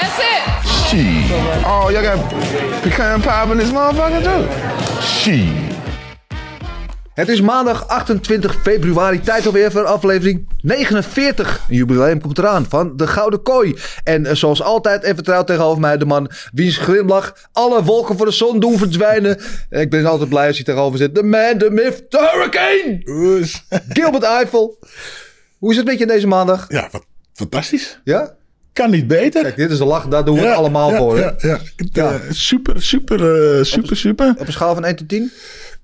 That's it. Shit. Oh, y'all got pecan pie in this motherfucker too? Shit. Het is maandag 28 februari, tijd alweer voor aflevering 49. Een jubileum komt eraan van de Gouden Kooi. En eh, zoals altijd even trouw tegenover mij de man wiens glimlach alle wolken voor de zon doen verdwijnen. En Ik ben altijd blij als hij tegenover zit. De man, de myth, de hurricane! Gilbert Eiffel. Hoe is het met je deze maandag? Ja, wat fantastisch. Ja? Kan niet beter. Kijk, dit is de lach, daar doen we het allemaal ja, voor. Ja, ja. Het, Ja. eh, super, super, eh, super, super. Op een schaal van 1 tot 10?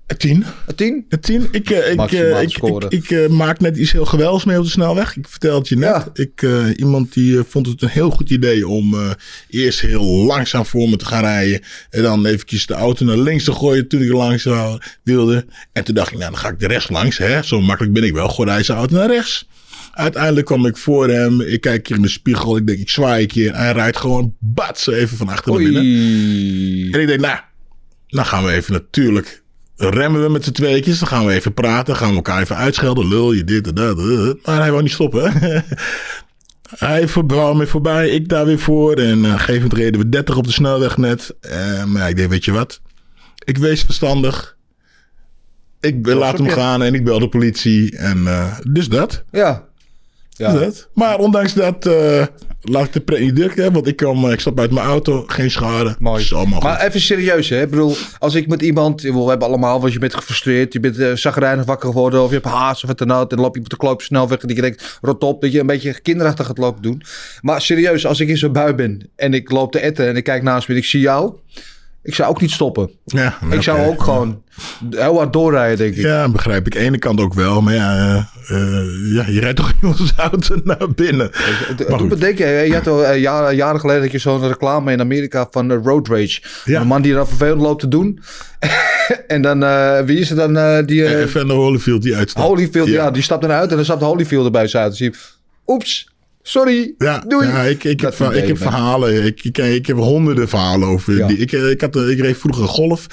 Een Tien. Een 10? Een tien. Ik, eh, ik, eh, ik, ik, ik, eh, maak net iets heel geweldigs mee op de snelweg. Ik vertel het je net. Ja. Ik, eh, iemand die eh, vond het een heel goed idee om eh, eerst heel langzaam voor me te gaan rijden. En dan eventjes de auto naar links te gooien toen ik langs wilde. En toen dacht ik, nou dan ga ik de rechts langs. Hè? Zo makkelijk ben ik wel. Gooi zijn auto naar rechts. Uiteindelijk kwam ik voor hem. Ik kijk keer in de spiegel. Ik denk, ik zwaai een keer. Hij rijdt gewoon bats even van achter naar binnen. En ik denk, nou, dan gaan we even natuurlijk remmen we met z'n tweetjes. Dan gaan we even praten. Gaan we elkaar even uitschelden. Lul je dit en dat. eh. Maar hij wou niet stoppen. hij wou me voorbij. Ik daar weer voor. En op een gegeven moment reden we 30 op de snelweg net. Eh, maar ik denk, weet je wat? Ik wees verstandig. Ik laat hem gaan en ik bel de politie. En eh, dus dat. Ja. Ja. dat. Maar ondanks dat eh, laat ik de pret niet drukken. Want ik, kan, eh, ik stap uit mijn auto. Geen schade. Mooi. Maar even serieus, hè? Ik bedoel, als ik met iemand... We hebben allemaal, want je bent gefrustreerd. Je bent uh, zagrijnig wakker geworden. Of je hebt haast of dan ook. En dan loop je op de kloop snelweg. En je denkt, rot op. Dat je een beetje kinderachtig gaat lopen doen. Maar serieus, als ik in zo'n bui ben. En ik loop te etten. En ik kijk naast me en ik zie jou. Ik zou ook niet stoppen. Ja, Ik zou ook gewoon heel hard doorrijden, denk ik. Ja, begrijp ik. De ene kant ook wel. Maar ja, eh, eh, ja je rijdt toch in onze auto naar binnen. Me denken, hè, je had al eh, jaren, jaren geleden dat je zo'n reclame in Amerika van Road Rage. Ja. Een man die dan vervelend loopt te doen. en dan, wie is het dan? die, Van Holyfield die uitstapt. Holyfield, ja. Die stapt eruit en dan stapt Holyfield erbij uit. Zie je, oeps, sorry, Ja, doei. ja ik, ik, heb, ik heb verhalen. Ik, ik, ik heb honderden verhalen over. Ja. Die, ik, ik, had, ik reed vroeger Golf.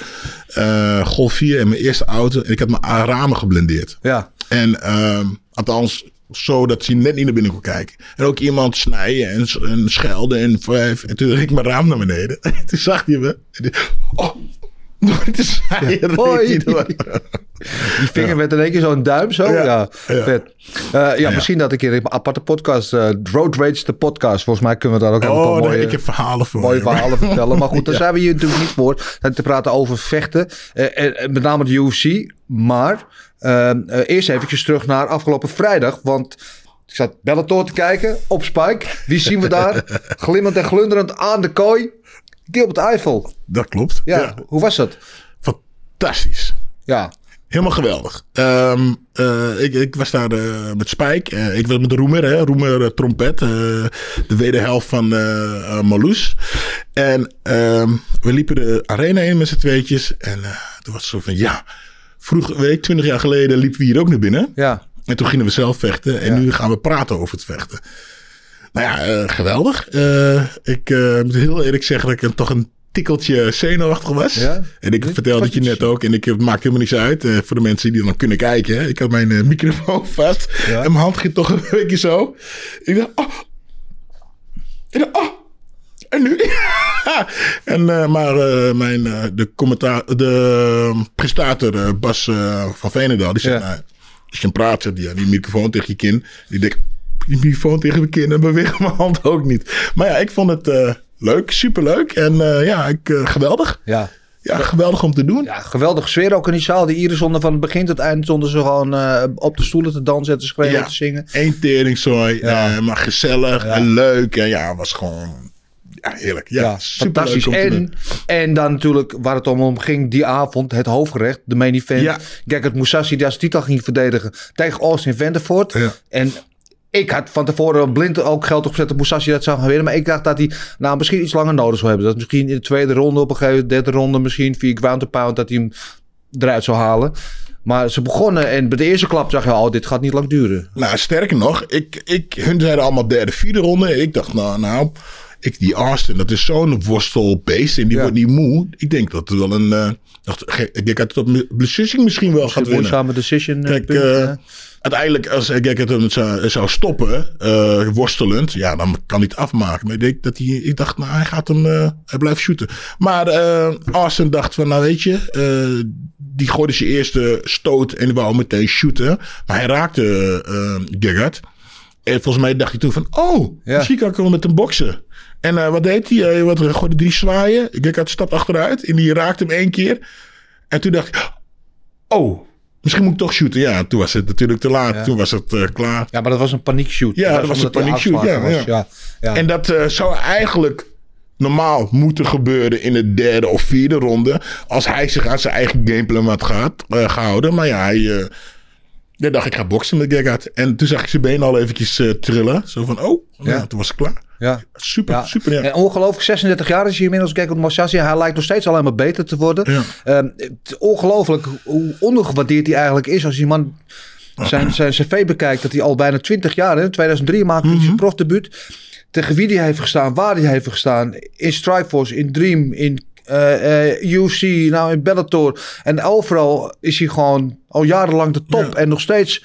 eh, Golf 4 in mijn eerste auto. En ik had mijn ramen geblendeerd. Ja, En ehm, althans, zo dat ze net niet naar binnen kon kijken. En ook iemand snijden en, en schelden en vijf. En toen reed ik mijn raam naar beneden. toen zag hij me. En oh, door te Hoi. hij door. die vinger werd in één keer zo'n duim zo. Ja, Ja, ja. vet. Eh, ja, misschien dat ik in een aparte podcast, eh, Road Rage de podcast. Volgens mij kunnen we daar ook een Oh, nee, mooie... ik heb verhalen voor mooie verhalen vertellen. Maar goed, daar zijn we hier natuurlijk niet voor. eh, Te praten over vechten. En, en met name de UFC. Maar eerst eventjes terug naar afgelopen vrijdag. Want ik zat Bellator te kijken op Spike. Wie zien we daar? Glimmend en glunderend aan de kooi. Gilbert Eiffel. Dat klopt. Ja, ja. hoe was dat? Fantastisch. Ja, Helemaal geweldig. Ehm, eh, ik, ik was daar eh, met Spike. Eh, ik was met Roemer, hè? Roemer trompet. de wederhelft van Marloes. En ehm, we liepen de arena in met z'n tweetjes. En toen was het zo van, ja... Vroeger week, twintig jaar geleden, liepen we hier ook naar binnen. ja. En toen gingen we zelf vechten. En Ja. nu gaan we praten over het vechten. Nou ja, eh, geweldig. Eh, ik eh, moet heel eerlijk zeggen dat ik een, toch een tikkeltje zenuwachtig was. Ja? En ik vertelde het je net ook. En ik, het maakt helemaal niets uit voor de mensen die dan kunnen kijken. Hè. Ik had mijn microfoon vast. Ja. En mijn hand ging toch een beetje zo. Ik dacht, oh. Ik dacht, oh. En nu? en, maar mijn, de, commentaar, de presentator eh, Bas van Veenendaal, die zei, Ja. nou, als je praat, hij, ja, die microfoon tegen je kin. Die denkt, die microfoon tegen mijn kin en beweegt mijn hand ook niet. Maar ja, ik vond het eh, leuk, superleuk. En eh, ja, ik, eh, geweldig. Ja. Ja, geweldig om te doen. Ja, geweldige sfeer ook in die zaal. Die Iris stonden van het begin tot het eind stonden ze gewoon op de stoelen te dansen en te schreeuwen en te zingen. Eén teringzooi, Ja. maar gezellig Ja. en leuk. En ja, het was gewoon ja, heerlijk. Ja, Ja, fantastisch. En, en dan natuurlijk waar het om ging die avond, het hoofdgerecht, de main event. Ja. Gekket Musashi die als titel ging verdedigen tegen Austin Vandervoort. Ja. En ik had van tevoren blind ook geld opgezet op Musashi dat zou gaan winnen. Maar ik dacht dat hij nou misschien iets langer nodig zou hebben. Dat misschien in de tweede ronde op een gegeven moment, derde ronde misschien via ground pound dat hij hem eruit zou halen. Maar ze begonnen en bij de eerste klap zag je al, oh, dit gaat niet lang duren. Nou, sterker nog, ik, ik, hun zeiden allemaal derde, vierde ronde. Ik dacht, nou, nou ik, die Austin, dat is zo'n worstelbeest en die Ja. wordt niet moe. Ik denk dat het wel een, eh dacht, ik denk dat het op beslissing misschien wel gaat Een winnen. moeizame decision. eh, Kijk, punt, eh. Uiteindelijk als Gekket hem zou, zou stoppen, eh, worstelend, ja, dan kan hij het afmaken. Maar ik, denk dat hij, ik dacht, nou, hij gaat hem, eh, hij blijft shooten. Maar eh Austin dacht van, nou weet je, eh, die gooide zijn eerste stoot en wou meteen shooten. Maar hij raakte eh Gekket. En volgens mij dacht hij toen van, oh, Ja. misschien kan ik wel met hem boksen. En eh, wat deed hij? Hij wat, gooide drie zwaaien. Gekket stapt achteruit en die raakte hem één keer. En toen dacht ik, oh, misschien moet ik toch shooten. Ja, toen was het natuurlijk te laat. Ja. Toen was het eh, klaar. Ja, maar dat was een paniekshoot. Ja, dat was een paniekshoot, ja, was. ja. En dat eh, zou eigenlijk normaal moeten gebeuren in de derde of vierde ronde. Als hij zich aan zijn eigen gameplan had gehad, eh, gehouden. Maar ja, hij... dacht ik ga boksen met Gegard. En toen zag ik zijn benen al eventjes trillen. Zo van, oh, ja. Ja. toen was het klaar. Ja. Super, Ja. super. Ja. En ongelooflijk, 36 jaar is hij inmiddels. Kijk, Musashi, hij lijkt nog steeds alleen maar beter te worden. Ja. Ehm, ongelooflijk hoe ondergewaardeerd hij eigenlijk is. Als die man zijn, zijn cv bekijkt, dat hij al bijna 20 jaar, in 2003 maakte hij zijn profdebuut. Tegen wie hij heeft gestaan, waar hij heeft gestaan. In Strikeforce, in Dream, in eh, eh, UFC, nou in Bellator. En overal is hij gewoon al jarenlang de top. Ja. En nog steeds,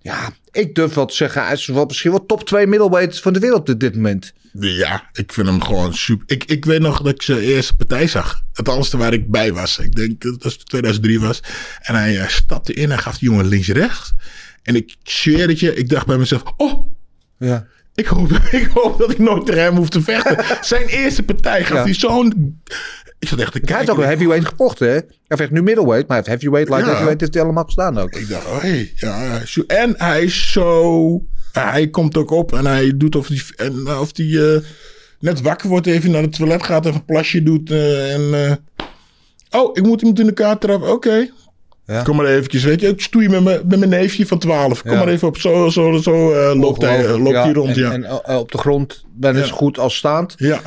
ja, ik durf wel te zeggen, hij is wel, misschien wel top 2 middleweight van de wereld op dit moment. Ja, ik vind hem gewoon super. Ik, ik weet nog dat ik zijn eerste partij zag. Het alles waar ik bij was. Ik denk dat het 2003 was. En hij eh, stapte in en gaf die jongen links-rechts. En ik zweer het je, ik dacht bij mezelf: Oh, Ja. ik hoop, ik hoop dat ik nooit tegen hem hoef te vechten. Zijn eerste partij gaf Ja. hij zo'n. Ik zat echt te Hij heeft kijken. ook een heavyweight gevochten, hè? Hij vecht nu middleweight, maar hij heeft heavyweight, light Ja. heavyweight heeft hij allemaal gestaan ook. Ik dacht, oh hey, ja. En hij is zo. Hij komt ook op en hij doet of hij, en, eh, of hij eh, net wakker wordt, even naar het toilet gaat, even een plasje doet. eh, en. oh, ik moet iemand in de kaart trappen. Oké. Ja. Kom maar eventjes, weet je. Ik stoei met mijn, met mijn neefje van 12. Kom Ja. maar even op. Zo, zo, zo loopt hij, loopt ja. hij rond, en, ja. En op de grond ben zo goed als staand. ja.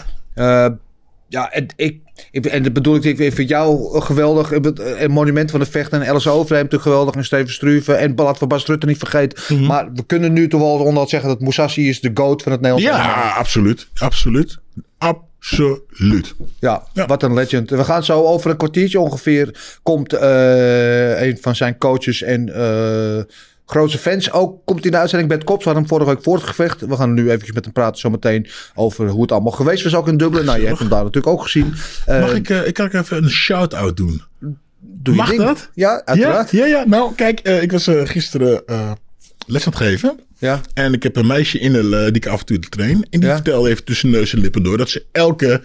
Eh, ja, en ik, ik, en dat bedoel ik, ik vind jou geweldig. Ik bedoel, En Monument van de Vechten en Alice Overheem natuurlijk geweldig. En Steven Struve en Ballad van Bas Rutte niet vergeten. Mhm. Maar we kunnen nu toch wel onderhand zeggen dat Musashi is de goat van het Nederlands. Ja, absoluut. Absoluut. Absoluut. Ja, Ja. wat een legend. We gaan zo over een kwartiertje ongeveer. Komt eh, een van zijn coaches en eh grootste fans ook. Komt in de uitzending het Kops. We hadden hem vorige week voor het gevecht. We gaan nu eventjes met hem praten zometeen over hoe het allemaal geweest was ook in Dublin. Nou, je hebt hem daar natuurlijk ook gezien. Eh, Mag ik, eh, ik kan even een shout-out doen? doe je mag dat? Ja, uiteraard. Ja, ja, ja. Nou, kijk, eh, ik was eh, gisteren eh, les aan het geven. Ja. En ik heb een meisje in de, die ik af en toe train. En die Ja. vertelde even tussen neus en lippen door dat ze elke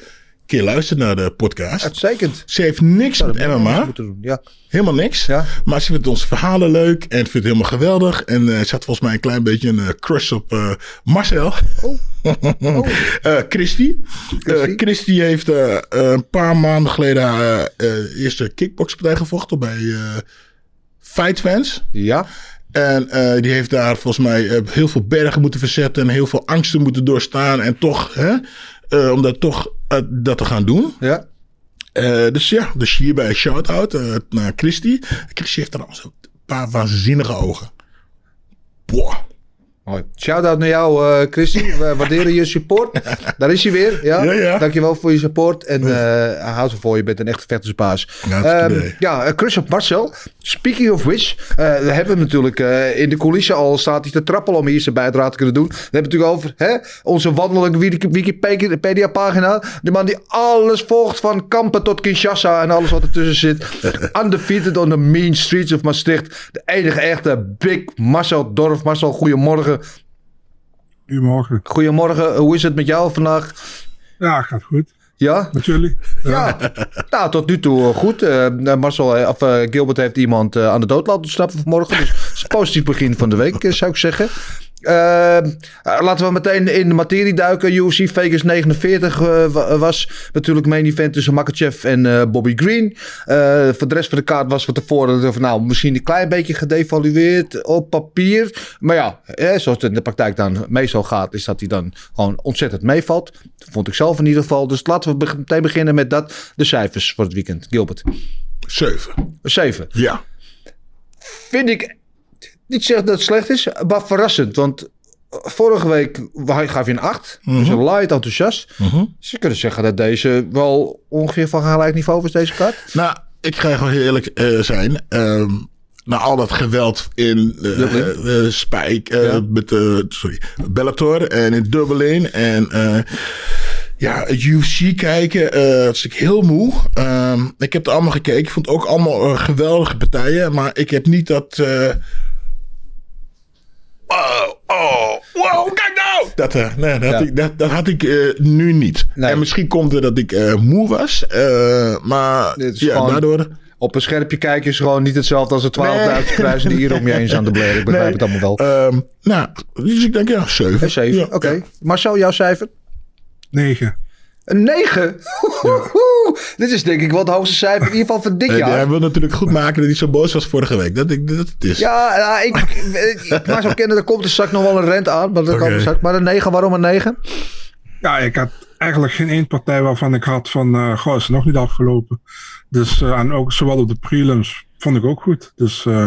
keer luistert naar de podcast. Uitstekend. Ze heeft niks met MMA. doen. Ja. Helemaal niks. Ja. Maar ze vindt onze verhalen leuk. En vindt het helemaal geweldig. En eh, ze had volgens mij een klein beetje een eh, crush op eh, Marcel. Oh. Eh, Christy. Christy. Christy heeft een paar maanden geleden haar eerste kickboxpartij gevochten bij Fight Fans. Ja. En die heeft daar volgens mij heel veel bergen moeten verzetten en heel veel angsten moeten doorstaan. En toch, hè, eh, om dat toch eh, dat te gaan doen. Ja. Eh, dus ja, dus hierbij shout-out naar Christy. Christy heeft dan al zo'n paar waanzinnige ogen. Boah. Mooi. Shout-out naar jou, eh Christy. We waarderen je support. Daar is hij weer. Ja? Ja, ja. Dankjewel voor je support. En eh hij houdt ervoor. Je bent een echte vechtersbaas. Ehm, idee. ja, eh, crush op Marcel. Speaking of which. we hebben hem natuurlijk in de coulissen al staat hij te trappelen om hier zijn bijdrage te kunnen doen. We hebben het natuurlijk over hè, onze wandelende Wiki- Wikipedia pagina. De man die alles volgt van Kampen tot Kinshasa en alles wat ertussen zit. Undefeated on the mean streets of Maastricht. De enige echte Big Marcel Dorf. Marcel, goedemorgen. Goedemorgen. Goedemorgen, hoe is het met jou vandaag? Ja, gaat goed. Ja? Natuurlijk. Ja, nou, tot nu toe eh, goed. Eh, Marcel, eh, of eh, Gilbert heeft iemand aan de dood laten ontsnappen vanmorgen. Dus het is een positief begin van de week, zou ik zeggen. Eh, laten we meteen in de materie duiken. UFC Vegas 49 eh, wa- was natuurlijk main event tussen Makachev en eh, Bobby Green. Voor de rest van de kaart was van tevoren van, nou, misschien een klein beetje gedevalueerd op papier. Maar ja, zoals het in de praktijk dan meestal gaat, is dat hij dan gewoon ontzettend meevalt. Dat vond ik zelf in ieder geval. Dus laten we meteen beginnen met dat. De cijfers voor het weekend. Gilbert. Zeven. Zeven. Ja. Vind ik niet zeggen dat het slecht is, maar verrassend. Want vorige week gaf je een 8. Dus een light enthousiast. Dus je kunt zeggen dat deze wel ongeveer van gelijk niveau was, deze kaart. Nou, ik ga gewoon heel eerlijk eh, zijn. Ehm na al dat geweld in eh eh, Spike, eh, Ja. met, eh, sorry, Bellator en in Dublin. En eh, ja, het UFC kijken, eh was ik heel moe. Ehm, ik heb het allemaal gekeken. Ik vond het ook allemaal eh, geweldige partijen. Maar ik heb niet dat... eh, Oh, oh, wow, kijk nou! Dat, eh, nee, dat, Ja. had ik, dat, dat had ik eh, nu niet. Nee. En misschien komt het dat ik eh, moe was. eh, maar Dit is ja, gewoon- daardoor... Op een scherpje kijken is gewoon niet hetzelfde als de 12.000 kruisen die hier om je heen zijn aan de blaren. Ik begrijp Nee. het allemaal wel. Ehm, nou, dus ik denk ja, 7. Een 7, oké. Marcel, jouw cijfer? 9. Een 9? Dit is denk ik wel het hoogste cijfer in ieder geval van dit jaar. Hij wil natuurlijk goed maken dat hij zo boos was vorige week. Dat, ik, dat het is. Ja, ja, ik, ik, ik maak zo kennen, er komt er straks nog wel een rent aan. Maar, dat maar een 9, waarom een 9? Ja, ik had eigenlijk geen één partij waarvan ik had van, eh goh, is het nog niet afgelopen. Dus, eh, en ook zowel op de prelims vond ik ook goed. Dus eh,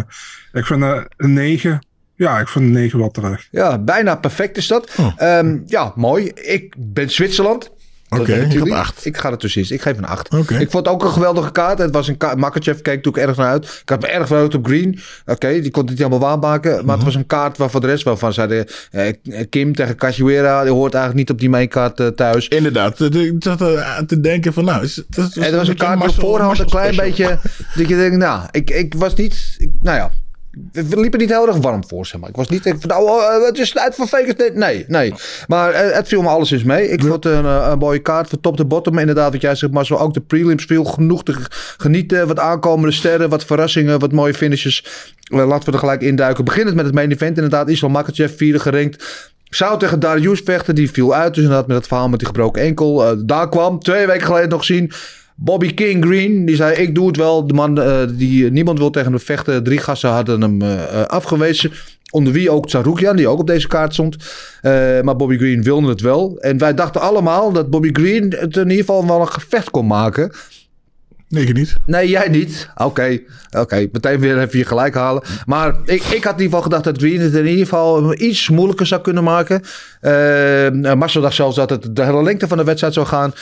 ik vind een 9, ja, ik vind een 9 wel terecht. Ja, bijna perfect is dat. Oh. Ehm, ja, mooi. Ik ben Zwitserland. Oké, acht. Ik ga er precies. Ik geef een 8. Oké. Ik vond het ook een geweldige kaart. Het was een kaart. Makachev keek natuurlijk erg naar uit. Ik had me erg verheugd op Green. Oké, die kon het niet helemaal waarmaken. Maar Mhm. het was een kaart waar voor de rest waarvan zeiden... eh, Kim tegen Cachoeira, die hoort eigenlijk niet op die mainkaart eh, thuis. Inderdaad. Ik zat aan te denken van nou... Dat, dat, En was een kaart op voorhand een klein beetje... Dat je denkt, nou, ik, ik was niet... ik- nou ja, we liepen niet heel erg warm voor, zeg maar. Ik was niet echt van, oh, eh, het is tijd voor Vegas. Nee, Nee, nee. Maar eh, het viel me alleszins mee. Ik vond een, eh, een mooie kaart van top to bottom. Inderdaad, wat jij zegt, maar zo ook de prelims viel genoeg te genieten. Wat aankomende sterren, wat verrassingen, wat mooie finishes. Eh, laten we er gelijk induiken. Beginnend met het main event. Inderdaad, Islam Makachev, vierde gerankt. Zou tegen Darius vechten, die viel uit. Dus inderdaad met het verhaal met die gebroken enkel. Daar kwam, twee weken geleden nog zien... Bobby King Green, die zei: Ik doe het wel. De man eh, die niemand wil tegen hem vechten. Drie gasten hadden hem eh, afgewezen. Onder wie ook Tsaroukian, die ook op deze kaart stond. Eh, maar Bobby Green wilde het wel. En wij dachten allemaal dat Bobby Green het in ieder geval wel een gevecht kon maken. Nee, ik niet. Nee, jij niet. Oké, oké. meteen weer even je gelijk halen. Maar ik, ik had in ieder geval gedacht dat Green het in ieder geval iets moeilijker zou kunnen maken. Eh, Marcel dacht zelfs dat het de hele lengte van de wedstrijd zou gaan.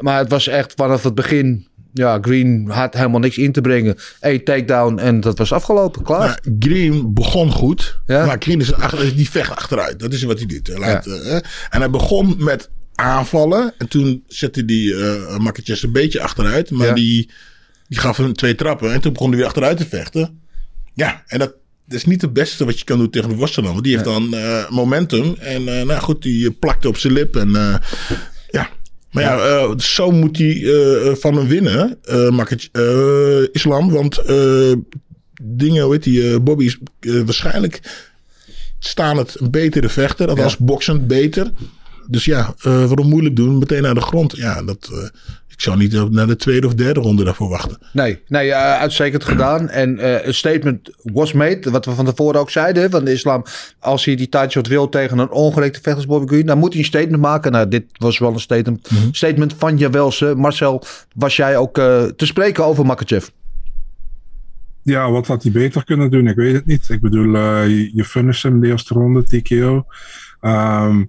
Maar het was echt vanaf het begin... Ja, Green had helemaal niks in te brengen. Eén takedown en dat was afgelopen. Klaar. Maar Green begon goed. Ja. Maar Green is die vecht achteruit. Dat is wat hij doet. Hij laat, eh, en hij begon met aanvallen. En toen zette die uh, Makketjes een beetje achteruit. Maar Ja. die, die gaf hem twee trappen. En toen begon hij weer achteruit te vechten. Ja, en dat, dat is niet het beste wat je kan doen tegen de worstelaar. Want die heeft dan eh, momentum. En nou goed, die plakte op zijn lip. En ja... Maar ja, zo moet hij van hem winnen, Makket, eh, Islam. Want dingen, hoe heet die, Bobby is waarschijnlijk staan het betere vechter. Althans, boksend beter. Dus ja, eh, waarom moeilijk doen? Meteen naar de grond. Ja, dat, eh, ik zou niet op- naar de tweede of derde ronde daarvoor wachten. Nee, nee eh, uitstekend gedaan. En eh, een statement was made, wat we van tevoren ook zeiden van de islam. Als hij die title shot wil tegen een ongerekte vechter als Bobby Green, dan moet hij een statement maken. Nou, dit was wel een statement, statement van Jawelse. Marcel, was jij ook eh, te spreken over Makachev? Ja, wat had hij beter kunnen doen? Ik weet het niet. Ik bedoel, eh, je, je finish hem de eerste ronde, TKO. Ehm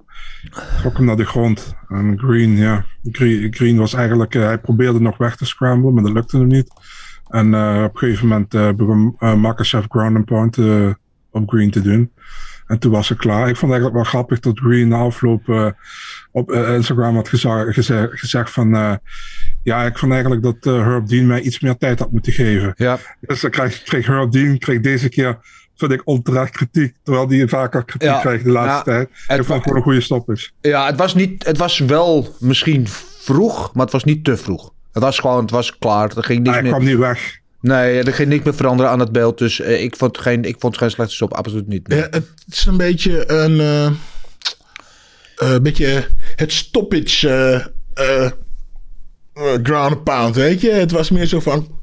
trok hem naar de grond. En Green, ja. Green, Green was eigenlijk, eh, hij probeerde nog weg te scramblen, maar dat lukte hem niet. En eh, op een gegeven moment eh, begon uh, Makachev ground and pound op Green te doen. En toen was ze klaar. Ik vond het eigenlijk wel grappig dat Green na afloop op Instagram had geza- geze- gezegd van... ja, ik vond eigenlijk dat Herb Dean mij iets meer tijd had moeten geven. Ja. Dus dan kreeg, kreeg Herb Dean kreeg deze keer vind ik onterecht kritiek. Terwijl die vaker kritiek Ja, krijgt de laatste ja, tijd. het Ik vond gewoon een goede stoppage. Ja, het was, niet, het was wel misschien vroeg, maar het was niet te vroeg. Het was gewoon, het was klaar. Er ging niks Hij meer. kwam niet weg. Nee, er ging niks meer veranderen aan het beeld. Dus eh, ik, vond geen, ik vond het geen slechte stop, absoluut niet. Ja, het is een beetje een. eh, eh, een beetje het stoppage. eh, eh, eh, ground pound, weet je? Het was meer zo van.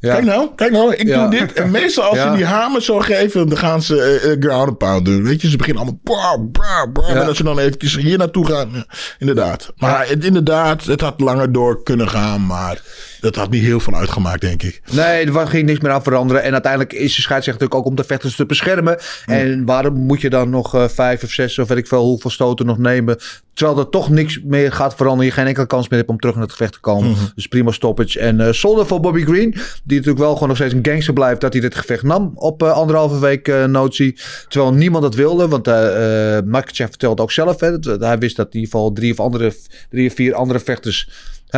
Ja. Kijk nou, kijk nou, ik Ja. doe dit. En meestal als Ja. ze die hamer zo geven, dan gaan ze eh, ground and pound doen. Weet je, ze beginnen allemaal. Bah, bah, bah. En als ze dan eventjes hier naartoe gaan. inderdaad. Maar het, inderdaad, het had langer door kunnen gaan. Maar dat had niet heel veel uitgemaakt, denk ik. Nee, er ging niks meer aan veranderen. En uiteindelijk is de scheidsrechter natuurlijk ook om de vechters te beschermen. En waarom moet je dan nog eh, vijf of zes of weet ik veel hoeveel stoten nog nemen. Terwijl er toch niks meer gaat veranderen. Je geen enkele kans meer hebt om terug naar het gevecht te komen. Dus prima stoppage. En eh zonde voor Bobby Green. Die natuurlijk wel gewoon nog steeds een gangster blijft. Dat hij dit gevecht nam op eh, anderhalve week notie. Terwijl niemand dat wilde. Want uh, vertelde ook zelf. Hè, dat, hij wist dat in ieder geval drie of, andere, drie of vier andere vechters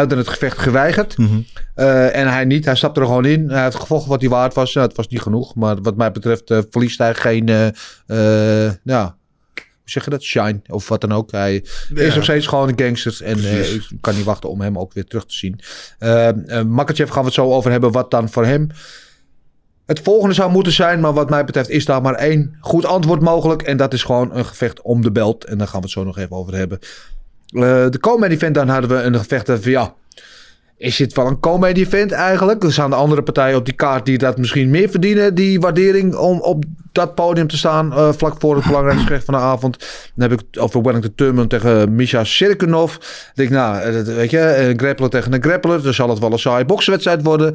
hadden het gevecht geweigerd. Eh, en hij niet. Hij stapte er gewoon in. Hij heeft gevolgd wat hij waard was. Nou, het was niet genoeg. Maar wat mij betreft eh, verliest hij geen... eh, ja, hoe zeg je dat? Shine of wat dan ook. Hij Ja. is nog steeds gewoon een gangster. En ik kan niet wachten om hem ook weer terug te zien. Eh, Makachev gaan we het zo over hebben. Wat dan voor hem het volgende zou moeten zijn. Maar wat mij betreft is daar maar één goed antwoord mogelijk. En dat is gewoon een gevecht om de belt. En daar gaan we het zo nog even over hebben. Eh, de comedy event dan hadden we een gevecht van ja... Is dit wel een comedy event eigenlijk? Er staan de andere partijen op die kaart die dat misschien meer verdienen. Die waardering om op dat podium te staan eh, vlak voor het belangrijkste gevecht van de avond. Dan heb ik over Wellington Turman tegen Misha Sirkunov. Ik denk nou, eh, weet je, een grappler tegen een grappler. Dan zal het wel een saaie bokswedstrijd worden.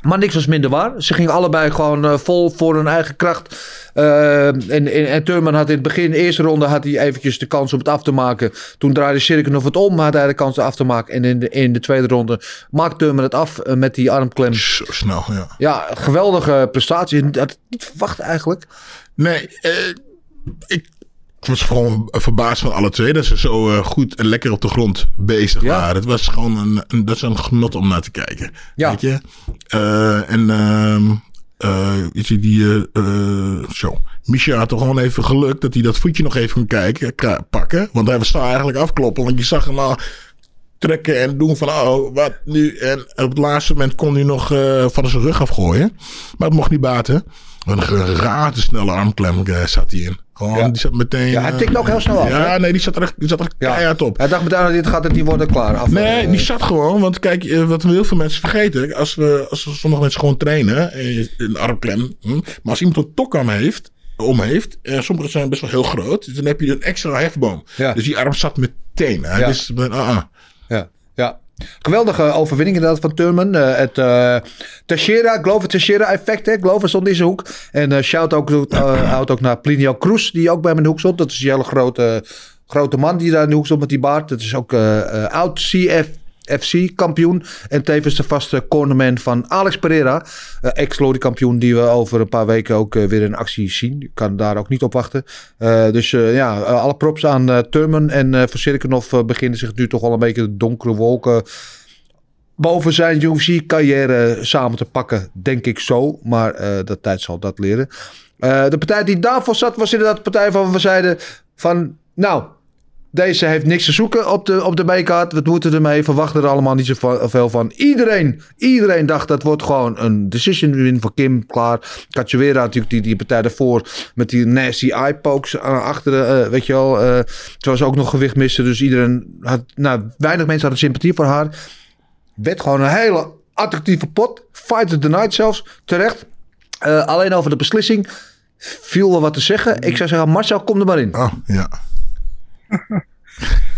Maar niks was minder waar. Ze gingen allebei gewoon eh, vol voor hun eigen kracht. Eh, en, en, en Turman had in het begin, de eerste ronde, had hij eventjes de kans om het af te maken. Toen draaide Sirkunov het om, had hij de kans af te maken. En in de, in de tweede ronde maakt Turman het af eh, met die armklem. Zo snel, ja. Ja, geweldige prestatie. Dat had ik niet verwacht eigenlijk. Nee, eh, ik was gewoon verbaasd van alle twee dat ze zo eh, goed en lekker op de grond bezig Ja. waren. Het was gewoon een, een, dat is een genot om naar te kijken. Ja. Weet je? Eh, en ehm eh, weet je, die, eh, eh, zo. Misha had toch gewoon even geluk dat hij dat voetje nog even kon kijken, pakken. Want hij was daar eigenlijk afkloppen, want je zag hem al trekken en doen van, oh, wat nu? En op het laatste moment kon hij nog van zijn rug afgooien. Maar het mocht niet baten. Een razensnelle armklem eh, zat hij in. Gewoon, Ja. die zat meteen... Ja, hij eh, tikt ook heel snel af, Ja, hè? nee, die zat er, echt- die zat er Ja. keihard op. Hij dacht meteen dat dit gaat het niet worden klaar. Af, Nee, eh, die zat gewoon. Want kijk, eh, wat heel veel mensen vergeten. Als, we, als we sommige mensen gewoon trainen. Een armklem. hm, Maar als iemand een tokarm heeft. Om heeft. En sommige zijn best wel heel groot. Dus dan heb je een extra hefboom. Ja. Dus die arm zat meteen. Hij Ja. wist, ah, ah. Ja, ja. Geweldige overwinning inderdaad van Turman. Eh, het eh Teixeira, Glover Teixeira effect. Hè? Glover stond in zijn hoek. En eh shout ook, out ook naar Plinio Cruz, die ook bij mijn hoek stond. Dat is die hele grote, grote man die daar in de hoek stond met die baard. Dat is ook oud CF. FC kampioen en tevens de vaste cornerman van Alex Pereira, eh, ex-Lodi kampioen die we over een paar weken ook eh, weer in actie zien. Ik kan daar ook niet op wachten. Eh, dus ja, alle props aan Turman en voor Sirkunov eh, beginnen zich nu toch wel een beetje de donkere wolken boven zijn UFC-carrière samen te pakken, denk ik zo. Maar eh de tijd zal dat leren. De partij die daarvoor zat was inderdaad de partij van we zeiden van... Nou, deze heeft niks te zoeken op de, op de B-kaart. We moeten ermee, verwachten er allemaal niet zoveel van. Iedereen, iedereen dacht dat wordt gewoon een decision win voor Kim. Klaar. Cachoeira natuurlijk die, die partij daarvoor met die nasty eye pokes aan achteren. eh, weet je wel. eh terwijl ook nog gewicht miste. Dus iedereen had, nou, weinig mensen hadden sympathie voor haar. Werd gewoon een hele attractieve pot. Fight of the night zelfs. Terecht. Eh, alleen over de beslissing viel wel wat te zeggen. Ik zou zeggen, Marcel, kom er maar in. Oh, ja.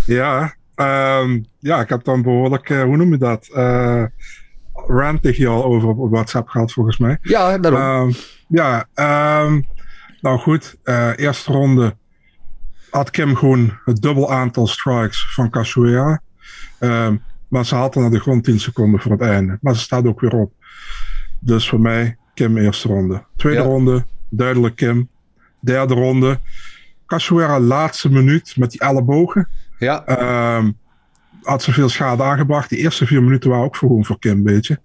Ja, ehm, ja, ik heb dan behoorlijk, eh, hoe noem je dat? Rant tegen je al over op WhatsApp gehad, volgens mij. Ja, daarom. Ehm, ja, ehm, nou goed. eh, eerste ronde had Kim gewoon het dubbel aantal strikes van. Ehm, maar ze had er naar de grond 10 seconden voor het einde. Maar ze staat ook weer op. Dus voor mij Kim eerste ronde. Tweede Ja. ronde, duidelijk Kim. Derde ronde, Cachoeira laatste minuut met die ellebogen. ja. Ehm, had ze veel schade aangebracht. Die eerste vier minuten waren ook voor gewoon voor Kim, weet je.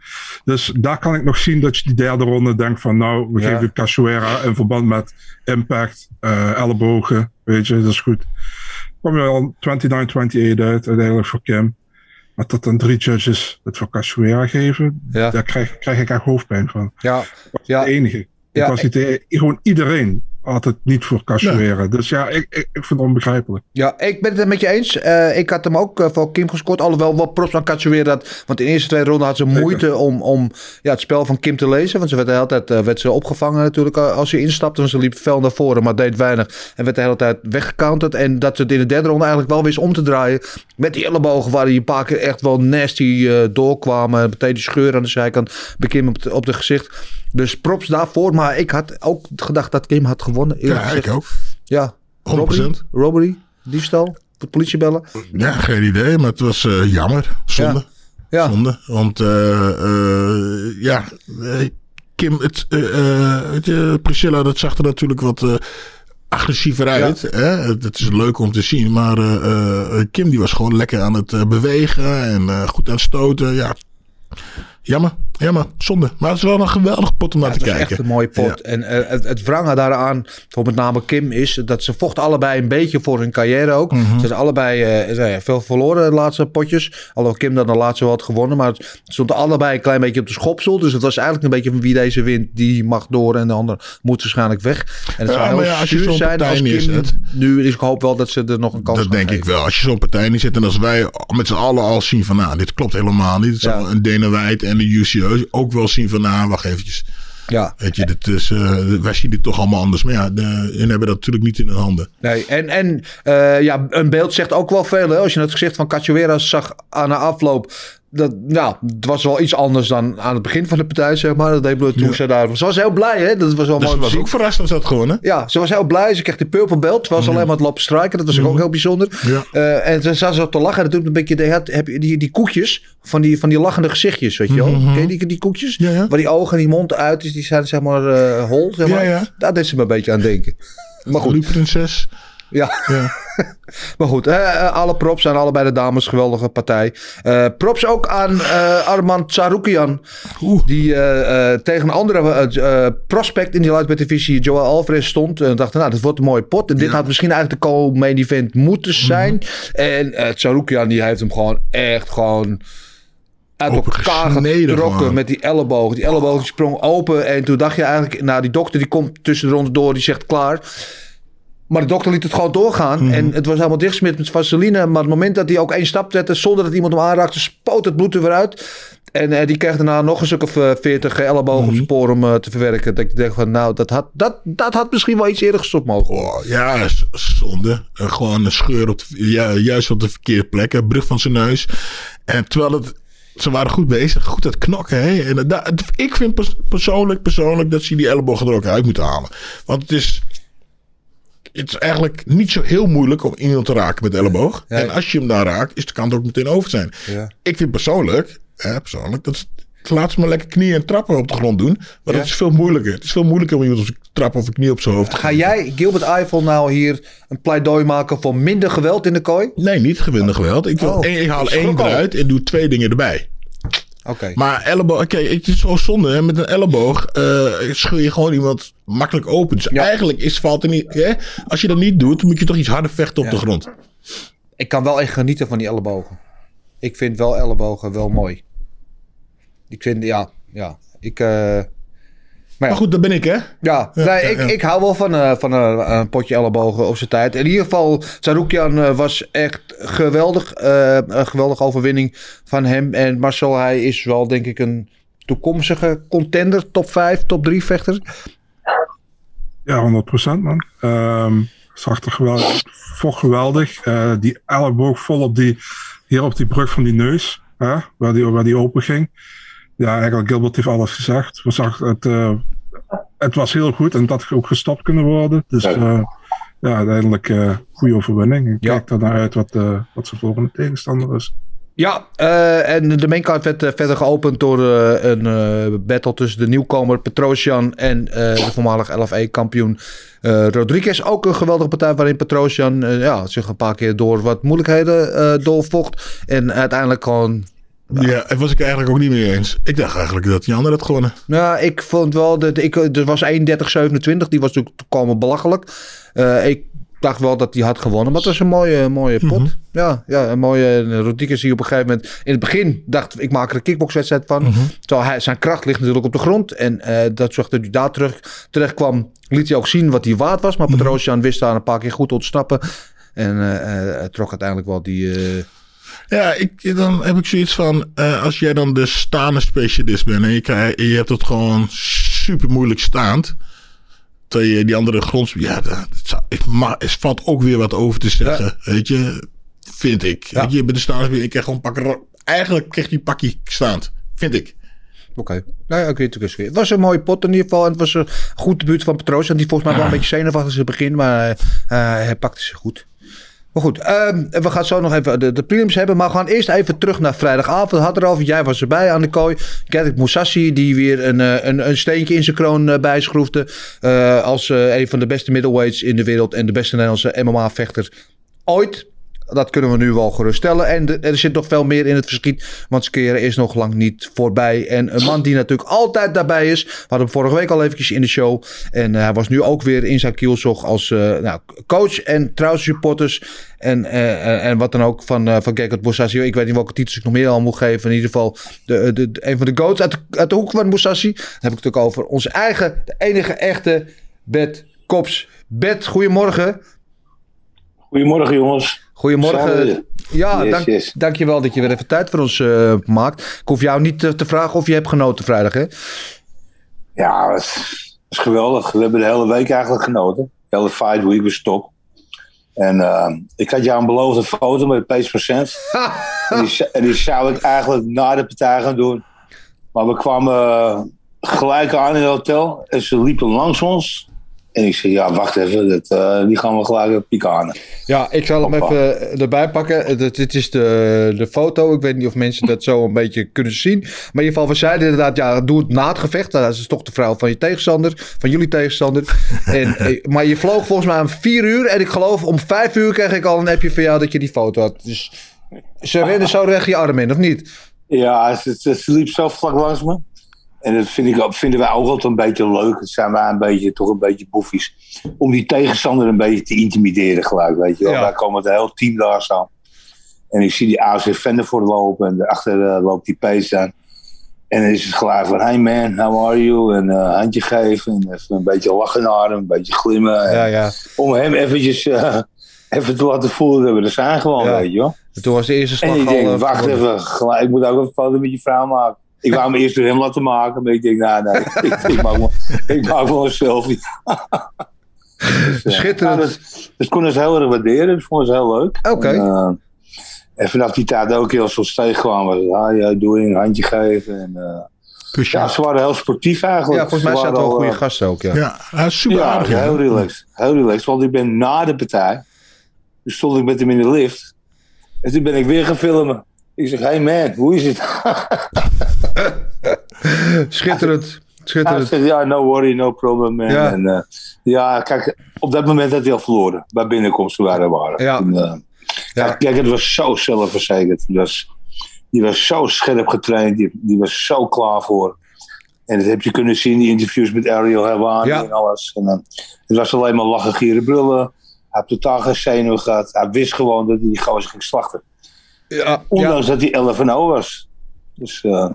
Dus daar kan ik nog zien dat je die derde ronde denkt van nou, we Ja. geven Cachoeira in verband met impact, eh, ellebogen, weet je, dat is goed. Kom je al 29-28 uit uiteindelijk voor Kim. Maar tot dan drie judges het voor Cachoeira geven, Ja. daar krijg, krijg ik echt hoofdpijn van. Ja, was Ja. de enige. Ja, was niet de, gewoon iedereen het niet voor Cachoeira. Dus ja, ik, ik, ik vind het onbegrijpelijk. Ja, ik ben het met je eens. Eh, ik had hem ook eh, voor Kim gescoord. Alhoewel, wat props aan Cachoeira. dat Want in de eerste twee ronden had ze moeite om, om ja, het spel van Kim te lezen. Want ze werd de hele tijd eh, werd ze opgevangen natuurlijk als ze instapte. Want ze liep fel naar voren, maar deed weinig. En werd de hele tijd weggecounterd. En dat ze het in de derde ronde eigenlijk wel wist om te draaien. Met die ellebogen waar die een paar keer echt wel nasty doorkwamen. Meteen die scheur aan de zijkant. Bij Kim op de, op de gezicht. Dus props daarvoor. Maar ik had ook gedacht dat Kim had gewonnen. Ja, gezegd. ik ook. Ja, 100%. robbery, robbery, diefstal, voor politie bellen. Ja, geen idee, maar het was eh, jammer. Zonde. Ja. Zonde. Want eh, eh, ja, Kim, het, weet je, Priscilla, dat zag er natuurlijk wat agressiever uit. Hè? Het, het is leuk om te zien, maar Kim die was gewoon lekker aan het bewegen en goed aan het stoten. Ja, jammer, jammer, zonde. Maar het is wel een geweldig pot om naar Het te kijken. echt een mooie pot. En eh, het, het wrange daaraan, voor met name Kim, is dat ze vochten allebei een beetje voor hun carrière ook. Mhm. Ze hebben allebei eh, ze hebben veel verloren de laatste potjes. Alhoewel Kim dan de laatste wel had gewonnen. Maar het stond allebei een klein beetje op de schopsel. Dus het was eigenlijk een beetje van wie deze wint, die mag door. En de ander moet waarschijnlijk weg. En het Ja, zou heel ja, als je zijn als Kim neerzet- nu is. Ik hoop wel dat ze er nog een kans Dat denk ik wel. Als je zo'n partij niet zit en als wij met z'n allen al zien van, nou, dit klopt helemaal niet. Het zal een Dana White en de ook wel zien van, nou, wacht eventjes. Ja. Weet je, dit is, eh, wij zien dit toch allemaal anders. Maar ja, de, hun hebben dat natuurlijk niet in hun handen. Nee, en, en eh, ja, een beeld zegt ook wel veel. Hè? Als je het gezicht van Cachoeira zag aan de afloop. Dat, nou, het was wel iets anders dan aan het begin van de partij, zeg maar. Dat deed toen Ja. ze daar... Ze was heel blij, hè? Dat was wel Dus mooi ze was ook verrast dat ze had gewonnen. Ja, ze was heel blij. Ze kreeg de purple belt. Ze alleen maar het lopen strijken. Dat was ook heel bijzonder. Eh, en ze zat zo te lachen. Dat doet een beetje... Die, had- heb je die, die koekjes van die, van die lachende gezichtjes, weet je wel. Ken je die, die koekjes? Ja, ja. Waar die ogen en die mond uit is. Die zijn zeg maar eh, hol, zeg maar. Ja, ja. Daar deed ze me een beetje aan denken. Maar goed. prinses. Ja. Ja. maar goed, eh, eh, alle props aan allebei de dames. Geweldige partij. Eh, props ook aan eh, Arman Tsaroukian. Die tegen een andere prospect in die lightweight divisie, Joel Alvarez, stond. En dacht, nou, dit wordt een mooie pot. En dit had misschien eigenlijk de co-main event moeten zijn. En eh Tsaroukian, die heeft hem gewoon echt gewoon uit elkaar getrokken met die elleboog. Die elleboog die sprong open. En toen dacht je eigenlijk, nou, die dokter die komt tussen de ronde door, die zegt klaar. Maar de dokter liet het gewoon doorgaan. Mhm. En het was helemaal dichtgesmeerd met vaseline. Maar het moment dat hij ook één stap zette... zonder dat iemand hem aanraakte... spoot het bloed er weer uit. En eh, die kreeg daarna nog een stuk of eh, veertig ellebogen Mhm. op spoor om eh, te verwerken. Dat ik dacht van, nou, dat had, dat, dat had misschien wel iets eerder gestopt mogen. Oh, ja, zonde. Eh, gewoon een scheur op de, ja, juist op de verkeerde plek. Een brug van zijn neus. En terwijl het... Ze waren goed bezig, goed het knokken. Hè? En dat- dat- ik vind pers- persoonlijk, persoonlijk dat ze die ellebogen er ook uit moeten halen. Want het is, het is eigenlijk niet zo heel moeilijk om iemand te raken met de elleboog. Ja. En als je hem dan raakt, is de kant ook meteen over zijn. Ja. Ik vind persoonlijk, hè, persoonlijk dat is- laat ze maar lekker knieën en trappen op de grond doen. Maar dat is veel moeilijker. Het is veel moeilijker om iemand op zijn trap of een knie op zijn hoofd te Ga jij, Gilbert Eiffel, nou hier een pleidooi maken voor minder geweld in de kooi? Nee, niet gewinde geweld. Ik, wil Oh, één, ik haal één eruit en doe twee dingen erbij. Maar elleboog, oké, het is zo zonde. Hè? Met een elleboog eh scheur je gewoon iemand makkelijk open. Dus Ja. eigenlijk is, valt er niet. Hè? Als je dat niet doet, moet je toch iets harder vechten op Ja. de grond. Ik kan wel echt genieten van die ellebogen. Ik vind wel ellebogen wel mooi. Ik vind, ja, ja. Ik, eh, maar ja. Maar goed, dat ben ik, hè? Ja, Ja, nee, ja, ik, ja. ik hou wel van, eh, van eh, een potje ellebogen op zijn tijd. In ieder geval, Saroukian eh, was echt geweldig. eh, een geweldige overwinning van hem. En Marcel, hij is wel denk ik een toekomstige contender. Top 5, top 3 vechter. Ja, 100% man. Ehm zag er geweldig, vocht geweldig. Eh, die elleboog vol op die, hier op die brug van die neus, hè, waar, die, waar die open ging. Ja, eigenlijk Gilbert heeft alles gezegd. We zag het, eh, het was heel goed en dat ook gestopt kunnen worden. Dus eh, ja, uiteindelijk eh goede overwinning. Ik Ja. kijk er naar uit wat, eh, wat zijn volgende tegenstander is. Ja, eh, en de maincard werd eh, verder geopend door eh, een eh, battle tussen de nieuwkomer Petrosian en eh, de voormalig LFA-kampioen eh, Rodriguez. Ook een geweldige partij waarin Petrosian eh, ja, zich een paar keer door wat moeilijkheden eh doorvocht. En uiteindelijk gewoon Ja, daar was ik eigenlijk ook niet mee eens. Ik dacht eigenlijk dat die ander had gewonnen. Nou, ik vond wel dat ik, er was 31-27, die was natuurlijk komen belachelijk. Eh, ik dacht wel dat hij had gewonnen, maar het was een mooie, mooie pot. Ja, ja, een mooie en Rodriguez die op een gegeven moment in het begin dacht ik maak er een kickboxwedstrijd van. Terwijl hij, zijn kracht ligt natuurlijk op de grond en eh, dat zorgde dat hij daar terug, terecht kwam. Liet hij ook zien wat hij waard was, maar Petrosian wist daar een paar keer goed ontsnappen. En eh, eh, trok uiteindelijk wel die... eh, Ja, ik, dan heb ik zoiets van, eh, als jij dan de staande specialist bent en je, krijgt, je hebt het gewoon super moeilijk staand. Terwijl je die andere grond, ja, dat, dat zou- ik ma- er valt ook weer wat over te zeggen. Weet je, vind ik. Ja. Weet je, bij de staande, ik krijg gewoon pakken. Eigenlijk krijg je pakje staand, vind ik. Oké. Nou ja, oké, het is- Het was een mooie pot in ieder geval. En het was een goed debuut van Petrosian. Die volgens mij wel een beetje zenuwachtig in het begin. Maar eh, hij pakte zich goed. Maar goed, ehm, we gaan zo nog even de, de prelims hebben. Maar we gaan eerst even terug naar vrijdagavond. Hadden erover, jij was erbij aan de kooi. Gerrit Moussassi, die weer een, eh, een, een steentje in zijn kroon eh, bijschroefde. eh, als een van de beste middleweights in de wereld. En de beste Nederlandse MMA-vechter ooit. Dat kunnen we nu wel geruststellen. En er zit nog veel meer in het verschiet. Want carrière is nog lang niet voorbij. En een man die natuurlijk altijd daarbij is. We hadden hem vorige week al eventjes in de show. En eh, hij was nu ook weer in zijn kielzog als eh, nou, coach en trouwsupporters. En, eh, en wat dan ook van, uh, van Gekert Boussassi. Ik weet niet welke titels ik nog meer al moet geven. In ieder geval de, de, een van de goats uit de, uit de hoek van Boussassi. Dan heb ik het ook over onze eigen, de enige echte Bet Kops. Bet, goedemorgen. Goedemorgen jongens. Goedemorgen. Ja, Yes, dank, yes. dankjewel dat je weer even tijd voor ons eh, maakt. Ik hoef jou niet te, te vragen of je hebt genoten vrijdag, hè? Ja, het is geweldig. We hebben de hele week eigenlijk genoten. De hele fight week was top. En eh, ik had jou een beloofde foto met Pace Percent. en, die, z- en die zou ik eigenlijk na de partij gaan doen. Maar we kwamen eh, gelijk aan in het hotel. En ze liepen langs ons. En ik zei, ja, wacht even. Dat, eh, die gaan we gelijk pikanen. Ja, ik zal hem even erbij pakken. Eh, dit- is de, de foto. Ik weet niet of mensen dat zo een beetje kunnen zien. Maar in ieder geval, we zeiden inderdaad, ja, doe het na het gevecht. Dat is toch de vrouw van je tegenstander, van jullie tegenstander. En, eh, maar je vloog volgens mij om vier uur. En ik geloof om vijf uur kreeg ik al een appje van jou dat je die foto had. Dus ze rennen zo recht je arm in, of niet? Ja, ze, ze, ze liep zo vlak langs me. En dat vind ik, vinden wij ook altijd een beetje leuk. Het zijn wij een beetje, toch een beetje boeffies. Om die tegenstander een beetje te intimideren gelijk, weet je wel. Ja. Wij komen het hele team daar staan. En ik zie die AZ Vendervoort lopen. En daarachter eh, loopt die Pace aan. En dan is het gelijk van, hey man, how are you? En eh handje geven. En even een beetje lachen naar hem. Een beetje glimmen. En Ja, ja. Om hem eventjes eh, even te laten voelen dat we er zijn gewoon, weet je wel. En toen was de eerste slag En ik denk, wacht even, gelijk, ik moet ook een foto met je vrouw maken. Ik wou hem eerst door hem laten maken, maar ik denk, nou nee, ik, ik, maak, wel, ik maak wel een selfie. Dus, eh, Schitterend. ja, dat, dat konden ze heel erg waarderen, dat vonden ze heel leuk. Oké. En, eh, en vanaf die tijd ook heel zoals tegenkwam, was het, ah, ja, doe een handje geven. En, eh, Kusje. ja, ze waren heel sportief eigenlijk. Ja, volgens mij zaten wel al, goede gasten ook, ja. Ja, super ja, aardig. ja. heel relaxed. Heel relaxed, want ik ben na de partij, toen stond ik met hem in de lift. En toen ben ik weer gaan filmen. Ik zeg, hey man, hoe is het? Schitterend. Hij Schitterend. zegt, ja, no worry, no problem man. Ja. En, eh, ja, kijk, op dat moment had hij al verloren. Bij binnenkomst wij er waren. Ja. En, eh, Ja. Kijk, het was zo zelfverzekerd. Die was, die was zo scherp getraind. Die, die was zo klaar voor. En dat heb je kunnen zien in die interviews met Ariel Helwani Ja. en alles. En, dan het was alleen maar lachen, gieren, brullen. Hij had totaal geen zenuwen gehad. Hij wist gewoon dat hij die gozer ging slachten. Ja, ja. Ondanks dat hij 11 en 0 was. Dus eh,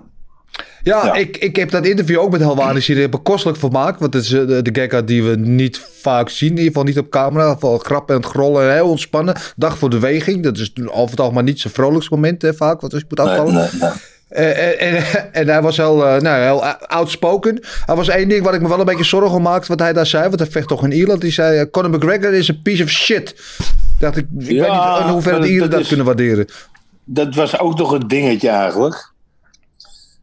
Ja, Ja. Ik, ik heb dat interview ook met Helwani hier bekostelijk vermaakt. Want het is eh, de, Gekka die we niet vaak zien. In ieder geval niet op camera. Geval grappen en het grollen. en Heel ontspannen. Dag voor de weging. Dat is over het algemeen niet zijn vrolijkste moment hè, vaak. Want als je moet afvallen. nee, nee. Eh, en, en, en hij was heel, eh, nou, heel outspoken. Er was één ding waar ik me wel een beetje zorgen om maakte. Wat hij daar zei. Want hij vecht toch in Ierland. Die zei: eh, Conor McGregor is een piece of shit. Dacht ik, ik Ja, weet niet in hoeverre de Ieren dat dat is- kunnen waarderen. dat was ook nog een dingetje eigenlijk.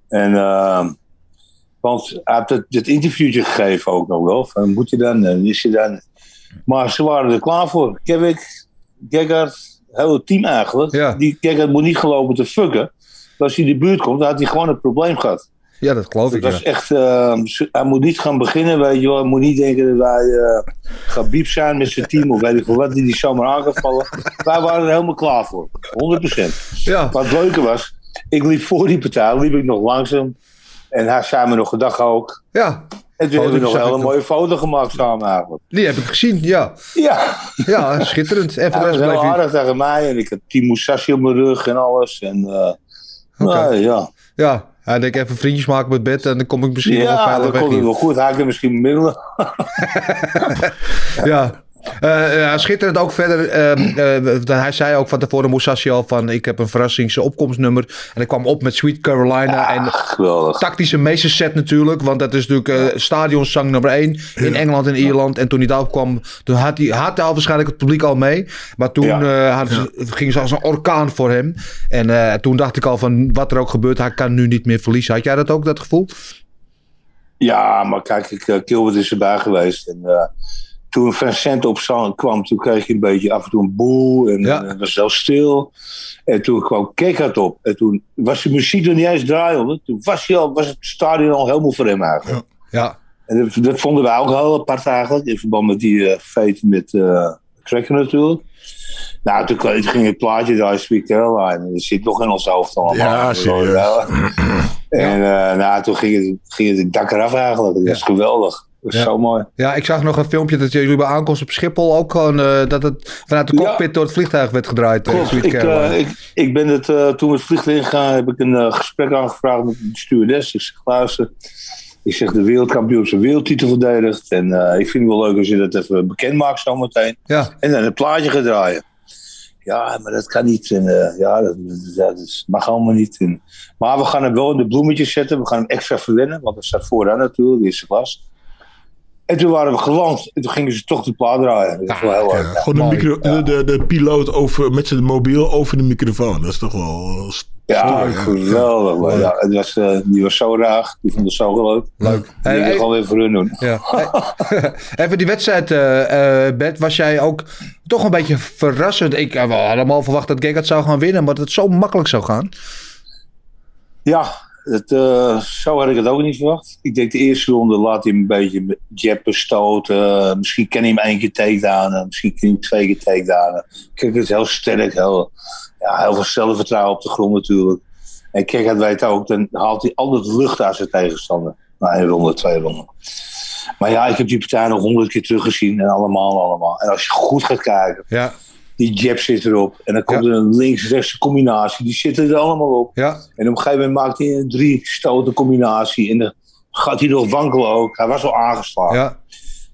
En, uh, want hij heeft het, interviewtje gegeven ook nog wel. Van moet je dan, en is je dan. Maar ze waren er klaar voor. Kevik, Geggard, Het hele team eigenlijk. Die kijk, het moet niet gelopen te fucken. Als hij in de buurt komt, dan had hij gewoon een probleem gehad. Ja, dat geloof ik. Ja. echt, eh, hij moet niet gaan beginnen, weet je wel. Hij moet niet denken dat wij uh, gabiep zijn met zijn team of weet ik veel wat, die die zomaar aangevallen. wij waren er helemaal klaar voor. 100%. Ja. Wat het leuke was, ik liep voor die partij, liep ik nog langzaam. En zei me nog gedag ook. Ja. En toen hebben we nog een hele ik mooie foto gemaakt samen eigenlijk. Die heb ik gezien, ja. Ja. Ja, schitterend. En voor rest heel aardig tegen mij en ik had Team Musashi op mijn rug en alles. En, eh nou, ja. Ja, hij denkt even vriendjes maken met bed en dan kom ik misschien wel Ja, veilig dat weg komt het hier. wel goed. Hij kan misschien middelen. Ja. Ja, schitterend ook verder. ehm, eh, hij zei ook van tevoren, Musashi al, van ik heb een verrassingsopkomstnummer. En ik kwam op met Sweet Carolina. en geweldig. tactische meesterset natuurlijk. Want dat is natuurlijk eh stadionsang nummer 1 in Engeland en Ierland. En toen hij daarop kwam, toen had hij, had hij al waarschijnlijk het publiek al mee. Maar toen hadden ze, als een orkaan voor hem. En toen dacht ik al van wat er ook gebeurt, hij kan nu niet meer verliezen. Had jij dat ook, dat gevoel? Ja, maar kijk, ik, uh, Gilbert is erbij geweest. En uh, toen Vincent op zang kwam, toen kreeg je een beetje af en toe een boel. En ja. het was heel stil. En toen kwam Kekat op. En toen was de muziek nog niet eens draaien. Toen was, hij al, was het stadion al helemaal voor hem eigenlijk. Ja. En dat, dat, vonden wij ook heel apart eigenlijk. In verband met die uh, feit met uh, natuurlijk. Nou, toen, toen ging het plaatje daar, Sweet Caroline. En dat zit nog in ons hoofd allemaal. Ja, serieus. En uh, nou, toen ging het, ging het dak eraf eigenlijk. Dat is ja. geweldig. Dat is ja. zo mooi. Ja, ik zag nog een filmpje dat jullie bij aankomst op Schiphol ook gewoon uh, dat het vanuit de cockpit ja. door het vliegtuig werd gedraaid. Klopt. Ik, uh, ik, ik, ben het, uh, toen we het vliegtuig ingaan, heb ik een gesprek aangevraagd met de stewardess. Ik zeg, luister, ik zeg de wereldkampioen zijn wereldtitel verdedigd. En ik vind het wel leuk als je dat even bekend maakt zometeen. Ja. En dan een plaatje gaat draaien. Ja, maar dat kan niet. En, ja, dat, dat, dat, mag allemaal niet. En, maar we gaan hem wel in de bloemetjes zetten. We gaan hem extra verwennen, want dat staat vooraan natuurlijk, eerste klas. En toen waren we geland. En toen gingen ze toch de plaat draaien. Dat is wel heel ja, erg. Gewoon de, micro, ja. de, de, de, piloot over, met zijn mobiel over de microfoon. Dat is toch wel... Ja, geweldig. Maar ja, het was, uh, die was zo raar. Die vond het zo leuk. Leuk. Die hey, hey, gewoon weer voor hun doen. Ja. Even die wedstrijd, uh, uh, Bert. Was jij ook toch een beetje verrassend? Ik had allemaal verwacht dat Gekert zou gaan winnen. Maar dat het zo makkelijk zou gaan. Ja, het, uh, zo had ik het ook niet verwacht. Ik denk de eerste ronde laat hij een beetje jappen, stoten. Misschien kan hij hem één keer takedownen. Misschien kan hij hem twee keer takedownen. Kijk, het is heel sterk. Heel, ja, heel veel zelfvertrouwen op de grond natuurlijk. En kijk, het weet ook, dan haalt hij altijd lucht aan zijn tegenstander. Na één ronde, twee ronden. Maar ja, ik heb die partij nog honderd keer teruggezien. En allemaal, allemaal. En als je goed gaat kijken. Ja. Die jab zit erop. En dan komt Ja. er een links-rechtse combinatie. Die zitten er allemaal op. Ja. En op een gegeven moment maakt hij een drie stoten combinatie. En dan gaat hij nog wankelen ook. Hij was al aangeslagen. Ja.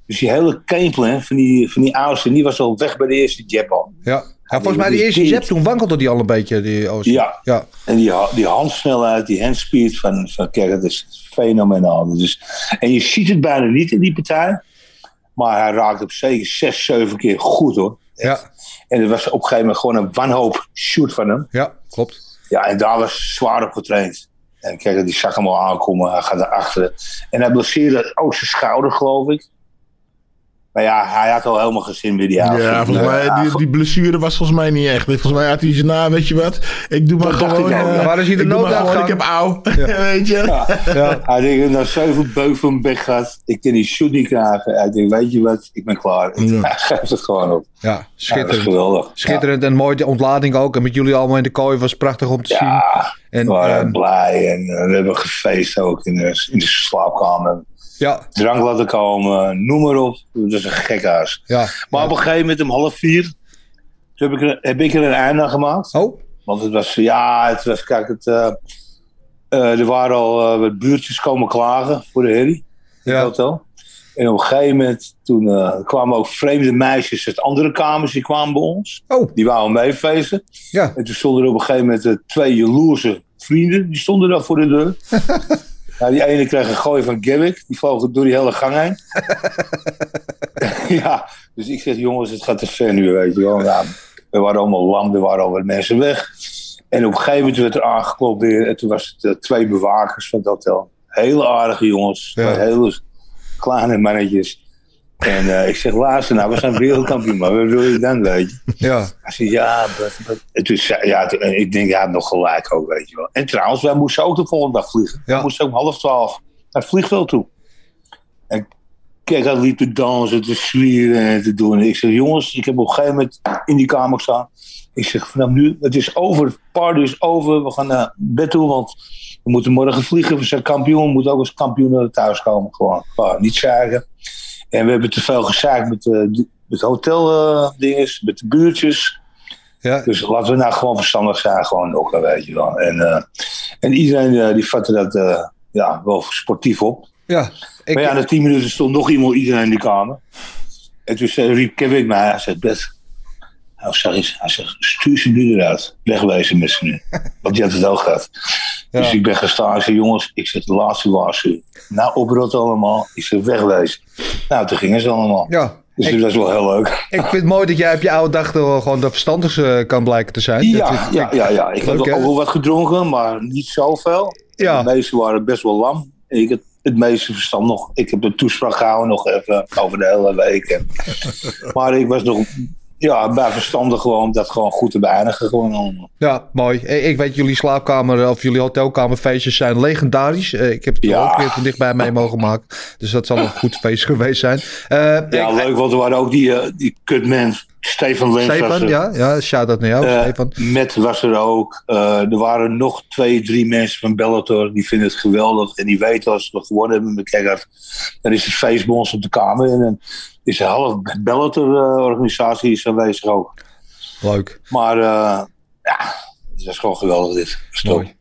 Dus die hele gameplan van die, van die Austin, die was al weg bij de eerste jab al. Ja. ja volgens mij de eerste jab toen wankelde die al een beetje. Die Oost. Ja. ja. En die, die handsnelheid, die handspeed van, van Kerk, dat is fenomenaal. Dus, en je ziet het bijna niet in die partij. Maar hij raakt op zeker zes, zeven keer goed hoor. Ja. En er was op een gegeven moment gewoon een wanhoop shoot van hem. Ja, klopt. Ja, en daar was zwaar op getraind. En kijk, die zag hem al aankomen. Hij gaat naar achteren. En hij blesseerde ook zijn schouder, geloof ik. Maar ja, hij had al helemaal geen zin meer die avond. Ja, volgens mij, die, die blessure was volgens mij niet echt. Volgens mij had hij zijn na, weet je wat? Ik doe maar Dat gewoon... ik ja. eh, Waar is hij de gewoon, Ik heb auw, weet je? Ja. Hij denkt, nou zoveel beuk van mijn bek gaat. Ik kan die shoot niet krijgen. Hij denkt, weet je wat? Ik ben klaar. Ja. Hij geeft het gewoon op. Ja, Ja, dat is schitterend. geweldig. Schitterend en mooi de ontlading ook. En met jullie allemaal in de kooi was prachtig om te zien. Ja, En, we waren ehm, blij. En we hebben gefeest ook in de, in de slaapkamer. Ja, Drank laten komen, noem maar op. Dat is een gek huis. ja. Maar op een gegeven moment om half vier toen heb ik, er, heb ik er een einde aan gemaakt. Oh, Want het was, ja, het was, kijk, het, eh, eh, er waren al eh, wat buurtjes komen klagen voor de herrie. Ja. het hotel. En op een gegeven moment, toen eh, kwamen ook vreemde meisjes uit andere kamers, die kwamen bij ons. oh, Die wouden meefeesten. ja. En toen stonden er op een gegeven moment eh, twee jaloerse vrienden, die stonden daar voor de deur. nou, die ene kreeg een gooi van Gabbick, die vloog door die hele gang heen. ja, dus ik zeg, jongens, het gaat te ver nu, weet je wel. Ja, we waren allemaal lam, er waren al wat mensen weg. En op een gegeven moment werd er aangeklopt weer. En toen was het eh, twee bewakers van het hotel. Hele aardige jongens. Ja. Hele kleine mannetjes. En eh, ik zeg, luister nou, we zijn wereldkampioen, maar wat wil je dan, weet je? Ja. Hij zei, ja, but, but. En toen zei, ja, toen- en ik denk, ja, nog gelijk ook, weet je wel. En trouwens, wij moesten ook de volgende dag vliegen. Ja. We moesten om half twaalf naar het vliegveld toe. En kijk, hij liep te dansen, te zwieren en te doen. En ik zeg, jongens, ik heb op een gegeven moment in die kamer staan. Ik zeg, vanaf nu, het is over, het party is over. We gaan naar bed toe, want we moeten morgen vliegen. We zijn kampioen, we moeten ook als kampioen naar thuis komen. Gewoon, niet zagen. En we hebben te veel gezaagd met, eh, die- met hoteldinges, met de buurtjes. Ja. Dus laten we nou gewoon verstandig zijn, gewoon nog, weet je wel. En, eh, en iedereen eh, die vatte dat eh, ja, wel sportief op. Ja. Ik, maar ja, na tien minuten stond nog iemand, iedereen in de kamer. En toen zei, riep Kevin mij, hij zei, Bert, hij zegt, eens, hij zegt, stuur ze nu eruit. Wegwezen met ze nu. Want die had het ook gehad. Ja. Dus ik ben gestaan. Ik zei, jongens, ik zeg de laatste waarschuwing. Nou, oprot allemaal. Ik zeg, wegwezen. Nou, toen gingen ze allemaal. ja. Dus Ik, dat is wel heel leuk. ik vind het mooi dat jij op je oude dag gewoon de verstandigste kan blijken te zijn. Ja, Dat- ja, ja, ja. Ik heb ook wel wat gedronken, maar niet zoveel. Ja. De meesten waren best wel lam. Ik het meeste verstand nog. Ik heb een toespraak gehouden nog even over de hele week. En- maar ik was nog ja, bij verstandig gewoon dat gewoon goed te beëindigen. Gewoon allemaal. Ja, mooi. Ik ik weet, jullie slaapkamer of jullie hotelkamerfeestjes zijn legendarisch. Eh, Ik heb het Ja. ook weer van dichtbij mee mogen maken. Dus dat zal een goed feest geweest zijn. Eh, Ja, ik- leuk, want er waren ook die, eh, die kutman, Stefan Lens. Stefan, ja, ja, shout-out naar jou, Eh, Stefan. Matt was er ook. Eh, er waren nog twee, drie mensen van Bellator. Die vinden het geweldig. En die weten als we gewonnen hebben met Keggert. Dan is het feest bij ons op de kamer. En dan is de half Bellator-organisatie is aanwezig ook. Leuk. Maar eh, ja, dat is gewoon geweldig dit. Stop. Mooi.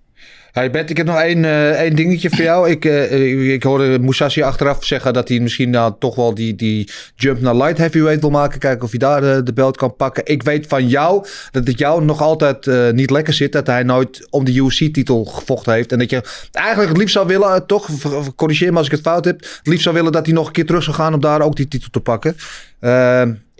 Hey Bert, ik heb nog één, eh, één dingetje voor jou. Ik, eh, ik, hoorde Musashi achteraf zeggen dat hij misschien nou toch wel die, die jump naar light heavyweight wil maken. Kijken of hij daar de, de belt kan pakken. Ik weet van jou dat het jou nog altijd eh, niet lekker zit. Dat hij nooit om de UFC-titel gevochten heeft. En dat je eigenlijk het liefst zou willen, eh, toch, corrigeer me als ik het fout heb. Het liefst zou willen dat hij nog een keer terug zou gaan om daar ook die titel te pakken.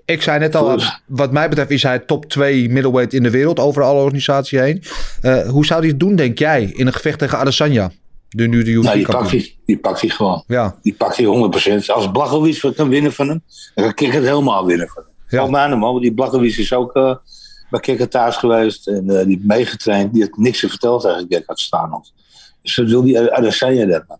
Ik zei net al, wat mij betreft is hij top 2 middleweight in de wereld over alle organisaties heen. Eh, hoe zou hij het doen, denk jij, in een gevecht tegen Adesanya? De nu de UFC Nou, die pakt hij. Die pakt hij gewoon. Ja, Die pakt hij 100%. Als Blachowicz kan winnen van hem, dan kan het helemaal winnen van hem. Ja. Ook mij man, want die Blachowicz is ook eh, bij Kikker thuis geweest. En eh, die heeft meegetraind. Die heeft niks te vertellen tegen Kikker Stanold. Dus dat wil die Adesanya dat. man.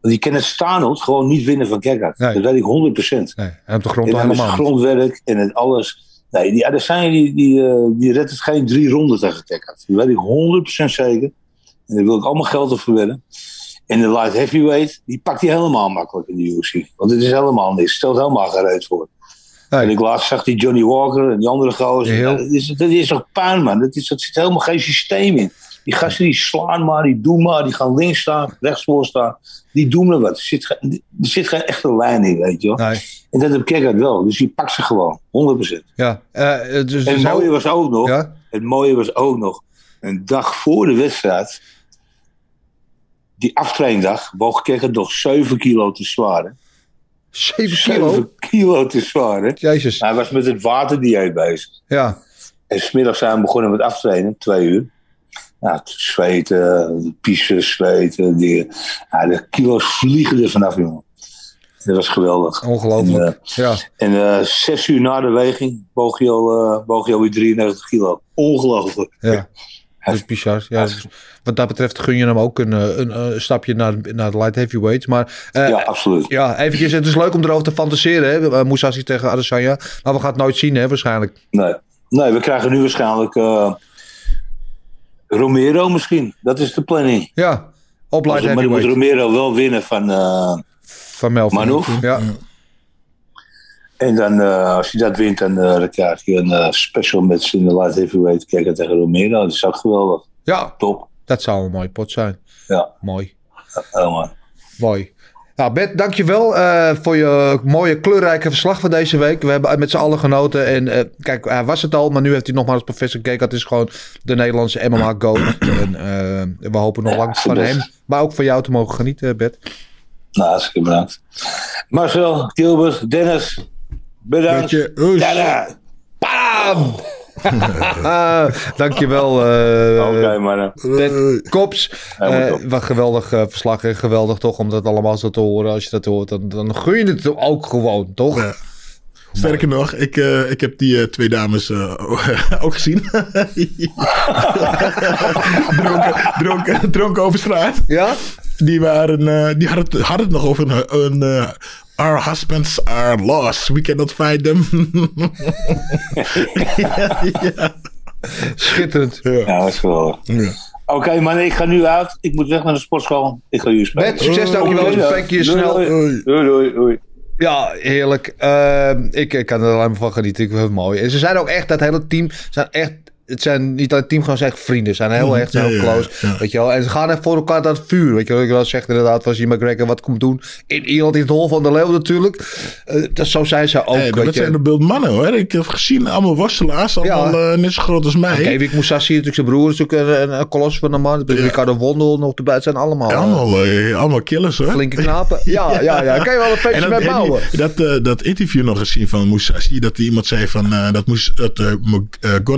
Want die kan het Stanold gewoon niet winnen van Kikker. Nee. Dat weet ik 100%. nee, en op de grond En helemaal. niet. grondwerk en het alles. Nee, die Adesanya die, die, eh, die redt het geen drie ronden tegen Kikker. Dat weet ik 100% zeker. En daar wil ik allemaal geld op verwedden. En de light heavyweight, die pakt hij helemaal makkelijk in de UFC. Want het is helemaal niks. Stelt helemaal gereed voor. Nee. En ik laatst zag die Johnny Walker en die andere gozer. Heel. Dat, is, dat is toch puin, man. Dat, is, dat zit helemaal geen systeem in. Die gasten die slaan maar, die doen maar, die gaan links staan, rechts voor staan. Die doen er wat. Er zit, geen- er zit geen echte lijn in, weet je wel. Nee, En dat heb Kekkert wel. Dus die pakt ze gewoon. 100%. ja. eh, dus, En het mooie was ook nog, ja? het mooie was ook nog, een dag voor de wedstrijd, die aftraindag, woog Kekkert nog 7 kilo te zwaar. hè. 7 kilo? 7 kilo te zwaar. hè. Jezus. Hij was met het waterdieet bezig. Ja, En smiddags zijn we begonnen met aftrainen, twee uur. Nou, het zweten, piezen, zweten. Die, ja, de kilo's vliegen er vanaf, jongen. Dat was geweldig. ongelooflijk. ja. En eh, zes uur na de weging boog je al, eh, boog je alweer 93 kilo. Ongelooflijk. Ja. Dat is bizar. Ja, dus wat dat betreft gun je hem ook een, eh, een, eh, stapje naar, naar de light heavyweights. Maar eh, Ja, absoluut. ja, eventjes, het is leuk om erover te fantaseren. Hè? Eh, Musashi tegen Adesanya. Maar we gaan het nooit zien, hè, waarschijnlijk. Nee. nee, we krijgen nu waarschijnlijk eh, Romero misschien. Dat is de planning. Ja, op light Maar dan moet. Romero wel winnen van... eh, Van Melvin. Manouf? Ja. en dan, eh, als hij dat wint, dan, eh, dan krijg je een special match in de light heavyweight. Kijken tegen Romero. Dat is ook geweldig. ja, Top. dat zou een mooie pot zijn. Ja, Mooi. helemaal. Mooi. Nou, Bert, dankjewel eh voor je mooie kleurrijke verslag van deze week. We hebben met z'n allen genoten. En eh, kijk, hij was het al, maar nu heeft hij nogmaals professor gekeken. Het is gewoon de Nederlandse MMA Go. en eh, we hopen nog lang van hem, maar ook van jou te mogen genieten, Bert. Nou, hartstikke bedankt. Marcel, Gilbert, Dennis, bedankt. Tada! Bam! Dankjewel. eh Oké, mannen. Ted Kops. Eh, wat geweldig eh, verslag. en Geweldig toch om dat allemaal zo te horen. Als je dat hoort, dan, dan gun je het ook gewoon, toch? Ja. Sterker nog, ik, eh, ik heb die eh, twee dames eh, ook gezien. dronken, dronken, dronken over straat. Ja? Die, waren, eh, die hadden, het, hadden het nog over een... een eh, Our husbands are lost. We cannot find them. ja, ja. Schitterend. Ja, dat is geweldig. Ja. Oké, man, ik ga nu uit. Ik moet weg naar de sportschool. Ik ga jullie spelen. Met succes, dankjewel. Doei, We spreken je doei, snel. Doei, doei. doei. Ja, heerlijk. Ehm, ik, ik kan er alleen maar van genieten. Ik vind het mooi. En ze zijn ook echt, dat hele team, zijn echt... Het zijn niet alleen team, gewoon zijn echt vrienden. Ze zijn heel echt, zijn Ja, heel ja, close. ja. Weet je wel. En ze gaan echt voor elkaar het vuur. Weet je wel. Ik wel zegt inderdaad, als je McGregor wat komt doen. In Ierland in het hol van de leeuw natuurlijk. Eh, dat, zo zijn ze ook. Hey, dat zijn de beeld mannen hoor. Ik heb gezien, allemaal worstelaars. Allemaal eh, net zo groot als mij. Kevin Moussassi, natuurlijk zijn broer, is een, een, een kolos van een man. Ricardo Wondel nog erbij. Het zijn allemaal, eh, allemaal, eh, allemaal killers hoor. flinke knapen. Ja, ja, ja. Kan je wel een feestje mee dat, bouwen. die- dat, dat interview nog gezien van Musashi. Dat iemand zei van dat moest dat uh,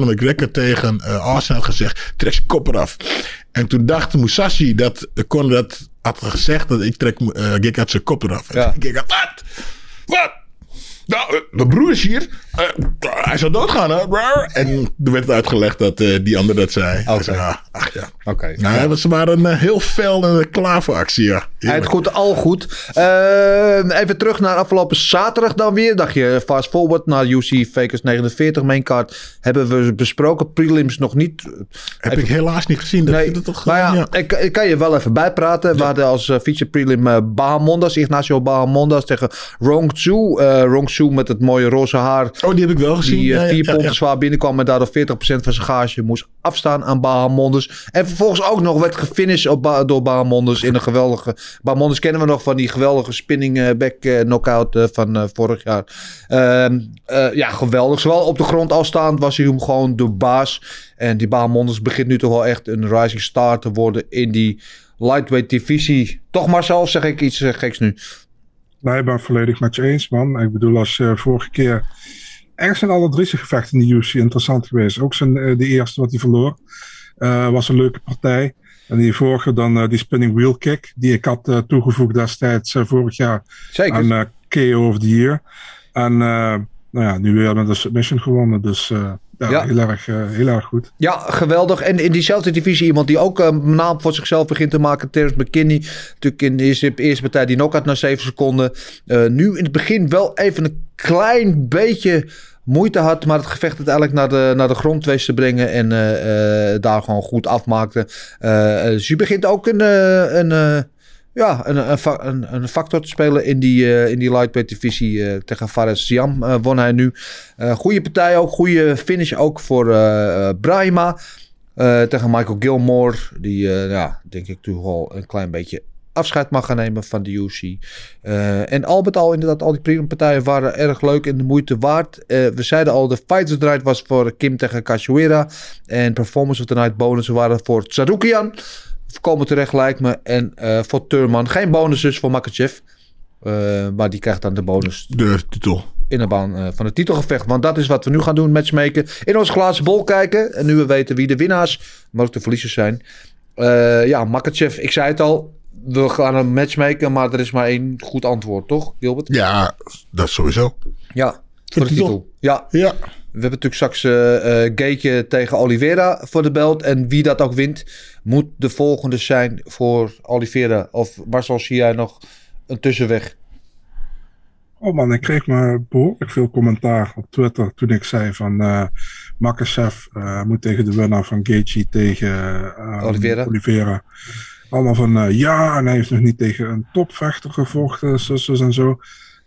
McGregor tegen eh Arsenal gezegd. Trek zijn kop eraf. En toen dacht Musashi dat Conor dat had gezegd. Dat ik trek uh, Gekka zijn kop eraf. Ja. En Gekka, wat? Wat? Nou, eh, mijn broer is hier. Eh, hij zou doodgaan, hè? En er werd uitgelegd dat eh, die ander dat zei. Ah, ach ja. Oké. Nou, ja. ze waren eh, heel fel en klaar voor actie, ja. Heerlijk. goed, al goed. Even terug naar afgelopen zaterdag dan weer. Dacht je, fast forward naar UC Fakers 49 maincard. Hebben we besproken. Prelims nog niet. Heb even... ik helaas niet gezien. Dat nee, dat toch, maar ja, ja. Ik, ik, kan je wel even bijpraten. Ja. We hadden als feature prelim Bahamondas, Ignacio Bahamondas tegen Rong. Uh, Rong Zhu met het mooie roze haar. Oh, die heb ik wel gezien. Die ja, vier ja, zwaar binnenkwam en daardoor 40% van zijn gage moest afstaan aan Bahamondas. En vervolgens ook nog werd gefinished op ba door Bahamondas in een geweldige... Bahamondas kennen we nog van die geweldige spinning uh, back uh, knockout van uh, vorig jaar. Uh, ja, geweldig. Zowel op de grond als staand was hij hem gewoon de baas. En die Bahamondas begint nu toch wel echt een rising star te worden in die lightweight divisie. Toch Marcel, of zeg ik iets geks nu? Nee, ik ben het volledig met je eens, man. Ik bedoel, als vorige keer... Ergens zijn alle drie zijn gevechten in de UFC interessant geweest. Ook zijn, uh, de eerste wat hij verloor. Uh, was een leuke partij. En die vorige dan uh, die spinning wheel kick. Die ik had toegevoegd destijds vorig jaar. Zeker. Aan KO of the Year. En nou ja, nu weer met een submission gewonnen. Dus ja, ja, Heel, erg, heel erg goed. Ja, geweldig. En in diezelfde divisie iemand die ook een naam voor zichzelf begint te maken. Terrence McKinney. Natuurlijk in de eerste, eerste partij die knockout na 7 seconden. nu in het begin wel even een klein beetje moeite had, maar het gevecht uiteindelijk naar de, naar de grond wist te brengen en uh, uh, daar gewoon goed afmaakte. Uh, dus je begint ook een, een, ja, een, een, een, factor te spelen in die, in die lightweight divisie tegen Fares Siam won hij nu. goede partij ook, goede finish ook voor Brahima tegen Michael Gilmore, die ja, denk ik toch wel een klein beetje afscheid mag gaan nemen van de UFC. Uh, en al met al, inderdaad, al die prima-partijen waren erg leuk en de moeite waard. Uh, we zeiden al, de Fighters Night was voor Kim tegen Cachoeira. En Performance of the Night bonussen waren voor Tsarukian. Voorkomen terecht lijkt me. En uh, voor Turman. Geen bonussen voor Makachev. maar die krijgt dan de bonus. De titel. In de baan van het titelgevecht. Want dat is wat we nu gaan doen. Matchmaken. In ons glazen bol kijken. En nu we weten wie de winnaars, maar ook de verliezers zijn. ja, Makachev, ik zei het al we gaan een match maken, maar er is maar één goed antwoord, toch, Gilbert? Ja, dat sowieso. Ja, voor, voor de titel. titel. Ja. ja. We hebben natuurlijk straks uh, uh, Gaetje tegen Oliveira voor de belt. En wie dat ook wint, moet de volgende zijn voor Oliveira. Of Marcel, zie jij nog een tussenweg? Oh man, ik kreeg maar behoorlijk veel commentaar op Twitter toen ik zei van uh, Makachev moet tegen de winnaar van Gaethje tegen Oliveira. Oliveira. Allemaal van uh, ja, en hij heeft nog niet tegen een topvechter gevochten, zus, zus en zo.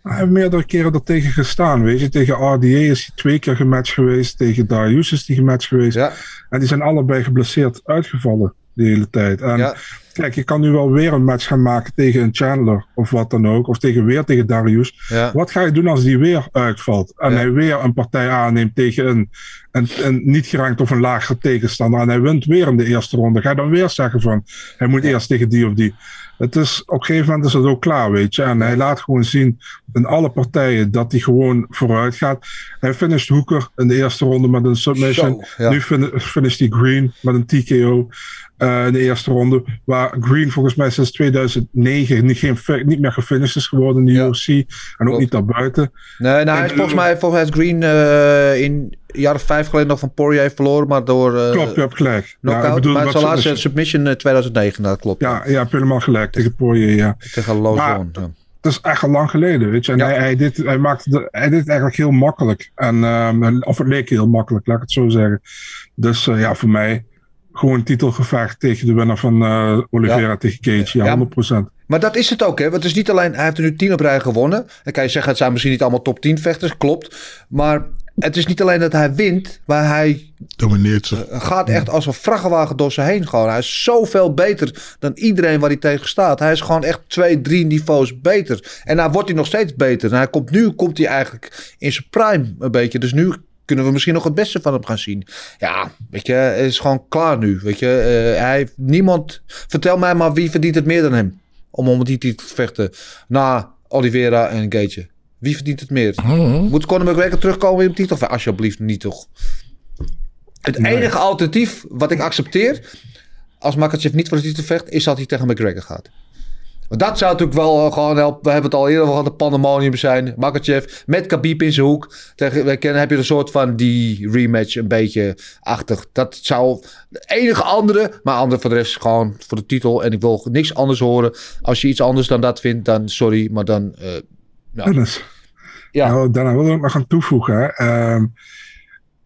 Hij heeft meerdere keren er tegen gestaan, weet je. Tegen RDA is hij twee keer gematcht geweest. Tegen Darius is hij gematcht geweest. Ja. En die zijn allebei geblesseerd uitgevallen de hele tijd. En ja. kijk, je kan nu wel weer een match gaan maken tegen een Chandler of wat dan ook. Of tegen, weer tegen Darius. Ja. Wat ga je doen als die weer uitvalt? En hij weer een partij aanneemt tegen een, een, een niet gerankt of een lagere tegenstander. En hij wint weer in de eerste ronde. Ga je dan weer zeggen van, hij moet eerst tegen die of die. Het is, op een gegeven moment is het ook klaar, weet je. En hij laat gewoon zien in alle partijen dat hij gewoon vooruit gaat. Hij finisht Hoeker in de eerste ronde met een submission. Nu fin- finisht hij Green met een TKO in de eerste ronde. Waar Green volgens mij sinds 2009 niet, geen, niet meer gefinished is geworden in de UFC. En ook Klopt. niet naar buiten. Nee, nou, hij is volgens mij, volgens mij is Green eh, in een jaar of vijf geleden nog van Poirier verloren, maar door eh Klopt, je hebt gelijk. Ja, knockout. bedoel, maar zijn laatste submission. submission eh, 2009, dat klopt. Ja, ja, je helemaal gelijk. Tegen Poirier, ja. Tegen Won, ja. Dat is echt al lang geleden, weet je. En Ja. hij, hij, deed, hij, maakte de- hij deed het eigenlijk heel makkelijk. En, ehm, of het leek heel makkelijk, laat ik het zo zeggen. Dus ja, voor mij gewoon titelgevecht tegen de winnaar van eh Oliveira tegen Cage. Ja, Ja. 100%. Maar dat is het ook, hè? Want het is niet alleen, hij heeft er nu tien op rij gewonnen. Dan kan je zeggen, het zijn misschien niet allemaal top 10 vechters, klopt. Maar het is niet alleen dat hij wint, maar hij Domineert ze. gaat echt als een vrachtwagen door ze heen. Gewoon. Hij is zoveel beter dan iedereen waar hij tegen staat. Hij is gewoon echt twee, drie niveaus beter. En nou wordt hij nog steeds beter. En hij komt, nu komt hij eigenlijk in zijn prime een beetje. Dus nu kunnen we misschien nog het beste van hem gaan zien. Ja, weet je, het is gewoon klaar nu. Weet je, Eh, hij heeft niemand... Vertel mij maar wie verdient het meer dan hem. Om om die titel te vechten. Na Oliveira en Gage. Wie verdient het meer? Moet Conor McGregor terugkomen in de titel? Of Alsjeblieft niet toch? Het enige alternatief wat ik accepteer... als Makachev niet voor de titel vecht... is dat hij tegen McGregor gaat. Want dat zou natuurlijk wel eh, gewoon helpen. We hebben het al eerder over gehad. De pandemonium zijn. Makachev met Khabib in zijn hoek. Tegen, we kennen, heb je een soort van die rematch een beetje achtig. Dat zou de enige andere. Maar andere voor de rest gewoon voor de titel. En ik wil niks anders horen. Als je iets anders dan dat vindt, dan sorry. Maar dan... eh, nou, Dennis. Ja. Nou, daarna wil ik nog gaan toevoegen. Ehm,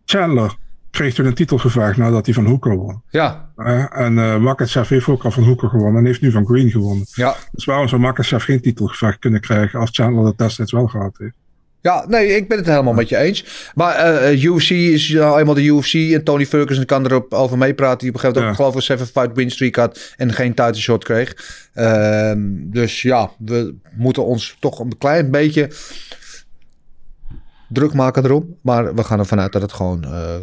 Chandler kreeg toen een titelgevecht nadat hij van Hoeker won. ja, en uh, Makachev heeft ook al van Hoeker gewonnen en heeft nu van Green gewonnen. ja. Dus waarom zou Makachev geen titelgevecht kunnen krijgen als Chandler dat destijds wel gehad heeft? Ja, nee, ik ben het helemaal met je eens. Maar eh, UFC is nou eenmaal de UFC. En Tony Ferguson kan erop over meepraten. Die op een gegeven moment Ja. ook geloof ik een 7-fight win streak had. En geen title shot kreeg. Ehm, dus ja, we moeten ons toch een klein beetje druk maken erom. Maar we gaan ervan uit dat het gewoon eh,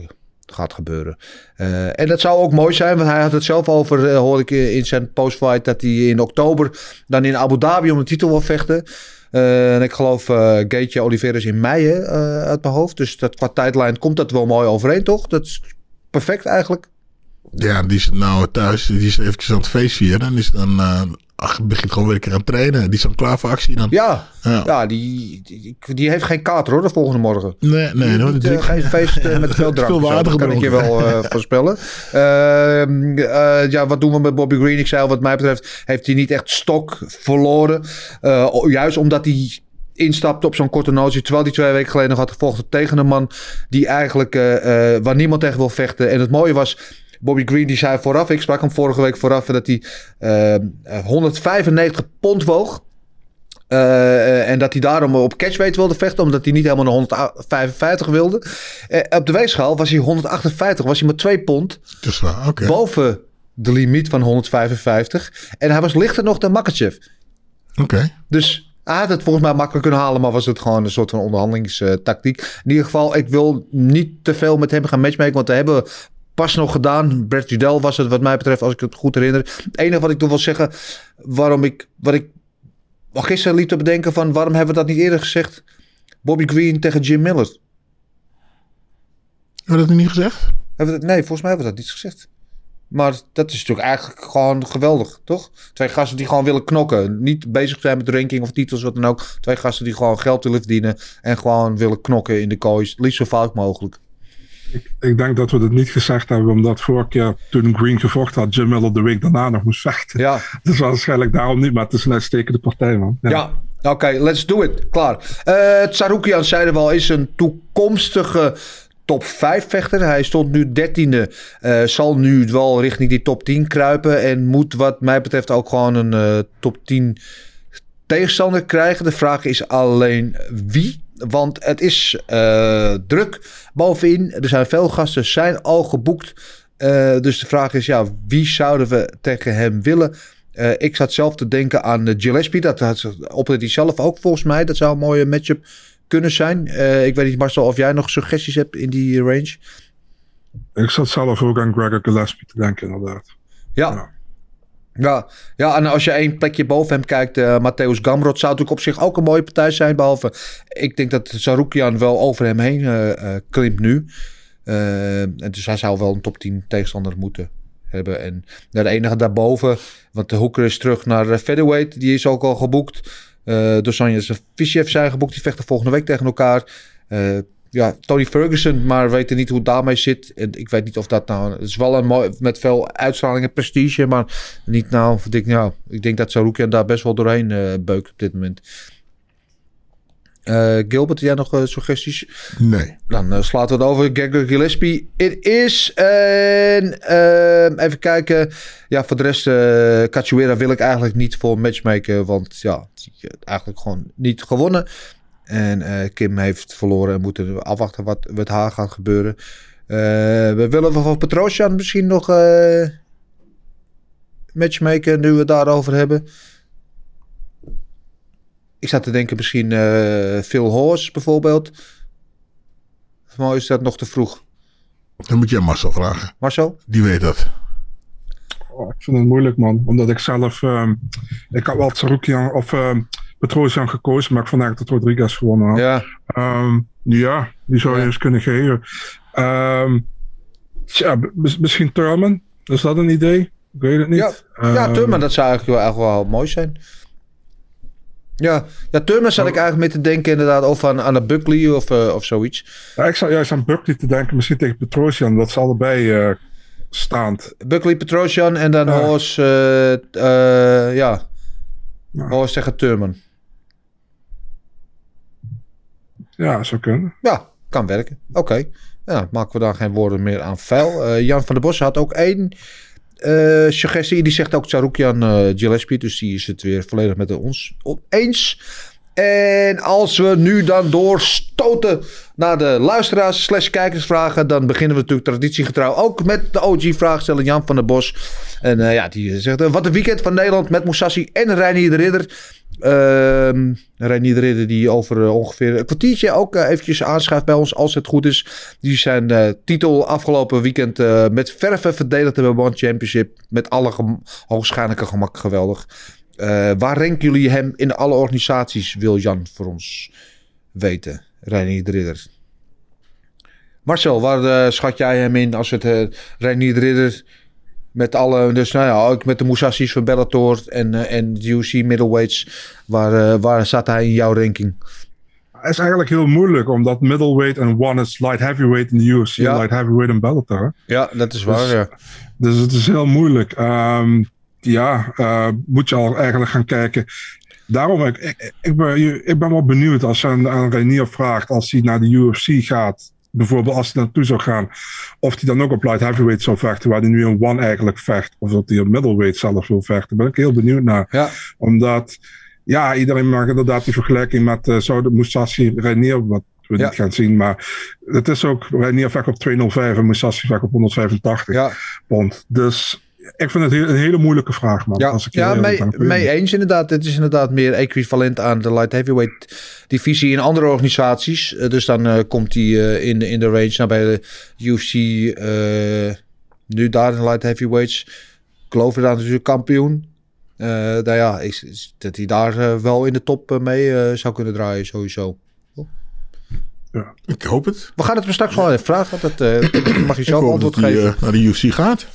gaat gebeuren. Eh, en dat zou ook mooi zijn. Want hij had het zelf over, eh, hoorde ik in zijn postfight. Dat hij in oktober dan in Abu Dhabi om de titel wil vechten. Eh, en ik geloof uh, Gaetje Oliveira is in mei uit mijn hoofd. Dus dat, qua tijdlijn komt dat wel mooi overeen, toch? Dat is perfect eigenlijk. Ja, die is nou thuis. Die is eventjes aan het feest vieren. En is dan... Uh, ach, begint gewoon weer een keer aan het trainen. Die is dan klaar voor actie dan. Ja, ja. ja die, die, die, heeft geen kater hoor, de volgende morgen. Nee, nee. Die, niet, uh, geen feest uh, met veel drank. veel water zo, kan ik je wel voorspellen. Uh, ja, wat doen we met Bobby Green? Ik zei al, wat mij betreft heeft hij niet echt stok verloren. Juist omdat hij instapte op zo'n korte notie. Terwijl hij twee weken geleden nog had gevochten tegen een man die eigenlijk waar niemand tegen wil vechten. En het mooie was, Bobby Green die zei vooraf, ik sprak hem vorige week vooraf, dat hij uh, 195 pond woog. Uh, en dat hij daarom op catchweight wilde vechten, omdat hij niet helemaal naar 155 wilde. Uh, op de weegschaal was hij 158, was hij maar 2 pond. Dus, okay. Boven de limiet van 155. En hij was lichter nog dan Makachev. Oké. Okay. Dus hij had het volgens mij makkelijk kunnen halen, maar was het gewoon een soort van onderhandelingstactiek. In ieder geval, ik wil niet te veel met hem gaan matchmaken, want we hebben pas nog gedaan. Brett Judel was het, wat mij betreft, als ik het goed herinner. Het enige wat ik toch wil zeggen, waarom ik, wat ik gisteren liet te bedenken van, waarom hebben we dat niet eerder gezegd? Bobby Green tegen Jim Miller. Hebben we dat niet gezegd? Hebben we dat, nee, volgens mij hebben we dat niet gezegd. Maar dat is natuurlijk eigenlijk gewoon geweldig, toch? Twee gasten die gewoon willen knokken. Niet bezig zijn met ranking of titels, wat dan ook. Twee gasten die gewoon geld willen verdienen. En gewoon willen knokken in de koois. Liefst zo fout mogelijk. Ik, ik, denk dat we het niet gezegd hebben, omdat vorige keer toen Green gevochten had, Jim Miller de week daarna nog moest vechten. Ja. Dus waarschijnlijk daarom niet, maar het is een uitstekende partij, man. Ja, ja oké, okay, let's do it. Klaar. Uh, Tsaroukian zeiden we al, is een toekomstige top 5 vechter. Hij stond nu 13e. Uh, zal nu wel richting die top 10 kruipen. En moet wat mij betreft ook gewoon een uh, top 10 tegenstander krijgen. De vraag is alleen wie. Want het is uh, druk bovenin. Er zijn veel gasten, zijn al geboekt. dus de vraag is, ja, wie zouden we tegen hem willen? Eh, ik zat zelf te denken aan Gillespie. Dat opent hij zelf ook volgens mij. Dat zou een mooie matchup kunnen zijn. Eh, ik weet niet, Marcel, of jij nog suggesties hebt in die range? Ik zat zelf ook aan Gregor Gillespie te denken, inderdaad. Ja. ja. Ja, ja, en als je één plekje boven hem kijkt, uh, Matthäus Gamrot zou natuurlijk op zich ook een mooie partij zijn. Behalve, ik denk dat Sarukian wel over hem heen uh, uh, klimt nu. en dus hij zou wel een top 10 tegenstander moeten hebben. En de enige daarboven, want de Hoeker is terug naar featherweight. Die is ook al geboekt. Uh, Dos Anjos en zijn geboekt. Die vechten volgende week tegen elkaar ja, Tony Ferguson, maar weten niet hoe het daarmee zit. En ik weet niet of dat nou. Het is wel een mooi, met veel uitstraling en prestige, maar niet nou. Ik, nou, ik denk dat Sarukian daar best wel doorheen uh, beukt op dit moment. Uh, Gilbert, jij nog uh, suggesties? Nee. Dan uh, slaat het over. Gregor Gillespie. Het is. En, even kijken. Ja, voor de rest. Uh, Cachoeira wil ik eigenlijk niet voor matchmaken. Want ja, eigenlijk gewoon niet gewonnen. En uh, Kim heeft verloren en moeten afwachten wat met haar gaat gebeuren. Uh, we willen van Petrosian misschien nog uh, matchmaken nu we het daarover hebben. Ik zat te denken misschien Phil Horse bijvoorbeeld. Maar is dat nog te vroeg? Dan moet je Marcel vragen. Marcel? Die weet dat. Oh, ik vind het moeilijk man. Omdat ik zelf... Um, ik had wel Sarukian of... Petrosian gekozen, maar ik vond eigenlijk dat Rodriguez gewonnen had. Ja. Um, ja, die zou je ja. eens kunnen geven. Um, tja, misschien Thurman. Is dat een idee? Ik weet het niet. Ja, ja Thurman, dat zou eigenlijk wel, eigenlijk wel mooi zijn. Ja, ja Thurman zat ik eigenlijk mee te denken inderdaad of aan, aan een Buckley of, uh, of zoiets. Ja, ik zou juist aan Buckley te denken, misschien tegen Petrosian. Dat ze allebei uh, staand. Buckley, Petrosian en dan uh. Horst, uh, ja. Nou. Horst tegen Thurman. Ja, zou kunnen. Ja, kan werken. Oké. Okay. Ja, maken we daar geen woorden meer aan vuil. Uh, Jan van der Bos had ook één uh, suggestie. Die zegt ook Sarukian uh, Gillespie. Dus die is het weer volledig met ons eens. En als we nu dan doorstoten naar de luisteraars slash kijkersvragen... dan beginnen we natuurlijk traditiegetrouw ook met de OG-vraagsteller Jan van der Bos. En uh, ja, die zegt... wat een weekend van Nederland met Moussashi en Reinier de Ridder... Uh, Reinier de Ridder die over uh, ongeveer een kwartiertje ook eventjes aanschuift bij ons als het goed is. Die zijn titel afgelopen weekend met verven verdedigd hebben One Championship. Met alle hoogschijnlijke gemak geweldig. Waar ranken jullie hem in alle organisaties, wil Jan voor ons weten. Reinier de Ridder. Marcel, waar schat jij hem in als het Reinier de Ridder... Met alle, dus nou ja, ook met de Moussassis van Bellator en, uh, en de UC middleweights. Waar, uh, waar zat hij in jouw ranking? Het is eigenlijk heel moeilijk, omdat middleweight en one is light heavyweight in de UFC, ja. light heavyweight in Bellator. Ja, dat is waar, dus, ja. Dus het is heel moeilijk. Um, ja, uh, moet je al eigenlijk gaan kijken. Daarom, ik, ik, ik, ben, ik ben wel benieuwd als je aan, aan Renier vraagt, als hij naar de UFC gaat, bijvoorbeeld als hij naartoe zou gaan, of hij dan ook op light heavyweight zou vechten, waar hij nu een one eigenlijk vecht, of dat hij op middleweight zelf wil vechten. Daar ben ik heel benieuwd naar. Ja. Omdat, ja, iedereen maakt inderdaad die vergelijking met uh, zou de Musashi Reinier, wat we ja. niet gaan zien, maar het is ook, Reinier vecht op 205 en Musashi vecht op 185 ja. pond. Dus ik vind het een hele moeilijke vraag, man. Ja, als ik ja mee, mee eens inderdaad. Het is inderdaad meer equivalent aan de light heavyweight divisie in andere organisaties. Uh, dus dan uh, komt hij uh, in, in de range naar bij de UFC. nu daar in light heavyweights. Glover daar natuurlijk kampioen. nou ja, is, is dat hij daar wel in de top mee zou kunnen draaien sowieso. Ja. Ik hoop het. We gaan het straks wel even vragen. Dat uh, mag je zelf antwoord die, geven. Uh, naar de UFC gaat.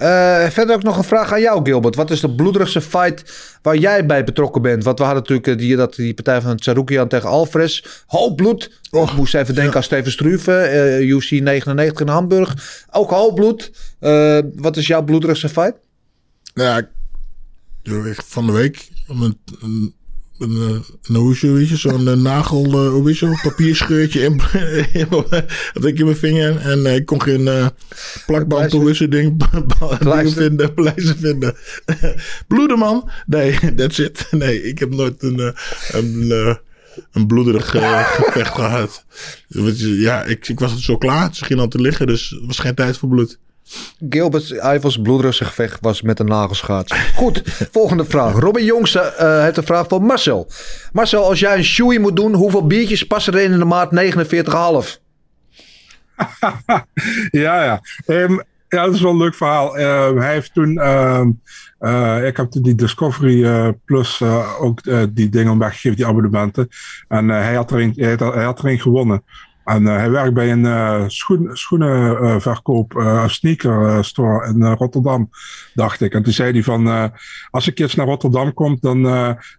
Uh, verder ook nog een vraag aan jou, Gilbert. Wat is de bloederigste fight waar jij bij betrokken bent? Want we hadden natuurlijk die, dat, die partij van Tsaroukian tegen Alvarez. Hoop bloed. Oh, ik moest even denken ja. aan Steven Struve. UFC 99 in Hamburg. Ook hoop bloed. wat is jouw bloederigste fight? Nou ja, van de week... Een, een een, een hoesje, weet je, zo'n uh, nagel, uh, weet je, papierscheurtje in, had ik in mijn vinger. En ik kon geen uh, plakband toewissen ding, ding vinden, pleizen vinden. Bloeden, man. Nee, that's it. Nee, ik heb nooit een, een, een bloederig gevecht gehad. Ja, ik, ik was het zo klaar. Ze ging al te liggen, dus er was geen tijd voor bloed. Gilbert Ivers bloederige gevecht was met een nagelschaats. Goed, volgende vraag. Robin Jongse eh, heeft een vraag voor Marcel. Marcel, als jij een shoei moet doen, hoeveel biertjes passen er in de maat 49,5? ja, ja. Ehm, ja, dat is wel een leuk verhaal. Ehm, hij heeft toen. ehm, eh, ik heb die Discovery eh, Plus ook die dingen weggegeven, die abonnementen. En hij, had er een, hij, had, hij had er een gewonnen. En eh, hij werkt bij een eh, schoen, schoenenverkoop, eh, sneaker store in Rotterdam, dacht ik. En toen zei hij van, als ik eens naar Rotterdam kom, dan,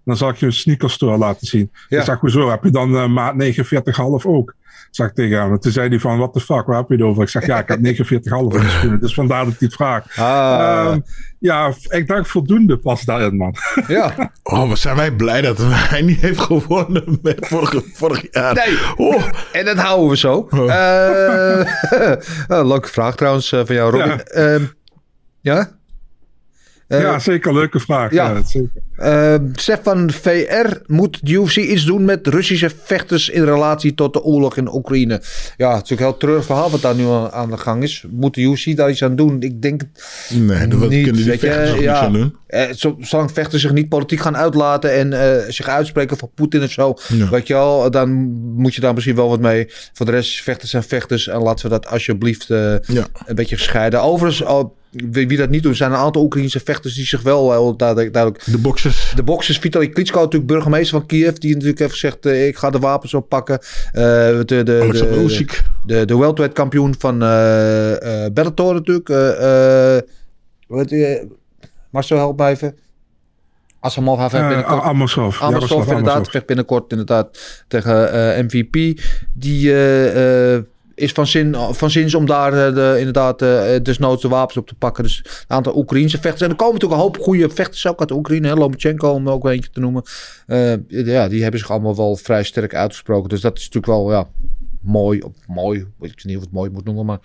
dan zal ik je een sneakerstore laten zien. Ja. Ik zeg, hoezo, heb je dan maat 49,5 ook? Zeg ik tegen hem. En toen zei hij van, what the fuck, waar heb je het over? Ik zeg, ja, ik heb 49,5 in de schoenen. Dus vandaar dat ik vraag. Ah. Ehm, ja, ik denk voldoende pas daarin, man. Ja. Oh, wat zijn wij blij dat hij niet heeft gewonnen met vorig, vorig jaar. Nee. Oh, En dat houden we zo. Eh, eh, leuke vraag trouwens eh, van jou, Robin. Ja. Ehm, ja? Eh, ja, zeker, leuke vraag. ja. Ja. zeker. Eh, Stefan VR, moet de UFC iets doen met Russische vechters in relatie tot de oorlog in Oekraïne? Ja, het is natuurlijk een heel treurig verhaal wat daar nu aan aan de gang is. Moet de UFC daar iets aan doen? Ik denk nee, dat niet. kunnen die je, vechters ook ja. aan doen. Eh, zo- zolang vechters zich niet politiek gaan uitlaten en eh, zich uitspreken voor Poetin of zo, Ja. weet je wel, dan moet je daar misschien wel wat mee. Voor de rest, vechters zijn vechters en laten we dat alsjeblieft eh, Ja. een beetje gescheiden. Overigens, oh, wie, wie dat niet doet, zijn een aantal Oekraïnse vechters die zich wel heel duidelijk, duidelijk De boxers. de boxers, Vitaly Klitschko, natuurlijk burgemeester van Kiev, die natuurlijk heeft gezegd: eh, ik ga de wapens oppakken. Eh, de, de, de, Alexander de, de, de welterweight kampioen van eh eh Bellator natuurlijk. eh eh, eh, Marcel, help mij even. Asamov heeft Eh, binnenkort... Amosov. Amosov, Jaroslav inderdaad. Amosov. Vecht binnenkort inderdaad tegen eh, MVP. Die eh, eh, is van, zin, van zins om daar eh, de, inderdaad eh desnoods de wapens op te pakken. Dus een aantal Oekraïnse vechters. En er komen natuurlijk een hoop goede vechters ook uit Oekraïne. Lomachenko om ook eentje te noemen. Eh, ja, die hebben zich allemaal wel vrij sterk uitgesproken. Dus dat is natuurlijk wel ja, mooi. Mooi, ik weet niet of het mooi moet noemen, maar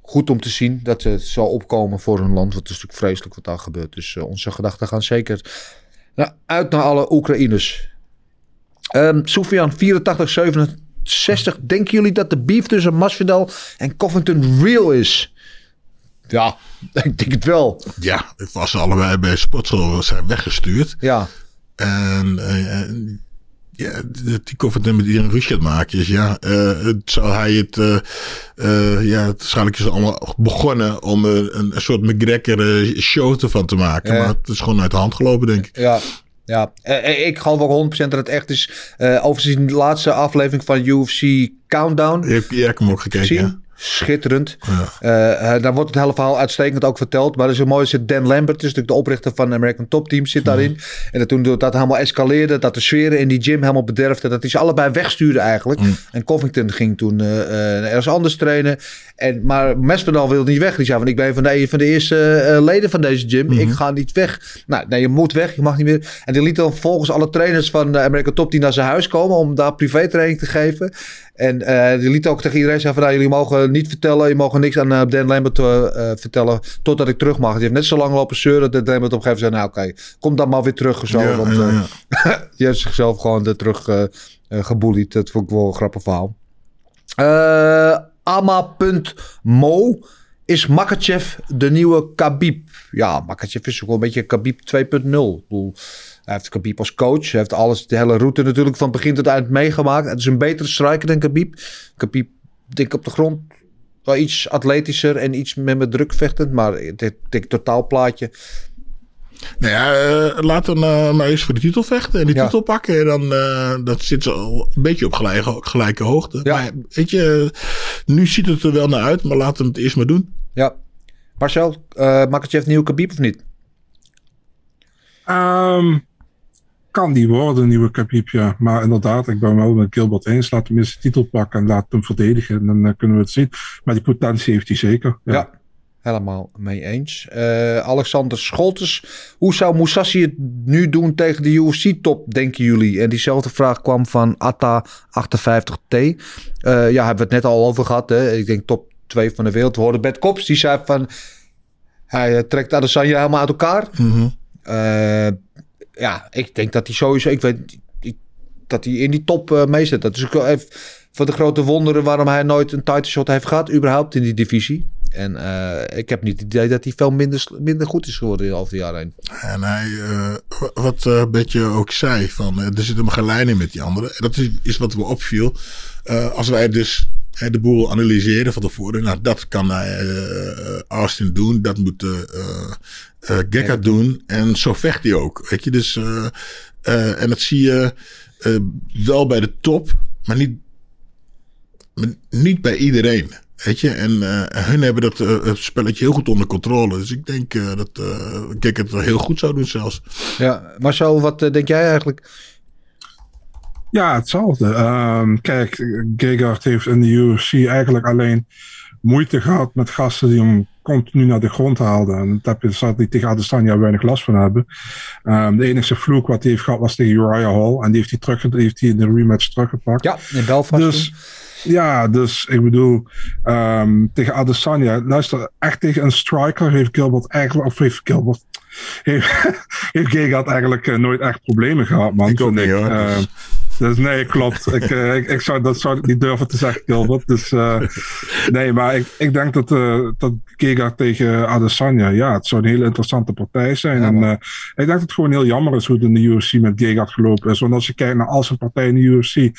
goed om te zien dat ze zo opkomen voor hun land. Want het is natuurlijk vreselijk wat daar gebeurt. Dus onze gedachten gaan zeker nou, uit naar alle Oekraïners. Ehm Soufian 84, 67. Denken jullie dat de beef tussen Masvidal en Covington real is? Ja, ik denk het wel. Ja, het was allebei bij Sportschool zijn weggestuurd. Ja, En eh, eh, ja, die Covington met iedereen ruzie gaat maken. Dus ja, eh, het zou hij het... eh, ja, waarschijnlijk is het allemaal begonnen om een, een soort McGregor eh, show ervan te maken. Ja. Maar het is gewoon uit de hand gelopen, denk ik. ja. Ja, Eh, eh, ik geloof ook 100% dat het echt is. Eh overigens in de laatste aflevering van UFC Countdown. Je hebt hem ook gekeken, ja? Schitterend. Ja. Eh, eh, daar wordt het hele verhaal uitstekend ook verteld. Maar dat is een mooi. Zit Dan Lambert, is natuurlijk de oprichter van American Top Team, zit daarin. En dat toen dat helemaal escaleerde, dat de sfeer in die gym helemaal bederfde, dat hij ze allebei wegstuurde eigenlijk. En Covington ging toen eh, ergens anders trainen. En, maar Masvidal wilde niet weg. Die zei van, ik ben van de, van de eerste leden van deze gym. Ik ga niet weg. Nou, nee, je moet weg. Je mag niet meer. En die liet dan volgens alle trainers van de American Top Team naar zijn huis komen om daar privétraining te geven. En eh, die liet ook tegen iedereen zeggen van, nou, jullie mogen niet vertellen. Je mogen niks aan eh, Dan Lambert eh, vertellen totdat ik terug mag. Die heeft net zo lang lopen zeuren dat Dan Lambert op een gegeven moment zei, nou oké, kom dan maar weer terug. Zo, Ja, want, ja, ja. die heeft zichzelf gewoon er terug geboelied. Dat vond ik wel een grappig verhaal. Ama.mo. Is Makachev de nieuwe Khabib? Ja, Makachev is ook wel een beetje Khabib 2.0. Hij heeft Khabib als coach. Hij heeft alles, de hele route natuurlijk van begin tot eind meegemaakt. Het is een betere striker dan Khabib. Khabib, denk ik op de grond, wel iets atletischer en iets meer met druk vechtend. Maar ik denk, denk totaalplaatje. Nou ja, eh, laten we nou maar eens voor de titel vechten en die Ja. titel pakken. En dan eh, dat zit ze al een beetje op gelijke, gelijke hoogte. Ja. Maar weet je, nu ziet het er wel naar uit, maar laten we het eerst maar doen. Ja. Marcel, uh, Makachev nieuwe Khabib of niet? Ehm, kan die worden, nieuwe Khabib, ja. Maar inderdaad, ik ben wel met Gilbert eens. Laat hem eens de titel pakken en laat hem verdedigen. En dan eh, kunnen we het zien. Maar die potentie heeft hij zeker. Ja. Ja. Helemaal mee eens. Eh, Alexander Scholtes. Hoe zou Musashi het nu doen tegen de UFC-top, denken jullie? En diezelfde vraag kwam van Atta58T. Eh, ja, hebben we het net al over gehad. Hè? Ik denk top 2 van de wereld. We hoorden Bert Kops. Die zei van... Hij trekt Adesanya helemaal uit elkaar. Eh, ja, ik denk dat hij sowieso... Ik weet dat hij in die top eh meezit. Dat is ook even van de grote wonderen waarom hij nooit een title shot heeft gehad. überhaupt in die divisie. En eh, ik heb niet het idee dat hij veel minder, minder goed is geworden over de jaren heen. En hij, uh, wat uh, Betje ook zei, van, er zit helemaal geen lijn in met die anderen. En dat is, is wat me opviel. als wij dus de boel analyseren van tevoren. Nou, dat kan Austin doen. Dat moet Gekka doen. En zo vecht hij ook. Weet je, dus... en dat zie je wel bij de top, maar niet, maar niet bij iedereen. Weet je, en uh, hun hebben dat uh, spelletje heel goed onder controle. Dus ik denk uh, dat Gek het heel goed zou doen zelfs. Ja, Marcel, wat denk jij eigenlijk? Ja, hetzelfde. Um, kijk, Gegard heeft in de UFC eigenlijk alleen moeite gehad met gasten die hem continu naar de grond haalden. En dat zal hij tegen Adesanya weinig last van hebben. Um, de enige vloek wat hij heeft gehad was tegen Uriah Hall. En die heeft hij, terug, heeft hij in de rematch teruggepakt. Ja, in Belfast. Dus, ja, dus ik bedoel, um, tegen Adesanya, luister, echt tegen een striker heeft Gilbert eigenlijk, of heeft Gilbert, heeft, heeft Gegard eigenlijk uh, nooit echt problemen gehad, man. Ik ook niet, hoor. Uh, dus nee, klopt. ik, uh, ik, ik, zou, dat zou ik niet durven te zeggen, Gilbert. Dus uh, nee, maar ik, ik denk dat, uh, dat Gegard tegen Adesanya, ja, het zou een hele interessante partij zijn. Ja, en uh, ik denk dat het gewoon heel jammer is hoe het in de UFC met Gegard gelopen is. Want als je kijkt naar al zijn partijen in de UFC,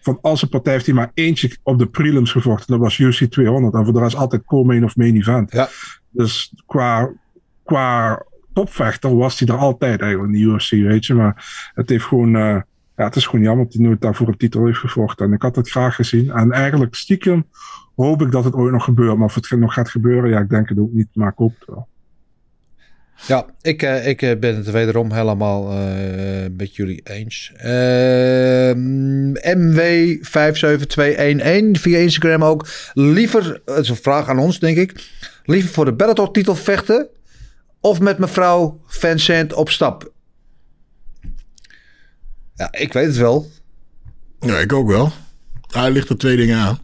van al zijn partij heeft hij maar eentje op de prelims gevochten. Dat was UFC 200. En voor de rest altijd co-main of main event. Ja. Dus qua, qua topvechter was hij er altijd eigenlijk in de UFC, weet je. Maar het heeft gewoon ja, het is gewoon jammer dat hij nooit daarvoor een titel heeft gevochten. En ik had het graag gezien. En eigenlijk stiekem hoop ik dat het ooit nog gebeurt. Maar of het nog gaat gebeuren, ja, ik denk het ook niet. Maar ik hoop wel. Ja, ik, uh, ik ben het wederom helemaal uh, met jullie eens. Uh, MW57211 via Instagram ook. Liever, is een vraag aan ons denk ik. Liever voor de Bellator titel vechten of met mevrouw Vincent op stap? Ja, ik weet het wel. Ja, ik ook wel. Hij ligt er twee dingen aan.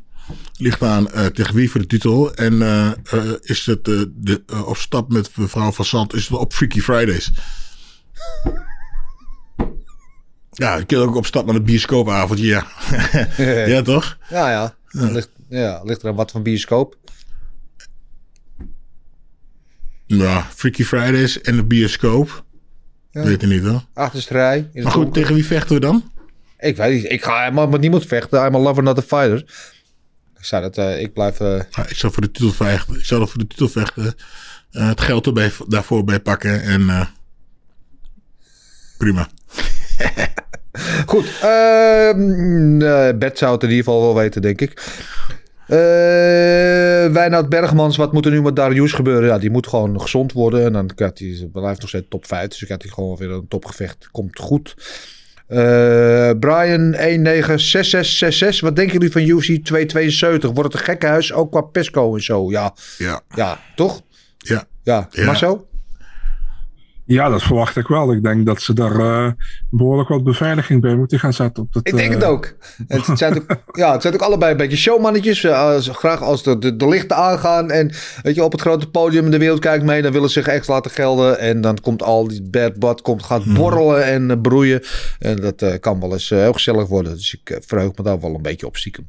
Ligt aan uh, tegen wie voor de titel. En uh, uh, is het de, op stap met mevrouw van Sant is het op Freaky Fridays. ja, ik kan ook op stap met een bioscoopavondje, ja. ja, toch? Ja, ja. ja. Ligt, ja, ligt er aan wat van bioscoop? Ja, Freaky Fridays en de bioscoop. Ja. Weet je niet hoor. Achterste rij. Maar goed, donker. tegen wie vechten we dan? Ik weet niet. Ik ga helemaal met niemand vechten. I'm a lover, not a fighter. Ik zou dat, uh, ik blijf... Uh... Ja, ik zou voor de titel vechten. Ik zou voor de titel vechten. Uh, het geld erbij, daarvoor bij pakken. En prima. Goed. Uh, Bert zou het in ieder geval wel weten, denk ik. Uh, Bergmans, wat moet er nu met Darius gebeuren? Ja, die moet gewoon gezond worden. En dan krijgt hij, blijft nog steeds top 5. Dus dan krijgt hij gewoon weer een topgevecht. Komt goed. Uh, Brian 196666. Wat denken jullie van UFC 272? Wordt het een gekkenhuis? Ook qua Pesco en zo. Ja, ja. ja toch? Ja. Ja, ja. Marcel? Ja, dat verwacht ik wel. Ik denk dat ze daar uh, behoorlijk wat beveiliging bij moeten gaan zetten. Op dat, ik denk het ook. Het zijn ook, ja, het zijn ook allebei een beetje showmannetjes. Uh, graag als de, de, de, lichten aangaan en weet je, op het grote podium in de wereld kijkt mee, dan willen ze zich echt laten gelden. En dan komt al die bad bad komt, gaat borrelen en broeien. En dat kan wel eens heel gezellig worden. Dus ik verheug me daar wel een beetje op stiekem.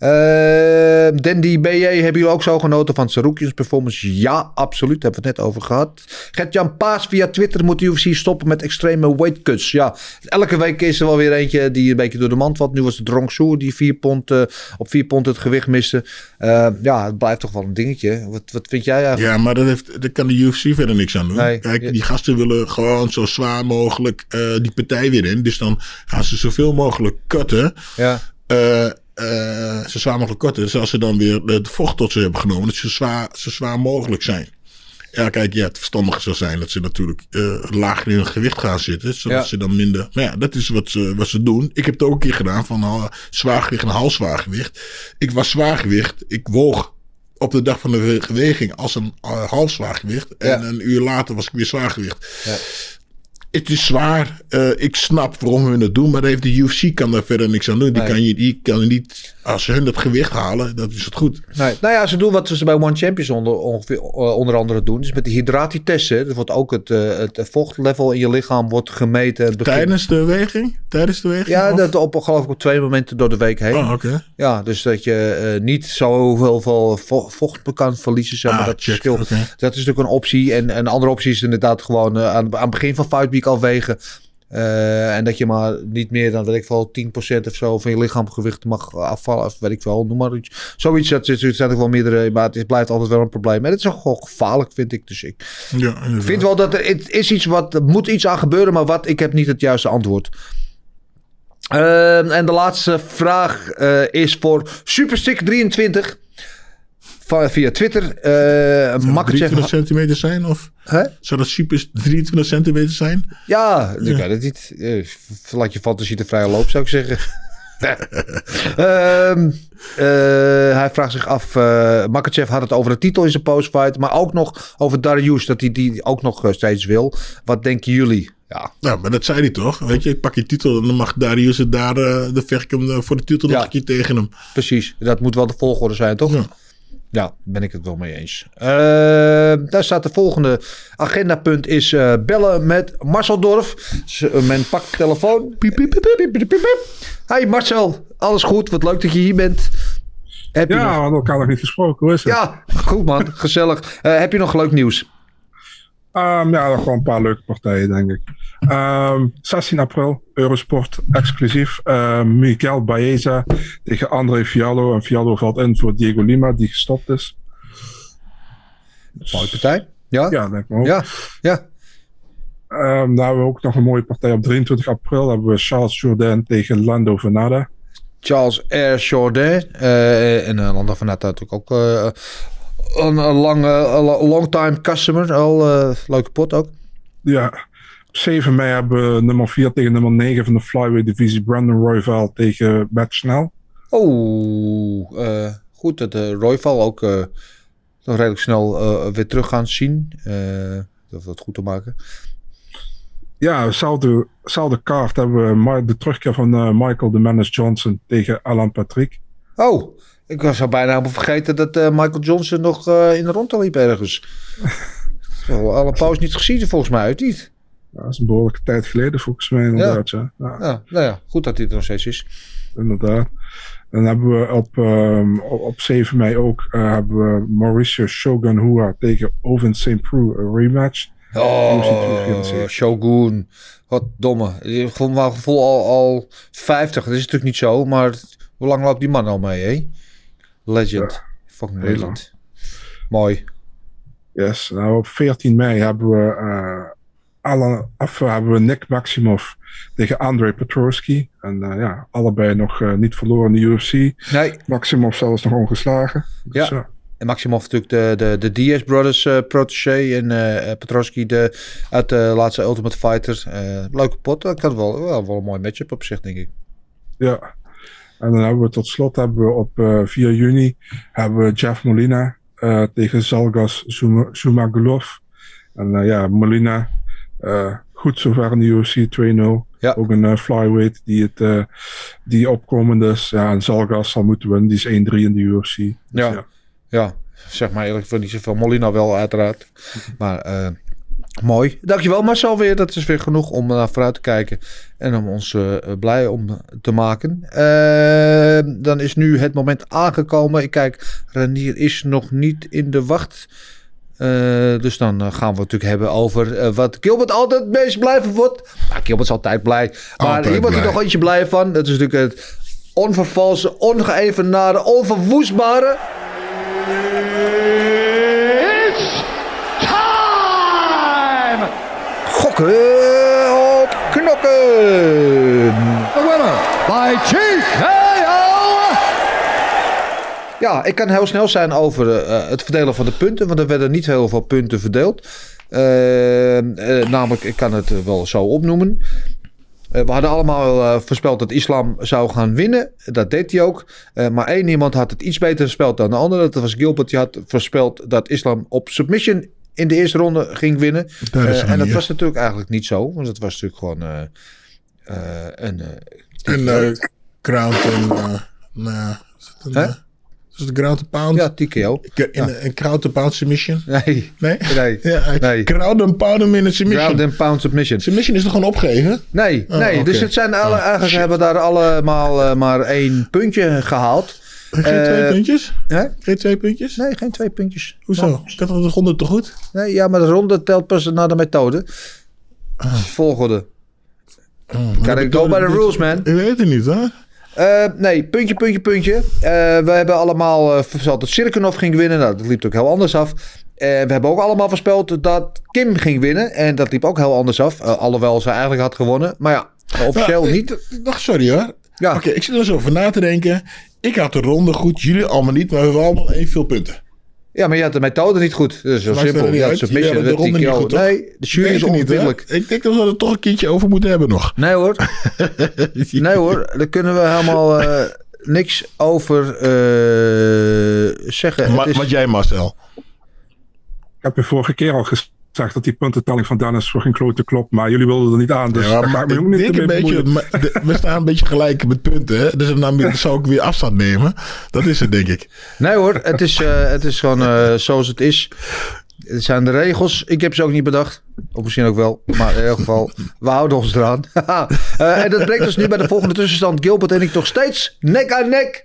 Uh, Dandy BJ, hebben jullie ook zo genoten van Sarukians performance? Ja, absoluut. Hebben we het net over gehad. Gert-Jan Paas via Twitter moet de UFC stoppen met extreme weight cuts. Ja, elke week is er wel weer eentje die een beetje door de mand valt. Nu was het Drongsoe die vier pond, uh, op vier pond het gewicht miste. Uh, ja, het blijft toch wel een dingetje. Wat, wat vind jij eigenlijk? Ja, maar dat heeft, daar kan de UFC verder niks aan doen. Nee, Kijk, ja. die gasten willen gewoon zo zwaar mogelijk die partij weer in. Dus dan gaan ze zoveel mogelijk cutten. Ja. Uh, zo zwaar mogelijk korten. Dus als ze dan weer het vocht tot ze hebben genomen, dat ze zwaar, zo zwaar mogelijk zijn. Ja, kijk, ja, het verstandige zou zijn dat ze natuurlijk uh, lager in hun gewicht gaan zitten. Zodat ja. ze dan minder. Maar ja, dat is wat ze, wat ze doen. Ik heb het ook een keer gedaan van uh, zwaargewicht en halfzwaargewicht. Ik was zwaargewicht. Ik woog op de dag van de geweging als een uh, halfzwaargewicht. En ja. een uur later was ik weer zwaargewicht. Ja. Het is zwaar. Eh, ik snap waarom hun het doen. Maar heeft de UFC kan daar verder niks aan doen. Die, Nee. kan je, die kan niet... Als ze hun dat gewicht halen, dat is het goed. Nee. Nou ja, ze doen wat ze bij One Champions onder, ongeveer, eh, onder andere doen. Dus met de hydratietesten. Er wordt ook het, eh, het vochtlevel in je lichaam wordt gemeten. Tijdens de weging? Tijdens de weging? Ja, Of- dat op, geloof ik op twee momenten door de week heen. Oh, oké. Ja, dus dat je eh, niet zoveel veel vo- vocht kan verliezen. Zeg maar, Ah, dat, check, oké. dat is natuurlijk een optie. En een andere optie is inderdaad gewoon aan, aan het begin van Fight Week al wegen. Eh, en dat je maar niet meer dan, weet ik wel, 10% of zo van je lichaamgewicht mag afvallen. Of weet ik wel, noem maar iets. Zoiets, dat zijn er wel meerdere, maar het blijft altijd wel een probleem. En het is ook gewoon gevaarlijk, vind ik. Dus ik Ja, vind wel dat er het is iets wat, er moet iets aan gebeuren, maar wat, ik heb niet het juiste antwoord. Ehm, en de laatste vraag eh, is voor Superstick23 van, via Twitter. Dat Makkertje. 23 centimeter zijn? Of Hè? zou dat super 23 centimeter zijn? Ja, ik weet het niet. Eh, Laat je fantasie de vrije loop, zou ik zeggen. Ehm, eh, hij vraagt zich af, eh Makachev had het over de titel in zijn postfight, maar ook nog over Darius, dat hij die ook nog steeds wil. Wat denken jullie? Ja, Nou, maar dat zei hij toch? Weet je, ik pak je titel en dan mag Darius het daar, de vecht ik hem voor de titel nog Ja. een keer tegen hem. precies. Dat moet wel de volgorde zijn, toch? Ja. Ja, ben ik het wel mee eens. Eh, daar staat de volgende agendapunt is eh, bellen met Marcel Dorf. Eh, men pakt de telefoon. Piep, piep, piep, piep, piep, piep, piep. Hey Marcel, alles goed? Wat leuk dat je hier bent. Heb je Ja, we nog... hadden elkaar nog niet gesproken. Hoe is het? Ja, goed man, gezellig. Eh, heb je nog leuk nieuws? Ehm, ja, nog wel een paar leuke partijen, denk ik. Ehm, 16 april, Eurosport exclusief. Ehm, Miguel Baeza tegen André Fiallo. En Fiallo valt in voor Diego Lima, die gestopt is. Mooie partij. Ja? Ja, denk ik ook. Ja, ja. Ehm, dan hebben we ook nog een mooie partij op 23 april. hebben we Charles Jourdain tegen Lando Venada. Charles R. Jourdain. eh, en uh, Landa van Nata natuurlijk ook eh, een, een lange, long time customer. Al eh, leuke pot ook. Ja, op 7 mei hebben we nummer 4 tegen nummer 9 van de Flyweight divisie. Brandon Royval tegen Matt Snell. Oh, eh, goed dat de Royval ook eh, nog redelijk snel eh, weer terug gaan zien. Eh dat wat goed te maken. Ja, dezelfde, dezelfde kaart hebben we de terugkeer van eh, Michael de Menace Johnson tegen Alan Patrick. Oh, ik was al bijna vergeten dat eh, Michael Johnson nog eh, in de rondte liep ergens. Al al een pauze niet gezien volgens mij uit niet. Ja, dat is een behoorlijke tijd geleden volgens mij inderdaad. Ja. Ja, Ja, nou ja, goed dat hij er nog steeds is. inderdaad. Dan hebben we op, ehm, op, op 7 mei ook eh, hebben we Mauricio Shogun Hua tegen Oven St. Preux, een rematch. Oh, 274. Shogun. Wat domme. Ik voel mijn gevoel al, al 50. Dat is natuurlijk niet zo, maar hoe lang loopt die man al mee, hè? Legend. Fucking heel legend. Mooi. Yes, nou op 14 mei hebben we, Alan, of, eh, hebben we Nick Maximov tegen Andrei Petrosky. En eh, ja, allebei nog eh, niet verloren in de UFC. Nee, Maximov zelfs nog ongeslagen. Dus, Ja. ja. en Maximov natuurlijk de, de, de Diaz Brothers protégé. En Petrosky de, uit de laatste Ultimate Fighter. Eh, leuke pot. Dat kan wel, wel, wel een mooi matchup op zich, denk ik. Ja. En dan hebben we tot slot hebben we op eh, 4 juni hebben we Jeff Molina eh, tegen Zalgas Zuma- Zumagulov. En eh, ja, Molina eh, goed zover in de UFC 2-0. Ja. Ook een eh, flyweight die, het, eh, die opkomend is. Ja, en Zalgas zal moeten winnen. Die is 1-3 in de UFC. Dus Ja. Ja, zeg maar eerlijk, voor niet zoveel. Molina wel, uiteraard. Maar eh, mooi. Dankjewel Marcel weer. Dat is weer genoeg om naar vooruit te kijken. En om ons eh, blij om te maken. Eh, dan is nu het moment aangekomen. Ik kijk, Renier is nog niet in de wacht. Eh, dus dan eh, gaan we het natuurlijk hebben over eh, wat Gilbert altijd het meest blij van wordt. Nou, Gilbert is altijd blij. Maar Altijd hier wordt hij blij. nog eentje blij van. Dat is natuurlijk het onvervalse, ongeëvenaarde, onverwoestbare. It's time! Op knokken. The winner by TKO! Ja, ik kan heel snel zijn over eh, het verdelen van de punten. Want er werden niet heel veel punten verdeeld. Eh, eh, namelijk, ik kan het wel zo opnoemen. We hadden allemaal voorspeld dat islam zou gaan winnen. Dat deed hij ook. Maar één iemand had het iets beter voorspeld dan de andere. Dat was Gilbert. Die had voorspeld dat islam op submission in de eerste ronde ging winnen. Eh, en dat was natuurlijk eigenlijk niet zo. Want het was natuurlijk gewoon eh, eh, een... En uh, Ground en... Nou, een Ground and Pound? ja, TKO. In Een Ground and Pound submission? Nee, Nee? nee. Ja, Nee. Ground and Pound in een submission. Ground and pound submission. Submission is toch gewoon opgeven? Nee, Oh, nee. Dus het zijn alle, Oh, eigenlijk shit. hebben daar allemaal maar één puntje gehaald. Geen twee Eh, puntjes? Hè? Geen twee puntjes? Nee, geen twee puntjes. Hoezo? Ik had de ronde toch goed? Nee, ja, maar de ronde telt pas naar de methode. Volgorde. Gotta go by the rules, man. Ik weet het niet, hoor. Eh, nee, puntje, puntje, puntje. Eh, we hebben allemaal uh, voorspeld dat Sirkenov ging winnen. Nou, dat liep ook heel anders af. We hebben ook allemaal voorspeld dat Kim ging winnen. En dat liep ook heel anders af. Alhoewel ze eigenlijk had gewonnen. Maar ja, officieel Nou, niet. ik- Wacht, sorry hoor. Ja. Oké, ik zit er eens over na te denken. Ik had de ronde goed, jullie allemaal niet, maar we hebben allemaal evenveel punten. Ja, maar je had de methode niet goed. Dat is heel Maakt simpel. uit. submission, Jullie hebben de ronde niet goed, toch? Nee, de jury Ik is onverbiddelijk. Ik denk dat we er toch een keertje over moeten hebben nog. Nee hoor. nee hoor, daar kunnen we helemaal eh, niks over eh, zeggen. Ma- is- Wat jij, Marcel? Ik heb je vorige keer al gezegd dat die puntentelling van Dennis voor geen klote klopt. Maar jullie wilden er niet aan. Dus Ja, maar ik me ook ik niet denk een beetje, de- we staan een beetje gelijk met punten. Hè? Dus dan zou ik weer afstand nemen. Dat is het, denk ik. Nee hoor, het is, eh, het is gewoon eh, zoals het is. Het zijn de regels. Ik heb ze ook niet bedacht. Of misschien ook wel. Maar in ieder geval, we houden ons eraan. Eh, en dat brengt ons nu bij de volgende tussenstand. Gilbert en ik nog steeds nek aan nek.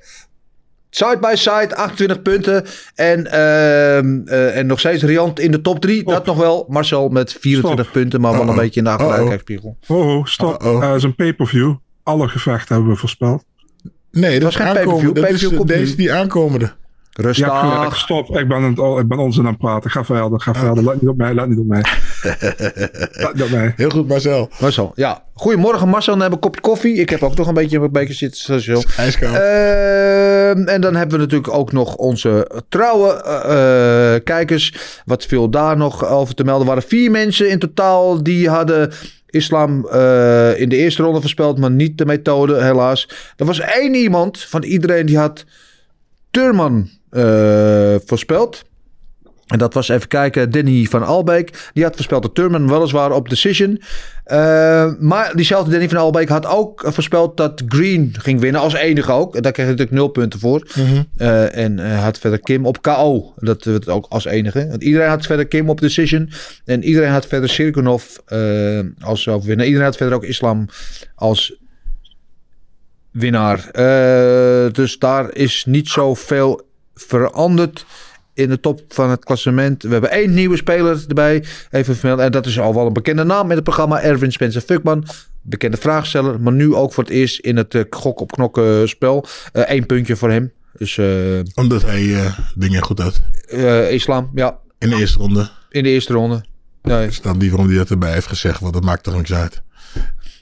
Side by side, 28 punten. En, ehm, eh, en nog steeds Riant in de top 3. Dat nog wel. Marcel met 24 Stop. punten, maar wel een beetje in de achteruitkijkspiegel. Oh, oh, stop. Eh, Het is een pay-per-view. Alle gevechten hebben we voorspeld. Nee, dat was is geen pay-per-view. Dat komt deze die aankomende. Je hebt gelijk. Rustig. Stop. Ik ben, het, ik ben onzin aan het praten. Ga verder. Ga verder. Let niet op mij. Let niet op mij. niet op mij. Heel goed, Marcel. Marcel, ja. Goedemorgen Marcel, dan hebben we een kopje koffie. Ik heb ook nog een beetje een beker zitten. IJskoud. Ehm, en dan hebben we natuurlijk ook nog onze trouwe eh, eh, kijkers. Wat viel daar nog over te melden? Er waren vier mensen in totaal die hadden islam eh, in de eerste ronde voorspeld, maar niet de methode, helaas. Er was één iemand van iedereen die had Turman voorspeld. En dat was even kijken, Danny van Albeek. Die had voorspeld dat Turman weliswaar op decision. Eh, maar diezelfde Danny van Albeek had ook eh, voorspeld dat Green ging winnen. Als enige ook. Daar kreeg hij natuurlijk nul punten voor. Eh, en eh, had verder Kim op KO. Dat werd ook als enige. Want iedereen had verder Kim op decision. En iedereen had verder Sirkunov eh als overwinnaar. Iedereen had verder ook Islam als winnaar. Eh, dus daar is niet zoveel veranderd in de top van het klassement. We hebben één nieuwe speler erbij. Even vermelden. En dat is al wel een bekende naam in het programma. Erwin Spencer Fuckman. Bekende vraagsteller. Maar nu ook voor het eerst in het eh, gok op knokken spel. Eén puntje voor hem. Dus eh, Omdat hij eh, dingen goed had. eh, islam, ja. In de eerste ronde. In de eerste ronde. Nee. Is dan die waarom die dat erbij heeft gezegd. Want dat maakt toch niks uit.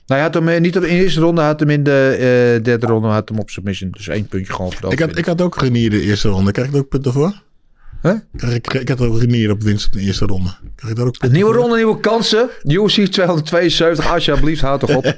Nou, hij had hem eh, niet op- in de eerste ronde. Had hem in de eh, derde ronde had hem op submission. Dus één puntje gewoon voor de Ik had, ik had ook Renier de eerste ronde. Krijg ik er ook punten voor? Huh? Krijg ik, ik had ook Renier op winst in de eerste ronde. Krijg ik daar ook punten Nieuwe voor? ronde, nieuwe kansen. UFC 272, alsjeblieft, houd toch op.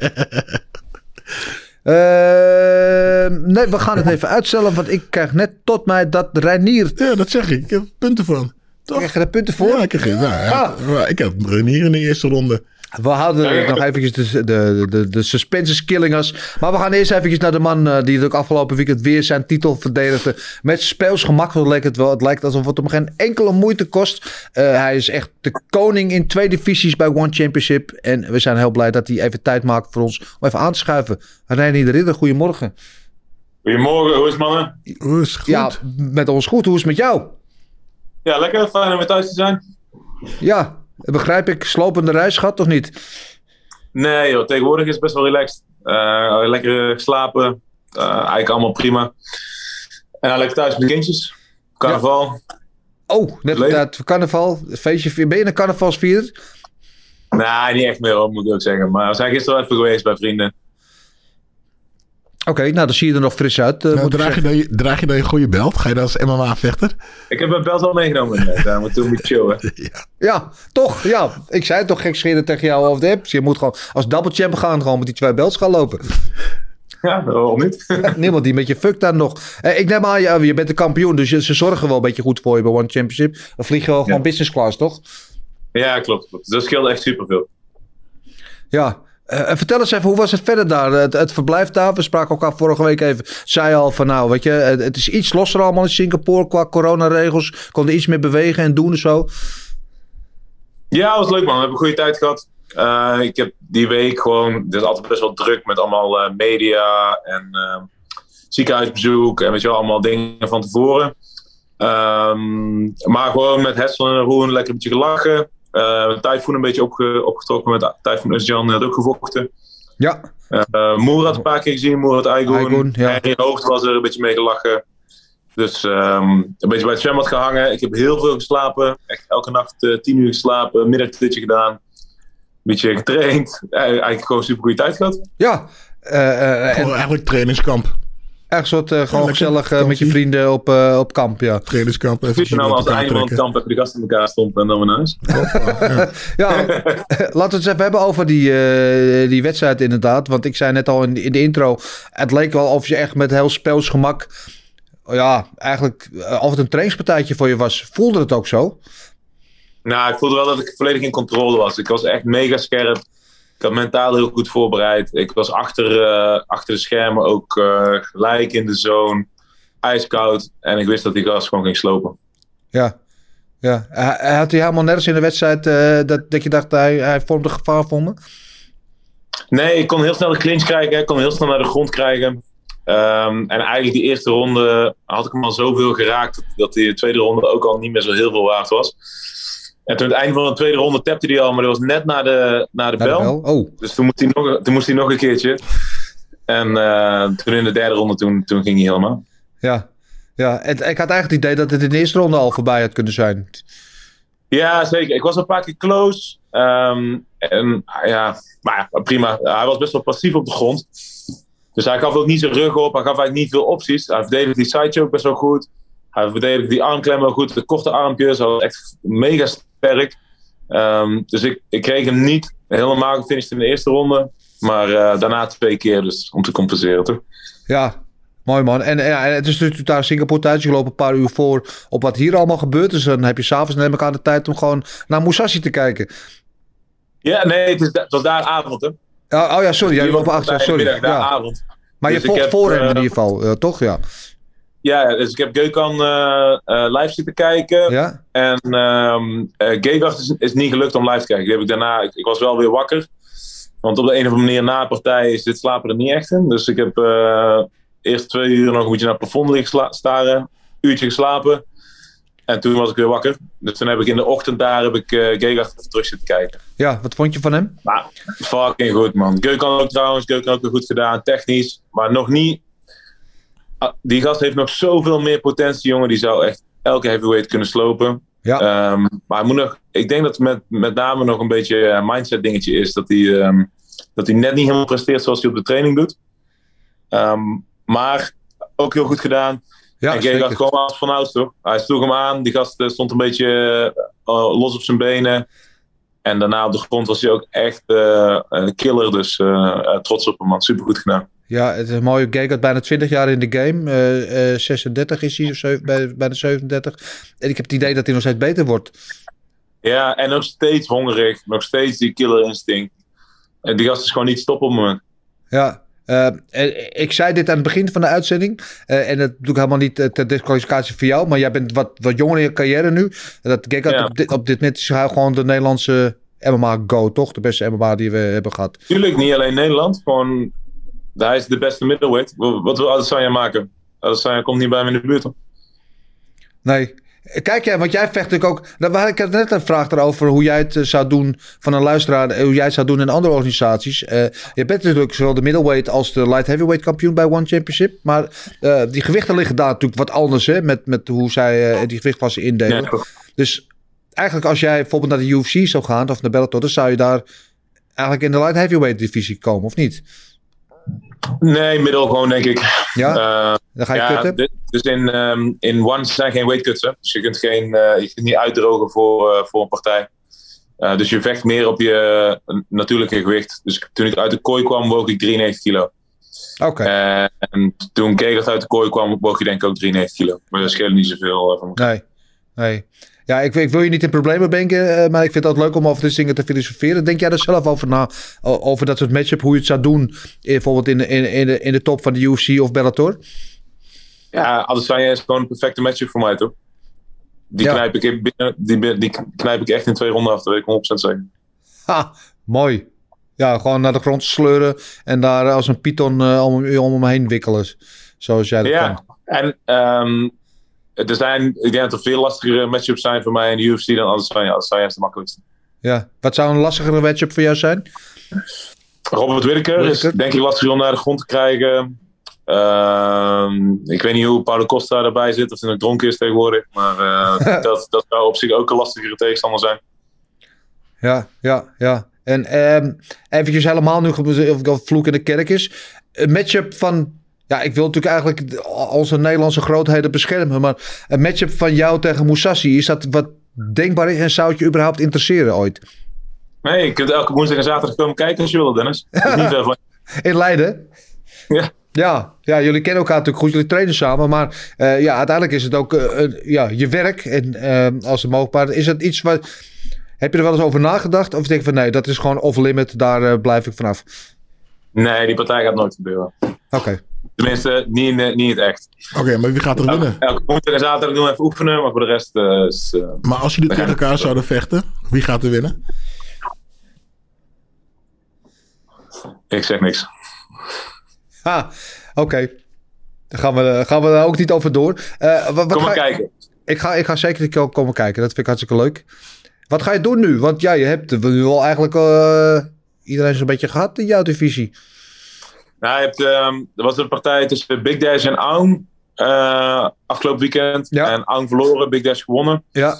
Ehm, nee, we gaan het even uitstellen, want ik krijg net tot mij dat Reinier... Ja, dat zeg ik. Ik heb punten van. Toch? Krijg je daar punten voor? Ja, ik kreeg, nou, ja, Ah. maar ik had Renier in de eerste ronde. We houden nog eventjes de, de, de, de suspense killingers. Maar we gaan eerst eventjes naar de man eh, die het ook afgelopen weekend weer zijn titel verdedigde. Met speelsgemak zo leek het wel. Het lijkt alsof het hem geen enkele moeite kost. Eh, hij is echt de koning in twee divisies bij One Championship. En we zijn heel blij dat hij even tijd maakt voor ons om even aan te schuiven. Reinier de Ridder, goedemorgen. Goedemorgen, hoe is het mannen? Hoe is het goed? Ja, met ons goed. Hoe is het met jou? Ja, lekker, fijn om weer thuis te zijn. Ja, begrijp ik. Slopende reis gehad, toch niet? Nee joh, tegenwoordig is het best wel relaxed. Eh, lekker geslapen, Eh, eigenlijk allemaal prima. En dan lekker thuis met kindjes. Carnaval. Oh, net inderdaad, carnaval. Feestje. Ben je een carnavalsvierder? Nee, niet echt meer hoor, moet ik ook zeggen. Maar we zijn gisteren wel even geweest bij vrienden. Oké, nou dan zie je er nog fris uit. Nou, moet ik draag, je dan je, draag je dan je goede belt? Ga je dan als MMA-vechter? Ik heb mijn belt al meegenomen. inderdaad. Daar moeten we moeten chillen. Ja, toch? Ja, ik zei het toch gek scheren tegen jou over de apps. Je moet gewoon als double champ gaan, gewoon met die twee belts gaan lopen. Ja, waarom niet? Niemand die met je fuck dan nog. Eh, ik neem aan, ja, je bent de kampioen, dus je- ze zorgen wel een beetje goed voor je bij One Championship. Dan vlieg je wel gewoon business class, toch? Ja, klopt. klopt. Dat scheelt echt superveel. Ja. Eh, en vertel eens even, hoe was het verder daar? Het, het verblijf daar, we spraken elkaar vorige week even. Zei al van nou, weet je, het, is iets losser allemaal in Singapore qua coronaregels. Konden iets meer bewegen en doen en zo. Ja, was leuk man. We hebben een goede tijd gehad. Eh, ik heb die week gewoon, het is altijd best wel druk met allemaal eh, media en eh, ziekenhuisbezoek en weet je wel, allemaal dingen van tevoren. Ehm, maar gewoon met Hessel en Roen lekker een beetje gelachen. Uh, Typhoon een beetje opge- opgetrokken met Typhoon Özcan, die had ook gevochten. Ja. Uh, Moer had een paar keer gezien, Moer had. Aigun, ja. Harry Hoofd was er een beetje mee gelachen. Dus ehm, een beetje bij het zwembad gehangen. Ik heb heel veel geslapen. Echt elke nacht eh, tien uur geslapen, middagdutje gedaan. Een beetje getraind. Eh, eigenlijk gewoon super goede tijd gehad. Ja. eh, eh, Gewoon en eigenlijk trainingskamp. Echt soort eh, gewoon gezellig eh, met je vrienden op, eh, op kamp, ja. Trainingskamp. Even nou, als einde van het kamp even de gasten in elkaar stompen en dan weer naar huis. Ja, laten we het eens even hebben over die, eh, die wedstrijd inderdaad. Want ik zei net al in, in de intro, het leek wel of je echt met heel speels gemak... Ja, eigenlijk of het een trainingspartijtje voor je was. Voelde het ook zo? Nou, ik voelde wel dat ik volledig in controle was. Ik was echt mega scherp. Ik had mentaal heel goed voorbereid. Ik was achter, eh, achter de schermen ook eh, gelijk in de zone. Ijskoud. En ik wist dat die gas gewoon ging slopen. Ja. ja. Had hij helemaal nergens in de wedstrijd eh, dat, dat je dacht, hij, hij vormde gevaar voor me? Nee, ik kon heel snel de clinch krijgen. Ik kon heel snel naar de grond krijgen. Ehm, en eigenlijk die eerste ronde had ik hem al zoveel geraakt... dat die tweede ronde ook al niet meer zo heel veel waard was. En toen het einde van de tweede ronde tapte hij al... maar dat was net na de, na de Naar de bel. bel? Oh, Dus toen moest hij nog, toen moest hij nog een keertje. En eh, toen in de derde ronde, toen, toen ging hij helemaal. ja. ja. En, ik had eigenlijk het idee dat het in de eerste ronde al voorbij had kunnen zijn. Ja, zeker. Ik was een paar keer close. Ehm, en ja, maar ja, prima. Hij was best wel passief op de grond. Dus hij gaf ook niet zijn rug op. Hij gaf eigenlijk niet veel opties. Hij verdedigde die sidechoke best wel goed. Hij verdedigde die armklem wel goed. De korte armpjes. Hij was echt mega sterk. Ehm, dus ik, ik kreeg hem niet helemaal gefinished in de eerste ronde. Maar eh, daarna twee keer dus om te compenseren. Toch? Ja, mooi man. En ja, en het is natuurlijk daar Singapore tijd. Je loopt een paar uur voor op wat hier allemaal gebeurt. Dus dan heb je s'avonds neem ik aan de tijd om gewoon naar Musashi te kijken. Ja, nee, het, is, het was daar avond. Hè? Oh, oh ja, sorry. Jij Die loopt achter. Sorry. middag, daar Ja. avond. Maar je Dus volgt heb, voor hem in eh, ieder geval, eh, toch? Ja. Ja, dus ik heb Geukan eh eh, live zitten kijken. Ja? En Gegard is, is niet gelukt om live te kijken. Die heb ik daarna, ik, ik was wel weer wakker. Want op de een of andere manier na partij is dit slapen er niet echt in. Dus ik heb eerst twee uur nog een beetje naar het plafond liggen staren. Uurtje geslapen. En toen was ik weer wakker. Dus toen heb ik in de ochtend daar heb ik Gegard even terug zitten kijken. ja, wat vond je van hem? Maar fucking goed, man. Geukan ook trouwens. Geukan ook weer goed gedaan. Technisch. Maar nog niet... Ah, Die gast heeft nog zoveel meer potentie, jongen. Die zou echt elke heavyweight kunnen slopen. Ja. Ehm, maar hij moet nog... Ik denk dat het met, met name nog een beetje een mindset dingetje is. Dat hij, ehm, dat hij net niet helemaal presteert zoals hij op de training doet. Ehm, maar ook heel goed gedaan. Ja, en. Gegard kwam als van ouds, toch? Hij sloeg hem aan. Die gast eh, stond een beetje eh, los op zijn benen. En daarna op de grond was hij ook echt eh, een killer. Dus eh, eh, trots op hem, man. Supergoed gedaan. Ja, het is een mooie Gegard, bijna 20 jaar in de game. Eh, eh, 36 is hij, of zeven- bij- bijna 37. En ik heb het idee dat hij nog steeds beter wordt. Ja, en nog steeds hongerig. Nog steeds die killer instinct. En die gast is gewoon niet stoppen op het moment. Ja, eh, eh, ik zei dit aan het begin van de uitzending. eh, en dat doe ik helemaal niet eh, ter disqualificatie voor jou. Maar jij bent wat, wat jonger in je carrière nu. Dat Ja. op, dit, op dit moment is hij gewoon de Nederlandse MMA-go, toch? De beste MMA die we hebben gehad. Tuurlijk, niet alleen Nederland. Gewoon, hij is de beste middleweight. Wat, wil Adesanya maken? Adesanya komt niet bij me in de buurt. hoor. Nee. Kijk jij, want jij vecht natuurlijk ook. Daar had ik net een vraag erover hoe jij het eh, zou doen van een luisteraar. eh, Hoe jij het zou doen in andere organisaties. Eh, je bent natuurlijk zowel de middleweight als de light heavyweight kampioen bij One Championship. Maar die gewichten liggen daar natuurlijk wat anders hè, met, met hoe zij die gewichtklassen indelen. Ja. Dus eigenlijk als jij bijvoorbeeld naar de UFC zou gaan of naar Bellator, dan zou je daar eigenlijk in de light heavyweight divisie komen, of niet? Nee, middel gewoon, denk ik. Ja? Eh, Dan ga je ja, kutten? Dus in, ehm, in one zijn geen weightcuts. hè. Dus je kunt, geen, eh, je kunt niet uitdrogen voor, eh, voor een partij. Dus je vecht meer op je natuurlijke gewicht. Dus toen ik uit de kooi kwam, woog ik 93 kilo. Oké. En toen Kegert uit de kooi kwam, woog hij denk ik ook 93 kilo. Maar dat scheelt niet zoveel van elkaar. Nee, nee. Ja, ik, ik wil je niet in problemen brengen, eh, maar ik vind het leuk om over dit dingen te filosoferen. Denk jij er zelf over na, over dat soort matchup, hoe je het zou doen, eh, bijvoorbeeld in de, in, in, de, in de top van de UFC of Bellator? Ja, Adesanya is gewoon een perfecte matchup voor mij, toch? Die, Ja. knijp ik in binnen, die, die knijp ik echt in twee ronden af, dat weet ik 100% zeker. Ha, mooi. Ja, gewoon naar de grond sleuren en daar als een python eh, om, om hem heen wikkelen. Zoals jij dat kan. Ja, en ehm, er zijn, ik denk dat er veel lastigere matchups zijn voor mij in de UFC dan Adesanya. Adesanya is de makkelijkste. Ja. Wat zou een lastigere matchup voor jou zijn? Robert Whittaker is denk ik lastig om naar de grond te krijgen. Ehm, ik weet niet hoe Paulo Costa erbij zit, of hij nog dronken is tegenwoordig. Maar eh, dat, dat zou op zich ook een lastigere tegenstander zijn. Ja, ja, ja. En ehm eventjes helemaal nu of of vloek in de kerk is. Een matchup van... Ja, ik wil natuurlijk eigenlijk onze Nederlandse grootheden beschermen. Maar een matchup van jou tegen Musashi. Is dat wat denkbaar is? En zou het je überhaupt interesseren ooit? Nee, je kunt elke woensdag en zaterdag komen kijken als je wil, Dennis. Dat is niet In Leiden? Ja. Ja, ja, jullie kennen elkaar natuurlijk goed. Jullie trainen samen. Maar eh, ja, uiteindelijk is het ook eh, ja, je werk. En eh, als het mogelijk is. Is het iets wat... Heb je er wel eens over nagedacht? Of denk je van nee, dat is gewoon off-limit. Daar blijf ik vanaf. Nee, die partij gaat nooit gebeuren. Oké. Tenminste, niet in, de- niet in het echt. Oké, maar wie gaat er winnen? Elke woensdag en zaterdag doen we even oefenen, maar voor de rest eh, is... eh, Maar als jullie tegen elkaar zouden vechten, wie gaat er winnen? ik zeg niks. Ah, oké. Dan gaan we, eh, gaan we daar ook niet over door. Eh, wat, wat Kom maar ga kijken. Ik ga, ik ga zeker een keer komen kijken. Dat vind ik hartstikke leuk. Wat ga je doen nu? Want ja, je hebt nu al eigenlijk eh, iedereen zo'n beetje gehad in jouw divisie. Nou, je hebt, ehm, er was een partij tussen Big Dash en Aung eh, afgelopen weekend. En Aung verloren, Big Dash gewonnen. Ja,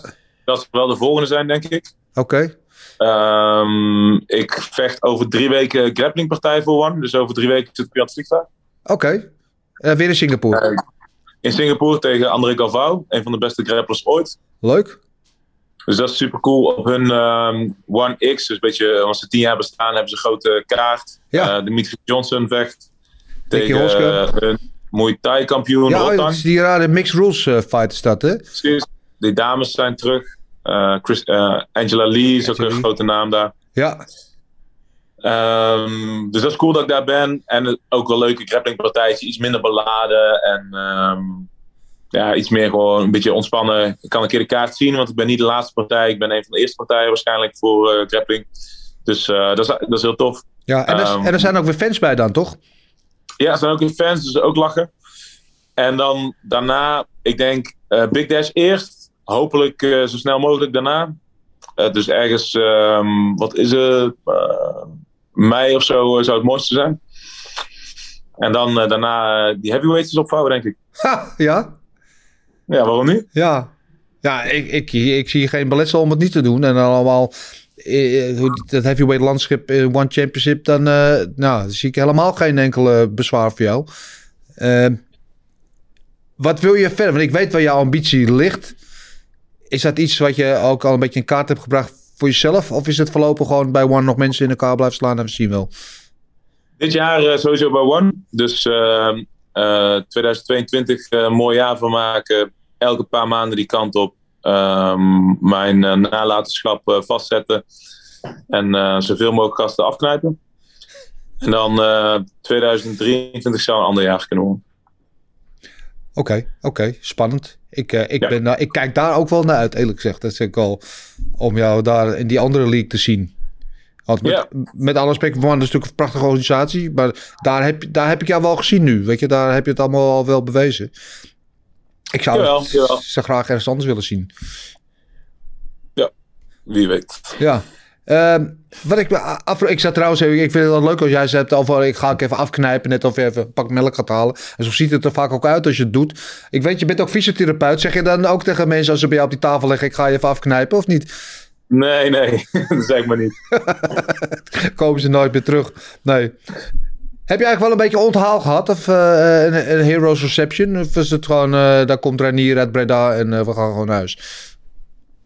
Dat zal wel de volgende zijn, denk ik. oké. Ehm, ik vecht over drie weken grapplingpartij voor One. Dus over drie weken zit ik weer aan het vliegtuig. Oké. Eh, weer in Singapore. In Singapore tegen André Galvao. Een van de beste grapplers ooit. Leuk. Dus dat is super cool. Op hun ehm, One X, dus een beetje, als ze tien jaar bestaan, hebben ze een grote kaart. Ja. Eh, Dimitri Johnson vecht tegen eh, hun Muay Thai kampioen Ja, het is die rare mixed rules eh, fight is dat, hè? Precies. Die dames zijn terug. Eh, Chris, eh, Angela Lee is ook een grote naam daar. Ja. Ehm, dus dat is cool dat ik daar ben. En ook wel leuke grapplingpartijtje. Iets minder beladen. En ehm, ja, iets meer gewoon een beetje ontspannen. Ik kan een keer de kaart zien, want ik ben niet de laatste partij. Ik ben een van de eerste partijen waarschijnlijk voor grappling. Dus eh, dat, is, dat is heel tof. Ja, en, er, Ehm, en er zijn ook weer fans bij dan, toch? ja, er zijn ook weer fans, dus ook lachen. En dan daarna, ik denk eh, Big Dash eerst. Hopelijk zo snel mogelijk daarna. Dus ergens, ehm, wat is het? Mei of zo zou het mooiste zijn. En dan daarna die heavyweights opvouwen, denk ik. Ha, ja? Ja, waarom niet? Ja. Ja, ik, ik, ik zie geen beletsel om het niet te doen. En dan allemaal eh, dat heavyweight landschap eh, One Championship, dan, eh, nou, zie ik helemaal geen enkele bezwaar voor jou. Ehm, wat wil je verder? Want ik weet waar jouw ambitie ligt. Is dat iets wat je ook al een beetje in kaart hebt gebracht voor jezelf? Of is het voorlopig gewoon bij One nog mensen in elkaar blijven slaan en we zien wel? Dit jaar eh, sowieso bij One. Dus ehm, eh, 2022 eh, een mooi jaar van maken. Elke paar maanden die kant op. Ehm, mijn eh, nalatenschap eh, vastzetten. En eh, zoveel mogelijk gasten afknijpen. En dan eh 2023 zou een ander jaar kunnen worden. Oké, oké, spannend. Ik, ik, ben, ik kijk daar ook wel naar uit, eerlijk gezegd. Dat is ook al om jou daar in die andere league te zien. Want met, met alle respect, One is natuurlijk een prachtige organisatie. Maar daar heb, daar heb ik jou wel gezien nu. Weet je, daar heb je het allemaal al wel bewezen. Ik zou Jawel, het jawel. ze graag ergens anders willen zien. Wie weet. Ja. Ehm, wat ik, af, ik zat trouwens, even- ik vind het wel leuk als jij zegt over ik ga ik even afknijpen, net of je even een pak melk gaat halen. En zo ziet het er vaak ook uit als je het doet. Ik weet, je bent ook fysiotherapeut. Zeg je dan ook tegen mensen als ze bij jou op die tafel liggen, ik ga je even afknijpen of niet? Nee, nee, dat zeg maar niet. Komen ze nooit meer terug. Nee. Heb je eigenlijk wel een beetje onthaal gehad? Of eh, een, hero's reception? Of is het gewoon, eh, daar komt Renier uit Breda en eh, we gaan gewoon naar huis?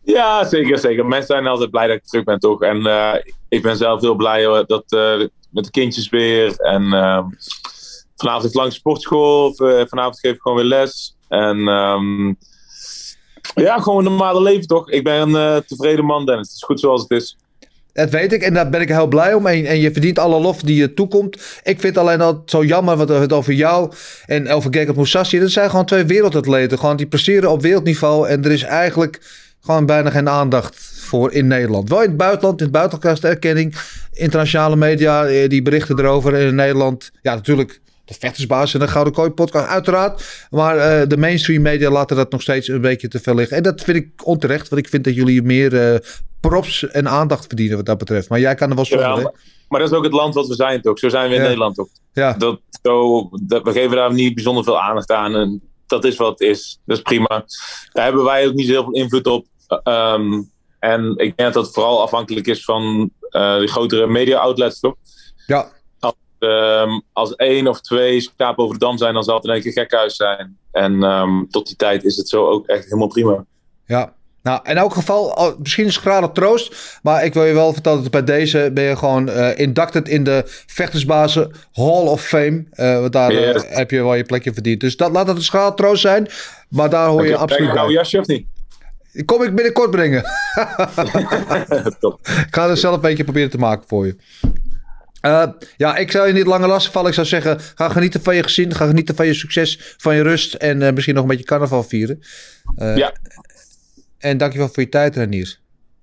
Ja, zeker, zeker. Mensen zijn altijd blij dat ik terug ben, toch? En ik ben zelf heel blij dat met de kindjes weer. En ehm, vanavond heeft langs sportschool. vanavond geef ik gewoon weer les. En ehm, ja, gewoon een normale leven toch. Ik ben een tevreden man, Dennis. Het is goed zoals het is. Dat weet ik en daar ben ik heel blij om. En, en je verdient alle lof die je toekomt. Ik vind alleen dat zo jammer wat het over jou en over Gekert Moussassi. Dat zijn gewoon twee wereldatleten. Gewoon die presteren op wereldniveau. En er is eigenlijk gewoon bijna geen aandacht voor in Nederland. Wel in het buitenland, in het buitenland erkenning. Internationale media eh, die berichten erover. En in Nederland, ja natuurlijk de vechtersbaas en de Gouden Kooi podcast, uiteraard. Maar eh, de mainstream media laten dat nog steeds een beetje te veel liggen. En dat vind ik onterecht, want ik vind dat jullie meer eh, props en aandacht verdienen wat dat betreft. Maar jij kan er wel zonder, Ja, maar, maar dat is ook het land wat we zijn toch. Zo zijn we in Ja. Nederland toch. Ja. Dat, zo, dat, we geven daar niet bijzonder veel aandacht aan. En dat is wat het is. Dat is prima. Daar hebben wij ook niet zo heel veel invloed op. Ehm, en ik denk dat dat vooral afhankelijk is van eh die grotere media outlets toch. Ja. Als, ehm, als één of twee schapen over de dam zijn, dan zal het in één keer gekhuis zijn. En ehm, tot die tijd is het zo ook echt helemaal prima. Ja. Nou, in elk geval, al- misschien een schrale troost. Maar ik wil je wel vertellen dat bij deze ben je gewoon eh inducted in de vechtersbazen Hall of Fame. Eh, want daar eh, heb je wel je plekje verdiend. Dus dat, laat dat een schrale troost zijn. Maar daar hoor je absoluut een oude bij. jasje of niet? Kom ik binnenkort brengen. Ik ga er zelf een beetje proberen te maken voor je. Eh, ja, ik zou je niet langer lastigvallen. Ik zou zeggen, ga genieten van je gezin. Ga genieten van je succes, van je rust. En eh, misschien nog een beetje carnaval vieren. Eh, Ja. En dankjewel voor je tijd, Reniers.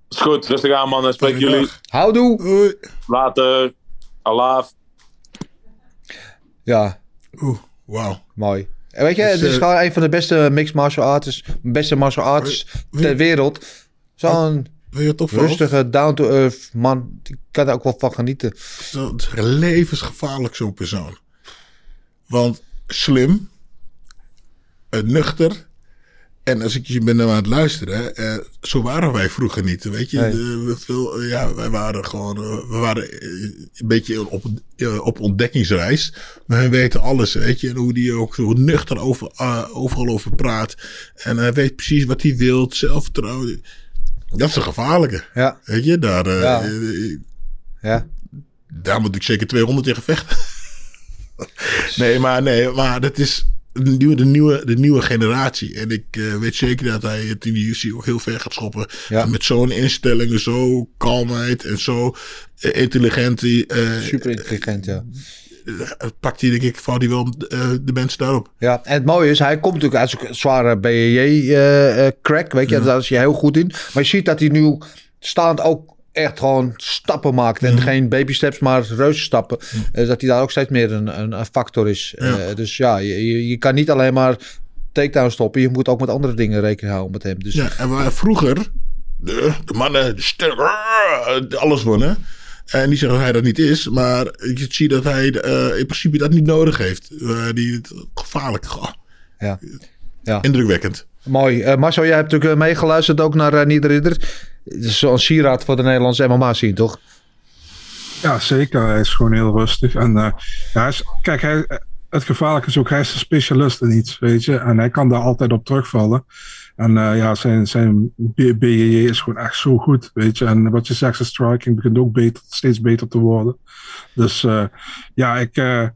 Is goed, rustig aan mannen. Spreek jullie. Houdoe. Later. Allah. Ja. Oeh, wauw. Mooi. En weet je, Dus, het is gewoon een van de beste mixed martial artists, beste martial artists ter wereld. Zo'n Je rustige, down-to-earth man. Die kan er ook wel van genieten. Is levensgevaarlijk zo'n persoon. Want slim, eh, nuchter. En als ik je ben naar aan het luisteren, eh, zo waren wij vroeger niet. Weet je, Nee. We veel, eh, ja, wij waren gewoon, we waren een beetje op, op ontdekkingsreis. Maar hij weet alles, weet je. En hoe die ook zo nuchter over, overal over praat. En hij weet precies wat hij wil, zelfvertrouwen. Dat is een gevaarlijke. Ja. Weet je, daar, eh, Ja. eh, Ja. daar moet ik zeker 200 tegen vechten. nee, maar, nee, maar dat is de nieuwe, de nieuwe, de nieuwe generatie. En ik eh, weet zeker dat hij het in de UFC ook heel ver gaat schoppen. Ja. Met zo'n instellingen, zo kalmheid en zo eh, intelligent. eh, Super intelligent, ja. Eh, pakt hij, denk ik, valt hij wel eh, de mensen daarop. Ja, en het mooie is, hij komt natuurlijk uit zo'n zware BJJ-crack, weet je, daar is hij heel goed in. Maar je ziet dat hij nu staand ook echt gewoon stappen maakt. En geen baby steps, maar reuzenstappen. Eh, dat hij daar ook steeds meer een, een, een factor is. Ja. Eh, dus ja, je, je- kan niet alleen maar takedown stoppen. Je moet ook met andere dingen rekening houden met hem. Dus Ja, en waar vroeger de, de mannen de alles wonnen. En niet zeggen dat hij dat niet is, maar je ziet dat hij eh, in principe dat niet nodig heeft. Eh, die, gevaarlijk. Goh, ja. Ja. Indrukwekkend. Mooi. Eh Marcel, jij hebt natuurlijk eh, meegeluisterd ook naar uh, Nieder Ridder. Het is zo'n sieraad voor de Nederlandse MMA zien, toch? Ja, zeker. Hij is gewoon heel rustig. En ja, hij is, kijk, hij, het gevaarlijke is ook, hij is een specialist in iets, weet je. En hij kan daar altijd op terugvallen. En eh, ja, zijn, zijn BJJ is gewoon echt zo goed, weet je. En wat je zegt, zijn striking begint ook beter, steeds beter te worden. Dus eh, ja, ik, eh,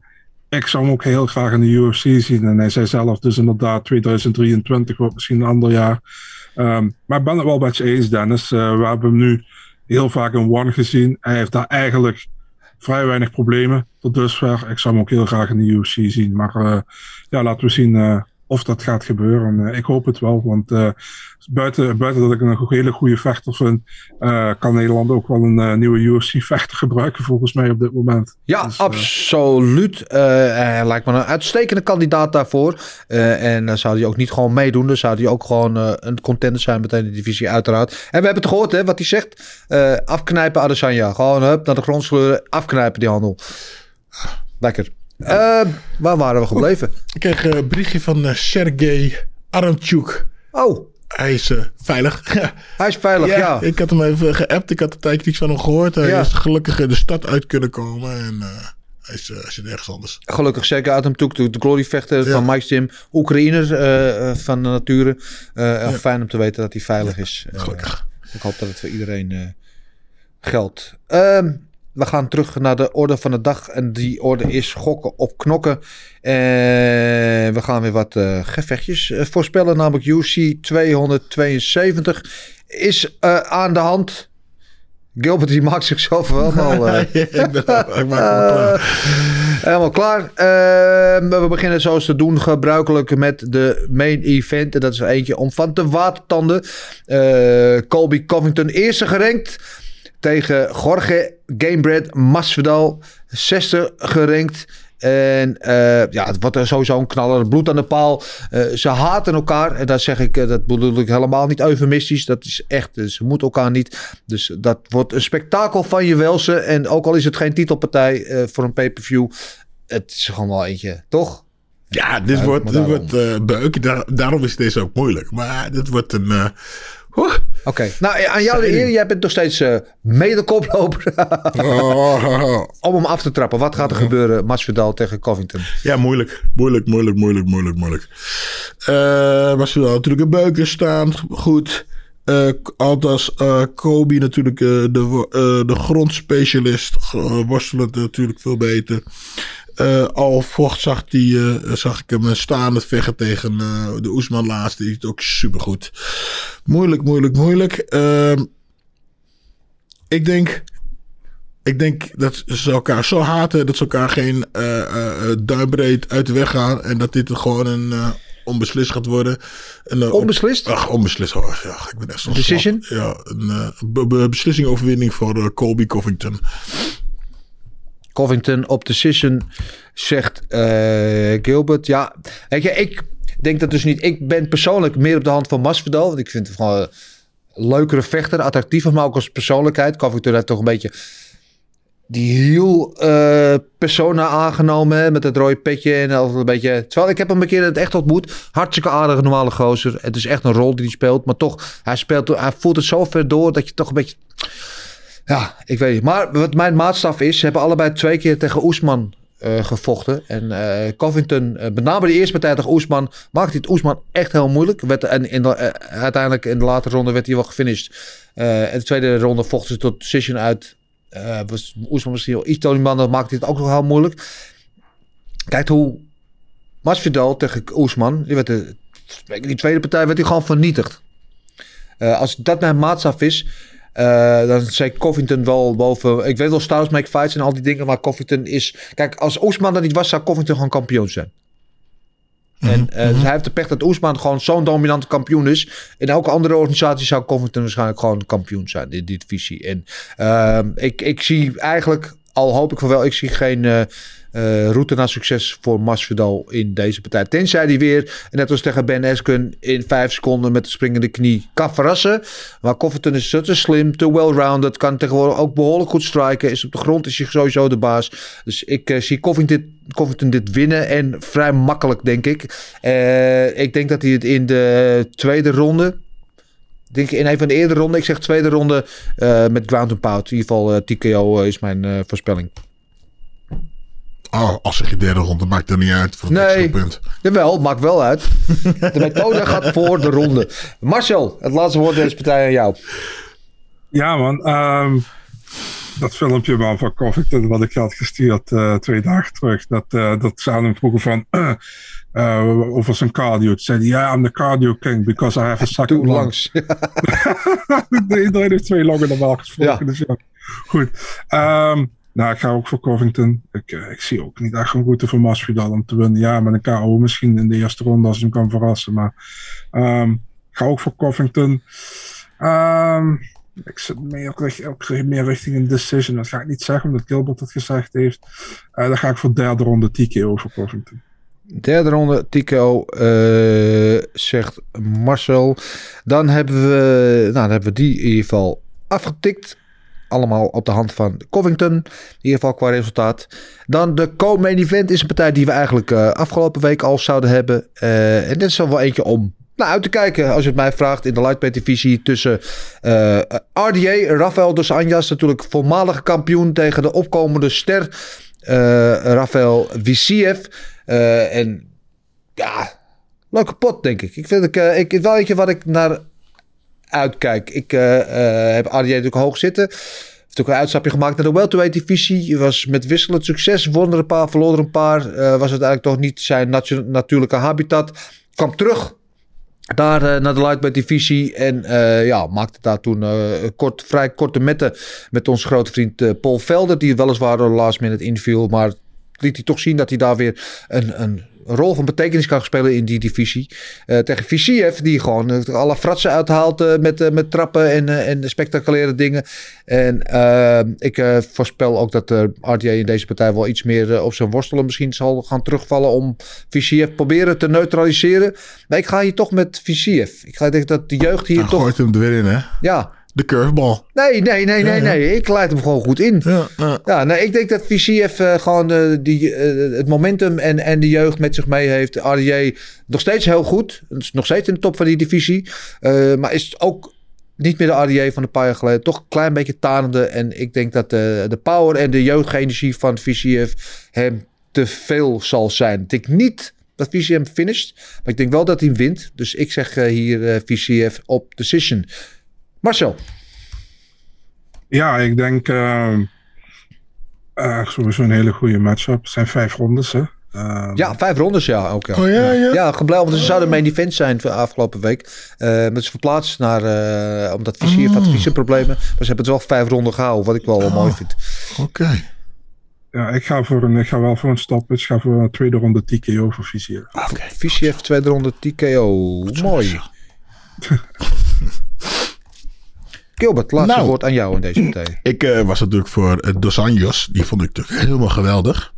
ik zou hem ook heel graag in de UFC zien. En hij zei zelf dus inderdaad 2023 wordt misschien een ander jaar. Ehm, maar ik ben het wel met je eens, Dennis. We hebben hem nu heel vaak in One gezien. Hij heeft daar eigenlijk vrij weinig problemen tot dusver. Ik zou hem ook heel graag in de UFC zien. Maar ja, laten we zien of dat gaat gebeuren. Eh, ik hoop het wel, want eh, buiten, buiten dat ik een hele goede vechter vind, eh, kan Nederland ook wel een nieuwe UFC-vechter gebruiken, volgens mij op dit moment. Ja, Dus, absoluut. Hij lijkt me een uitstekende kandidaat daarvoor. En dan zou hij ook niet gewoon meedoen. Dan zou hij ook gewoon een contender zijn meteen in de divisie, uiteraard. En we hebben het gehoord, hè, wat hij zegt. Afknijpen Adesanya. Gewoon hup, naar de grond sleuren. Afknijpen die handel. Lekker. Eh, waar waren we gebleven? Ik kreeg een berichtje van eh, Sergej Aramchuk. Oh. Hij is eh, veilig. Hij is veilig, ja. Ik had hem even geappt. Ik had een tijdje niets van hem gehoord. Hij Ja. is gelukkig in de stad uit kunnen komen. En eh, hij, is, eh, hij zit ergens anders. Gelukkig hem toe. De glory vechter van Mike Jim. Oekraïner eh, eh, van de nature. Eh, Fijn om te weten dat hij veilig is. Eh, Gelukkig. ik hoop dat het voor iedereen eh, geldt. Ehm, we gaan terug naar de orde van de dag. En die orde is gokken op knokken. En we gaan weer wat eh, gevechtjes eh, voorspellen. Namelijk UC 272 is eh, aan de hand. Gilbert die maakt zichzelf wel al. eh, ik ben, ik maak klaar. Helemaal klaar. Ehm, we beginnen zoals te doen gebruikelijk met de main event. En dat is er eentje om van te watertanden. Eh Colby Covington eerste gerankt. Tegen Jorge Gamebred Masvidal. Zesde gerankt. En eh, ja, het wordt er sowieso een knaller. Bloed aan de paal. Eh, ze haten elkaar. En dat zeg ik, eh, dat bedoel ik helemaal niet eufemistisch. Dat is echt, eh, ze moeten elkaar niet. Dus dat wordt een spektakel van je welze. En ook al is het geen titelpartij voor een pay-per-view. Het is gewoon wel eentje, toch? Ja, dit Ja, wordt, dit daarom. wordt beuk. Daar, daarom is deze ook moeilijk. Maar dit wordt een... Oké, nou aan jou de eer. Jij bent nog steeds eh mede-koploper. Oh. Om hem af te trappen. Wat gaat er gebeuren? Masvidal tegen Covington. Ja, moeilijk. Moeilijk, moeilijk, moeilijk, moeilijk, moeilijk. Eh was er wel natuurlijk een beuken staan. Goed. Eh Altas eh Kobe natuurlijk eh, de, eh, de grondspecialist. Uh, worstelend natuurlijk veel beter. Eh, al vocht zag, die, eh, zag ik hem staande vechten tegen eh, de Oesman laatst. Die is ook supergoed. Moeilijk, moeilijk, moeilijk. Ehm, ik denk ik denk dat ze elkaar zo haten dat ze elkaar geen eh, eh, eh, duimbreed uit de weg gaan. En dat dit gewoon een eh, onbeslist gaat worden. En, eh, Onbeslist? Ach, onbeslist. Oh, ja, ik ben echt Decision? slap. Ja, een eh, be- be- beslissing overwinning voor eh, Colby Covington. Covington op decision zegt eh, Gilbert. Ja, weet je, ik denk dat dus niet. Ik ben persoonlijk meer op de hand van Masvidal. Want ik vind het gewoon een leukere vechter, attractiever, maar ook als persoonlijkheid. Covington heeft toch een beetje die heel eh, persona aangenomen met het rode petje en altijd een beetje. Terwijl ik heb hem een keer het echt ontmoet. Hartstikke aardige normale gozer. Het is echt een rol die hij speelt, maar toch hij speelt, hij voelt het zo ver door dat je toch een beetje. Ja, ik weet niet. Maar wat mijn maatstaf is, ze hebben allebei twee keer tegen Oesman eh, gevochten. En eh, Covington, eh, met name de eerste partij tegen Oesman, maakte het Oesman echt heel moeilijk. En in de, uiteindelijk in de late ronde werd hij wel gefinished. In de tweede ronde vochten ze tot decision uit. Was Oesman misschien wel iets dat maakte het ook nog heel moeilijk. Kijk hoe Masvidal tegen Oesman, die, werd de, die tweede partij werd hij gewoon vernietigd. Als dat mijn maatstaf is, eh, dan zei Covington wel boven. Ik weet wel, Styles make fights en al die dingen, maar Covington is. Kijk, als Oesman er niet was, zou Covington gewoon kampioen zijn. En eh, dus hij heeft de pech dat Oesman gewoon zo'n dominante kampioen is. In elke andere organisatie zou Covington waarschijnlijk gewoon kampioen zijn in die divisie. En ehm, ik, ik zie eigenlijk, al hoop ik van wel, ik zie geen eh, route naar succes voor Masvidal in deze partij. Tenzij hij weer, net als tegen Ben Askren, in vijf seconden met de springende knie kan verrassen. Maar Covington is te slim, te well-rounded, kan tegenwoordig ook behoorlijk goed striken. Is op de grond, is hij sowieso de baas. Dus ik eh, zie Covington, Covington dit winnen en vrij makkelijk, denk ik. Eh, ik denk dat hij het in de tweede ronde, denk in een van de eerdere ronden, ik zeg tweede ronde met ground and pound. In ieder geval TKO is mijn voorspelling. Oh, als ik je derde ronde maakt er niet uit voor het Nee. punt. Jawel, het maakt wel uit. De methode gaat voor de ronde. Marcel, het laatste woord deze partij aan jou. Ja, man. ehm, dat filmpje man, van Covington, wat ik had gestuurd eh, twee dagen terug. Dat, eh, dat ze aan hem vroegen van. eh, over zijn cardio. Toen zei hij, ja, I'm the cardio king because I have a second Toen lung." langs. Iedereen heeft twee longen normaal gesproken. Dus ja, goed. Ehm, nou, ik ga ook voor Covington. Ik, eh, ik zie ook niet echt een route voor Masvidal om te winnen. Ja, met een KO misschien in de eerste ronde als hij hem kan verrassen. Maar ehm, ik ga ook voor Covington. Ehm, ik zit meer, ook meer richting een decision. Dat ga ik niet zeggen, omdat Gilbert het gezegd heeft. Eh, dan ga ik voor derde ronde TKO voor Covington. Derde ronde, TKO, eh, zegt Marcel. Dan hebben we, nou, dan hebben we die in ieder geval afgetikt. Allemaal op de hand van Covington. In ieder geval qua resultaat. Dan de co-main event is een partij die we eigenlijk eh, afgelopen week al zouden hebben. Eh, en dit is er wel eentje om naar uit te kijken. Als je het mij vraagt in de lightweight divisie tussen eh, RDA, Rafael dos Anjas. Natuurlijk voormalige kampioen tegen de opkomende ster. Rafael Visiev. En ja, leuke pot denk ik. Ik vind ik, ik wel eentje wat ik naar uitkijk. Ik eh, eh, heb RDA natuurlijk hoog zitten. Natuurlijk een uitstapje gemaakt naar de welterweight divisie. Was met wisselend succes. Won er een paar, verloor er een paar. Eh, was uiteindelijk toch niet zijn natu- natuurlijke habitat. Kwam terug daar naar de lightweight divisie. En ja, maakte daar toen kort, vrij korte metten met onze grote vriend Paul Velder. Die weliswaar door de last minute inviel. Maar liet hij toch zien dat hij daar weer een, een rol van betekenis kan spelen in die divisie. Eh, tegen Viciev, die gewoon eh, alle fratsen uithaalt eh, met, met trappen en, en spectaculaire dingen. En ik voorspel ook dat RDA in deze partij wel iets meer op zijn worstelen misschien zal gaan terugvallen om Viciev proberen te neutraliseren. Maar ik ga hier toch met Viciev. Ik ga denken dat de jeugd hier toch... gooit hem er weer in, hè? Ja, De curveball. Nee, nee, nee, nee, Ja, ja. nee. Ik leid hem gewoon goed in. Ja, ja. nee, ik denk dat Viciev eh, gewoon eh, die, eh, het momentum en, en de jeugd met zich mee heeft. RDA nog steeds heel goed. Is nog steeds in de top van die divisie. Maar is ook niet meer de RDA van een paar jaar geleden. Toch een klein beetje tanende. En ik denk dat de, de power en de jeugdenergie van Viciev hem te veel zal zijn. Ik denk niet dat hem finisht. Maar ik denk wel dat hij wint. Dus ik zeg hier Viciev op decision. Marcel. Ja, ik denk ehm, eh, sowieso een hele goede matchup. Het zijn vijf rondes, hè. Ehm, Ja, vijf rondes, ja. Ook, ja. Oh ja, ja. Ja, gebleven, want ze zouden main event zijn voor afgelopen week. Eh maar ze verplaatst naar, eh, omdat Visier had visumproblemen. Maar ze hebben het wel vijf ronden gehouden, wat ik wel wel mooi vind. Oké. Ja, ik ga, voor een, ik ga wel voor een stop. Ik ga voor een tweede ronde TKO voor Vizier. Oké. Visier heeft tweede ronde TKO. Mooi. Gilbert, laatste Nou. woord aan jou in deze partij. Ik eh, was natuurlijk voor uh, Dos Anjos. Die vond ik natuurlijk helemaal geweldig.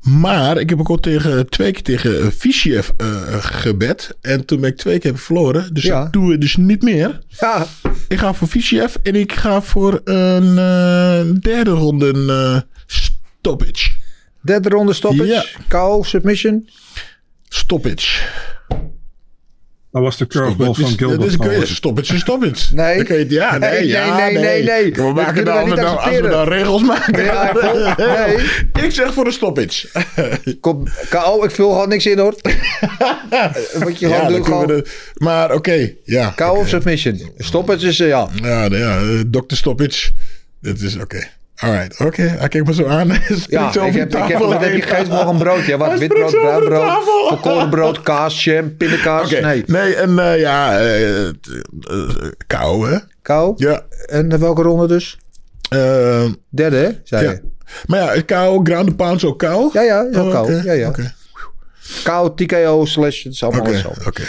Maar ik heb ook al tegen, twee keer tegen Viciev uh, gebed. En toen ben ik twee keer heb verloren. Dus Ja. ik doe het dus niet meer. Ja, Ik ga voor Viciev en ik ga voor een eh, derde ronde uh, stoppage. derde ronde stoppage. Ja. KO, submission. Stoppage. Dat was de curveball van Dat Gilbert. is een trouwens. stoppage, stoppage. Nee. Dan kun je het- ja, nee, Nee, ja, nee, nee, nee. We Dat maken dan, niet dan, als we dan regels maken. Ja, nee. Ik zeg voor een stoppage. Kom, KO, ik vul gewoon niks in hoor. Wat je gewoon dan doet, gewoon we de, maar oké, ja. KO of submission. Stoppage is, eh, ja. Ja, ja eh, Dr. Stoppage. Dit is oké. Alright, oké. Hij kijkt me zo aan. Ja, zo ik heb, ik heb, wat heb je gegeten? Morgen een broodje. Ja, wat? Witbrood, springt zo over de bruinbrood, tafel. volkorenbrood, kaas, jam, pindakaas. Nee, nee, en eh, ja, eh, eh, kou, hè? kou. Ja. En welke ronde dus? eh, Derde, hè? Zei ja. je. Maar ja, kou, ground pound, zo kou? Ja, ja, zo Oh, kou. Ja, ja. Kou, TKO, slash, het is allemaal oké, hetzelfde. oké.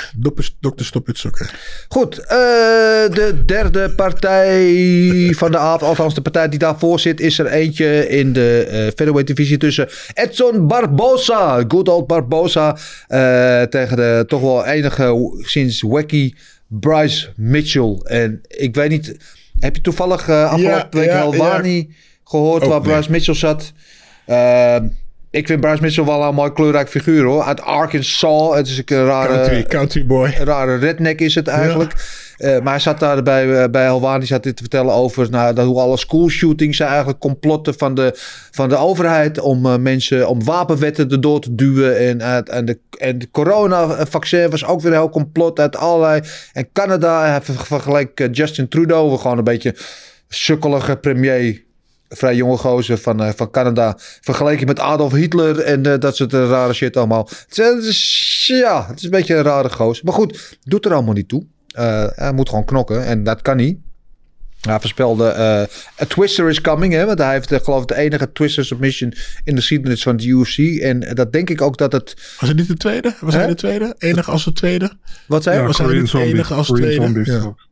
Dr. Stoppage, oké. Goed, eh, de derde partij van de avond, althans de partij die daarvoor zit, is er eentje in de eh featherweight divisie tussen Edson Barbosa, good old Barbosa, eh, tegen de toch wel enige sinds wacky Bryce Mitchell. En ik weet niet, heb je toevallig afgelopen Ja, week ja, Helwani gehoord Ook waar. Bryce Mitchell zat? Ik vind Bryce Mitchell wel een mooi kleurrijk figuur hoor. Uit Arkansas. Het is een rare... Country, country boy. Een rare redneck is het eigenlijk. Eh, maar hij zat daar bij, eh, bij Helwani zat dit te vertellen over nou, dat hoe alle schoolshootings zijn eigenlijk complotten van de, van de overheid om eh, mensen, om wapenwetten erdoor te duwen. En, en, de, en de coronavaccin was ook weer een heel complot uit allerlei. En Canada, hij ver- vergeleek eh, Justin Trudeau, we gewoon een beetje sukkelige premier. Vrij jonge gozer van, eh, van Canada. Vergeleken met Adolf Hitler en eh, dat soort eh, rare shit allemaal. Het is, het is- ja, het is een beetje een rare gozer. Maar goed, doet er allemaal niet toe. Eh, hij moet gewoon knokken en dat kan niet. Hij voorspelde eh A Twister is coming. Hè, want hij heeft geloof ik de enige Twister submission in de geschiedenis van de UFC. En dat denk ik ook dat het... Was het niet de tweede? Was Hè? hij de tweede? Enig als de tweede? Wat zei Ja, was hij niet Zombie. enige als Korean tweede? Ja. het ook.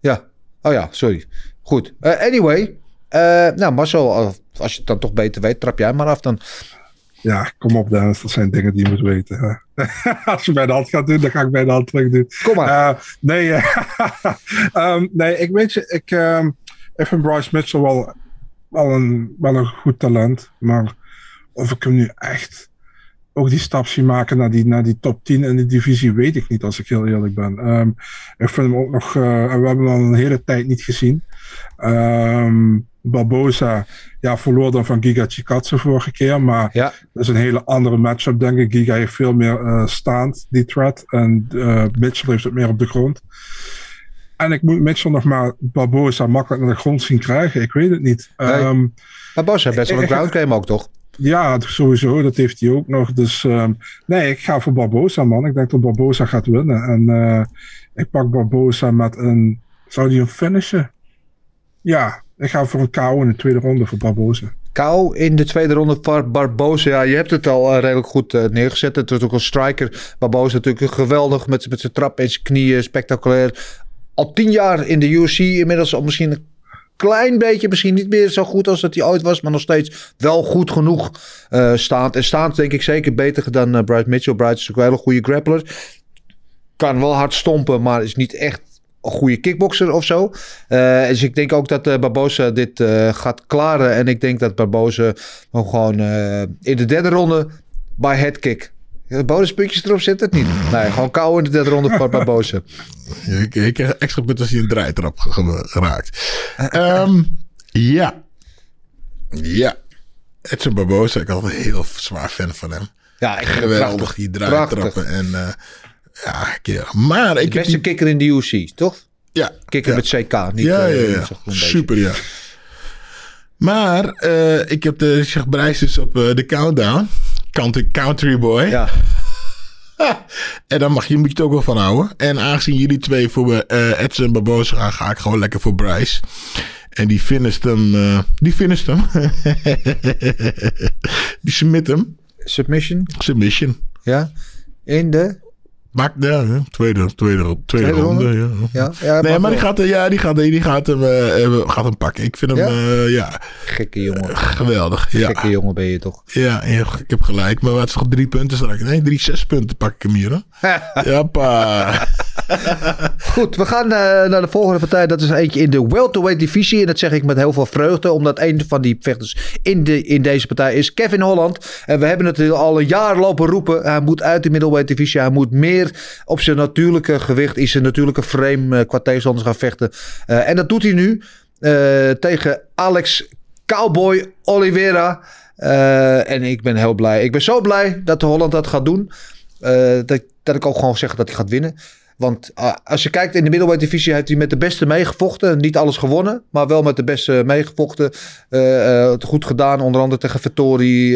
Ja. Oh ja, sorry. Goed. Anyway. Eh, nou Marcel, als je het dan toch beter weet, trap jij maar af dan. Ja, kom op Dennis. Dat zijn dingen die je moet weten. Als je bij de hand gaat doen, dan ga ik bij de hand terug doen. Kom maar. Eh, nee, eh, ehm, nee, ik weet je, ik, ehm, ik vind Bryce Mitchell wel, wel, een, wel een goed talent. Maar of ik hem nu echt ook die stap zie maken naar die, naar die top 10 in de divisie, weet ik niet, als ik heel eerlijk ben. Ehm, ik vind hem ook nog, we hebben hem al een hele tijd niet gezien. Ehm Barbosa, ja, verloor dan van Giga Chikatse vorige keer, maar Ja. dat is een hele andere matchup, denk ik. Giga heeft veel meer eh, staand, die threat. En eh, Mitchell heeft het meer op de grond. En ik moet Mitchell nog maar Barbosa makkelijk naar de grond zien krijgen. Ik weet het niet. Nee. Barbosa heeft best wel een ground game ook, toch? ja, sowieso. Dat heeft hij ook nog. Dus ehm, nee, ik ga voor Barbosa, man. Ik denk dat Barbosa gaat winnen. En eh, ik pak Barbosa met een... Zou die een finishen? Ja, ik ga voor een KO in de tweede ronde voor Barbosa. KO in de tweede ronde voor Barbosa. Ja, je hebt het al eh, redelijk goed eh, neergezet. Het is ook een striker. Barbosa natuurlijk geweldig met, met zijn trap en zijn knieën. Spectaculair. Al tien jaar in de UFC. Inmiddels al misschien een klein beetje. Misschien niet meer zo goed als dat hij ooit was. Maar nog steeds wel goed genoeg eh staand. En staand denk ik zeker beter dan Bright Mitchell. Bright is ook een hele goede grappler. Kan wel hard stompen, maar is niet echt goede kickboxer of zo. Eh, dus ik denk ook dat eh, Barbosa dit eh, gaat klaren. En ik denk dat Barbosa hem gewoon in de derde ronde bij headkick. Bonuspuntjes erop zit het niet. Nee, gewoon kou in de derde ronde voor Barbosa. Ik, ik krijg extra punten als hij een draaitrap ge- ge- geraakt. Ehm, ja. Ja. Edson Barbosa, ik altijd een heel zwaar fan van hem. Ja, ik Geweldig, prachtig. die draaitrappen. Prachtig. En ja. Maar De ik heb beste die... kikker in de UFC, toch? Ja. Kikker ja. met CK, niet ja, eh, ja, ja. Super, ja. Maar eh, ik heb de zeg Brijs dus op eh, de countdown. Country, country boy. Ja. En dan mag je, moet je het ook wel van houden. En aangezien jullie twee voor eh Edson en Barbosa gaan, ga ik gewoon lekker voor Bryce. En die finisht hem. die finisht hem. die submit hem. Submission, Submission. ja. In de... Maakt ja, ja, tweede, tweede, tweede, Tweede ronde. Ja. Ja, ja Nee, maar die gaat, eh, ja, die gaat, die gaat, hem, eh, eh, gaat hem pakken. Ik vind hem, Ja? ja, ja Gekke jongen. geweldig. Ja. Gekke jongen ben je toch? Ja, ja, ik heb gelijk. Maar wat is toch drie punten straks? Nee, drie, zes punten pak ik hem hier. Hè? Jappa. Goed, we gaan eh, naar de volgende partij. Dat is eentje in de welterweight divisie. En dat zeg ik met heel veel vreugde. Omdat een van die vechters in, de, in deze partij is Kevin Holland. En we hebben het al een jaar lopen roepen. Hij moet uit de middleweight divisie. Hij moet meer op zijn natuurlijke gewicht. In zijn natuurlijke frame eh, qua tegenstanders gaan vechten. Eh, en dat doet hij nu. eh, tegen Alex Cowboy Oliveira. En ik ben heel blij. Ik ben zo blij dat Holland dat gaat doen. dat, dat ik ook gewoon zeg dat hij gaat winnen. Want eh, als je kijkt in de middleweight divisie heeft hij met de beste meegevochten. Niet alles gewonnen, maar wel met de beste meegevochten. Eh, eh, het goed gedaan, onder andere tegen Vettori,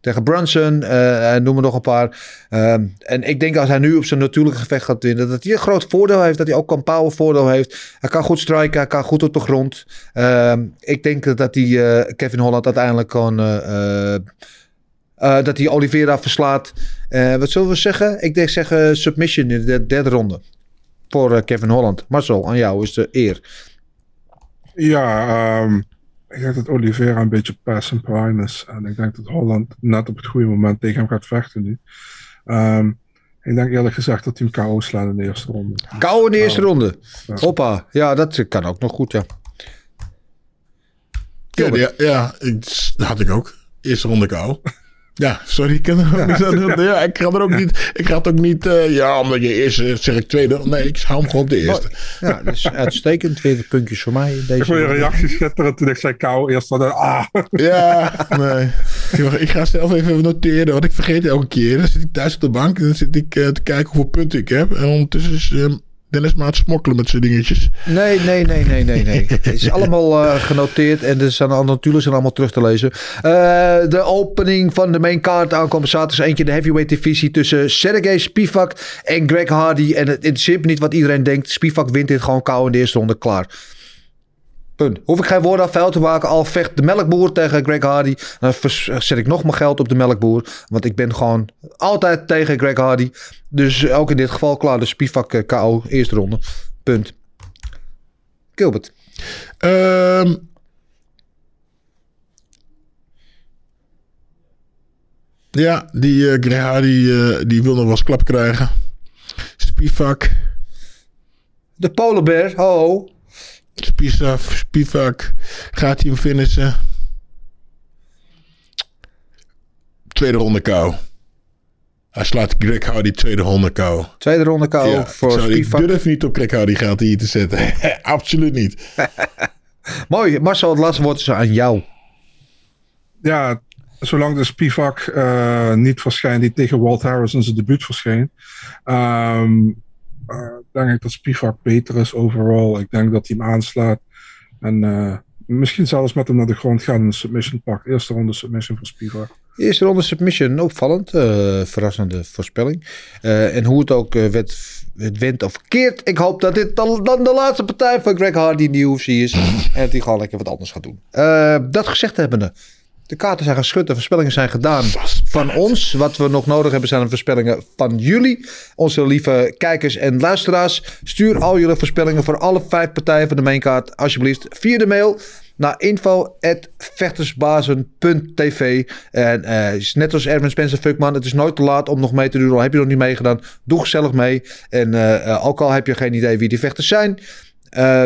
tegen Brunson, en noem maar nog een paar. Ehm, en ik denk als hij nu op zijn natuurlijke gevecht gaat winnen, dat hij een groot voordeel heeft. Dat hij ook een power voordeel heeft. Hij kan goed strijken, hij kan goed op de grond. Ehm, ik denk dat hij Kevin Holland uiteindelijk kan... eh, eh, eh, dat hij Oliveira verslaat. Eh, wat zullen we zeggen? Ik denk zeggen submission in de derde ronde. Voor eh, Kevin Holland. Marcel, aan jou is de eer. Ja, ehm, ik denk dat Oliveira een beetje pass and prime is. En ik denk dat Holland net op het goede moment tegen hem gaat vechten nu. Ehm, ik denk eerlijk gezegd dat hij hem KO slaat in de eerste ronde. Kou in de eerste ronde. Ja. Hoppa. Ja, dat kan ook nog goed, ja. Ja, ja, dat had ik ook. Eerste ronde kou. Ja, sorry, ik kan er ook niet aan doen. Ja, ik ga er ook niet. Ik ga het ook niet. eh, ja, omdat je eerst eh, zeg ik tweede. Nee, ik hou hem gewoon op de eerste. Ja, dat is uitstekend. 20 puntjes voor mij in deze Ik vond je reactie schitterend toen ik zei KO eerst. Dan, ah. Ja, nee. Ik ga zelf even noteren, want ik vergeet elke keer. Dan zit ik thuis op de bank en dan zit ik eh, te kijken hoeveel punten ik heb. En ondertussen is eh, Dennis maar aan het smokkelen met zijn dingetjes. Nee, nee, nee, nee, nee, nee. Het is allemaal eh, genoteerd en er zijn al, natuurlijk zijn allemaal terug te lezen. Eh, de opening van de main card aankomende zaterdag eentje de heavyweight divisie tussen Sergey Spivak en Greg Hardy. En het interesseert me niet wat iedereen denkt. Spivak wint dit gewoon kou in de eerste ronde klaar. Punt. Hoef ik geen woorden aan vuil te maken. Al vecht de melkboer tegen Greg Hardy. Dan zet ik nog mijn geld op de melkboer. Want ik ben gewoon altijd tegen Greg Hardy. Dus ook in dit geval klaar. De Spivak eh, KO. Eerste ronde. Punt. Gilbert. Ehm ja, die eh Greg die, eh, die wil nog wel eens klap krijgen. Spivak. De Polar Bear. Ho, ho. Spivak. Spivak. Gaat hij hem finishen? Tweede ronde kou. Hij slaat Greg Hardy tweede ronde kou. Tweede ronde KO Ja, voor zou, ik Spivak. durf niet op Greg Hardy gaat hier te zetten. Absoluut niet. Mooi. Marcel, het laatste woord is aan jou. Ja, zolang de Spivak eh, niet verschijnt, die tegen Walt Harris in zijn debuut verscheen, ehm, eh, denk ik dat Spivak beter is overal. Ik denk dat hij hem aanslaat. En eh, misschien zelfs met hem naar de grond gaan en een submission pak. Eerste ronde submission voor Spivak. Eerste ronde submission, opvallend. eh, verrassende voorspelling. Eh, en hoe het ook werd, het wint of keert. Ik hoop dat dit dan, dan de laatste partij van Greg Hardy in de UFC is. en dat hij gewoon lekker wat anders gaat doen. Eh, dat gezegd hebbende. De kaarten zijn geschud, de voorspellingen zijn gedaan van ons. Wat we nog nodig hebben zijn de voorspellingen van jullie. Onze lieve kijkers en luisteraars. Stuur al jullie voorspellingen voor alle vijf partijen van de mainkaart alsjeblieft via de mail naar info.vechtersbazen.tv. En eh, is net als Erwin Spencer Fuckman, het is nooit te laat om nog mee te doen. Al heb je nog niet meegedaan, doe gezellig mee. En eh, eh, ook al heb je geen idee wie die vechters zijn... eh,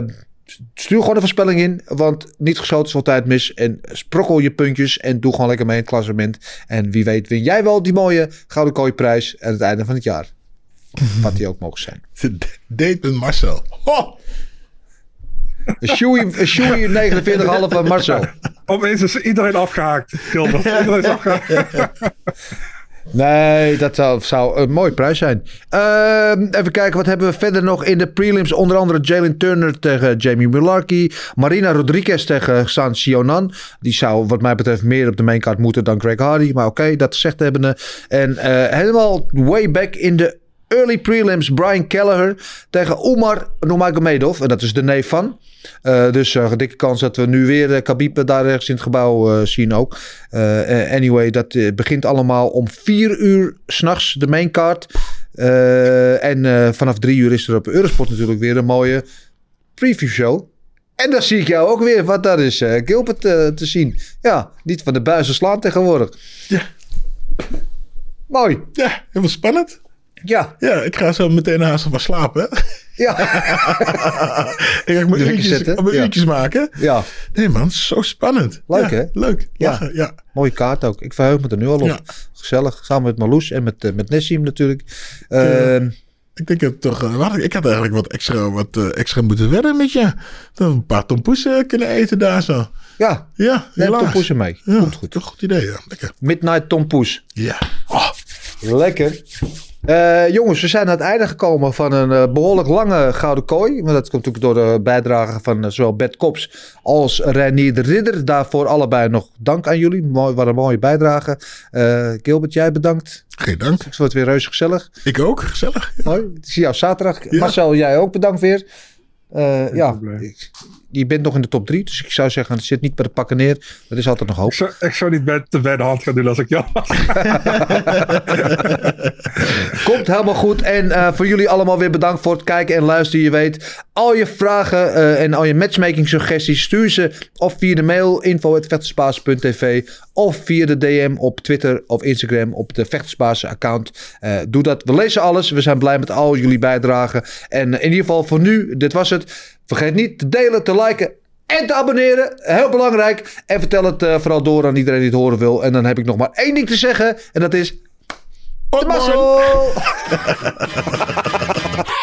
Stuur gewoon een voorspelling in, want niet geschoten is altijd mis. En sprokkel je puntjes en doe gewoon lekker mee in het klassement. En wie weet win jij wel die mooie Gouden Kooiprijs aan het einde van het jaar. Wat die ook mogen zijn. Date met Marcel. Ho! Een Shoei een Shoei 49,5 van Marcel. Opeens is iedereen afgehaakt. Gilbert. Iedereen is afgehaakt. Nee, dat zou, zou een mooie prijs zijn. Ehm, even kijken, wat hebben we verder nog in de prelims? Onder andere Jalen Turner tegen Jamie Mularkey. Marina Rodriguez tegen San Sionan. Die zou wat mij betreft meer op de maincard moeten dan Greg Hardy. Maar oké, dat gezegd hebbende. En eh, helemaal way back in de early prelims. Brian Kelleher tegen Umar Nurmagomedov. En dat is de neef van. Eh, dus uh, dikke kans dat we nu weer uh, Khabib daar ergens in het gebouw zien ook. Anyway, dat begint allemaal om vier uur s'nachts de maincard. en vanaf drie uur is er op Eurosport natuurlijk weer een mooie preview show. En dan zie ik jou ook weer, wat dat is, Gilbert te zien. Ja, niet van de buizen slaan tegenwoordig. Ja. Mooi. Ja, helemaal spannend. Ja. Ja, ik ga zo meteen haast van slapen. Ja. ik ga mijn uurtjes, mijn ja. uurtjes maken. Ja. Nee man, zo spannend. Leuk ja, hè? Leuk. Lachen, ja. ja. Mooie kaart ook. Ik verheug me er nu al op. Gezellig. Samen met Marloes en met, uh, met Nessim natuurlijk. Uh, uh, ik denk dat toch, uh, ik had eigenlijk wat extra, wat extra moeten wedden met je. Dat we een paar tompoesen kunnen eten daar zo. Ja, ja neem tompoesen mee. Ja, Komt goed. Toch goed idee, ja. Lekker. Midnight tompoes. Ja. Oh. Lekker. Uh, jongens, we zijn aan het einde gekomen van een uh, behoorlijk lange gouden kooi. Maar dat komt natuurlijk door de bijdrage van uh, zowel Bert Kops als Renier de Ridder. Daarvoor allebei nog dank aan jullie. Mooi, wat een mooie bijdrage. Gilbert, jij bedankt. Geen dank. Het wordt weer reuze gezellig. Ik ook, gezellig. Mooi. Ik zie jou zaterdag. Ja. Marcel, jij ook bedankt weer. ja, ik, je bent nog in de top 3. Dus ik zou zeggen, het zit niet bij de pakken neer. Er is altijd nog hoop. Ik zou, ik zou niet bij, te bij de hand gaan doen als ik jou was. Komt helemaal goed. En uh, voor jullie allemaal weer bedankt voor het kijken en luisteren. Je weet, al je vragen uh, en al je matchmaking suggesties stuur ze of via de mail info.vechtersbaas.tv of via de DM op Twitter of Instagram op de Vechtersbaas account. Uh, doe dat. We lezen alles. We zijn blij met al jullie bijdragen. En in ieder geval voor nu, dit was het. Vergeet niet te delen, te liken en te abonneren. Heel belangrijk. En vertel het uh, vooral door aan iedereen die het horen wil. En dan heb ik nog maar één ding te zeggen. En dat is... De mazzel!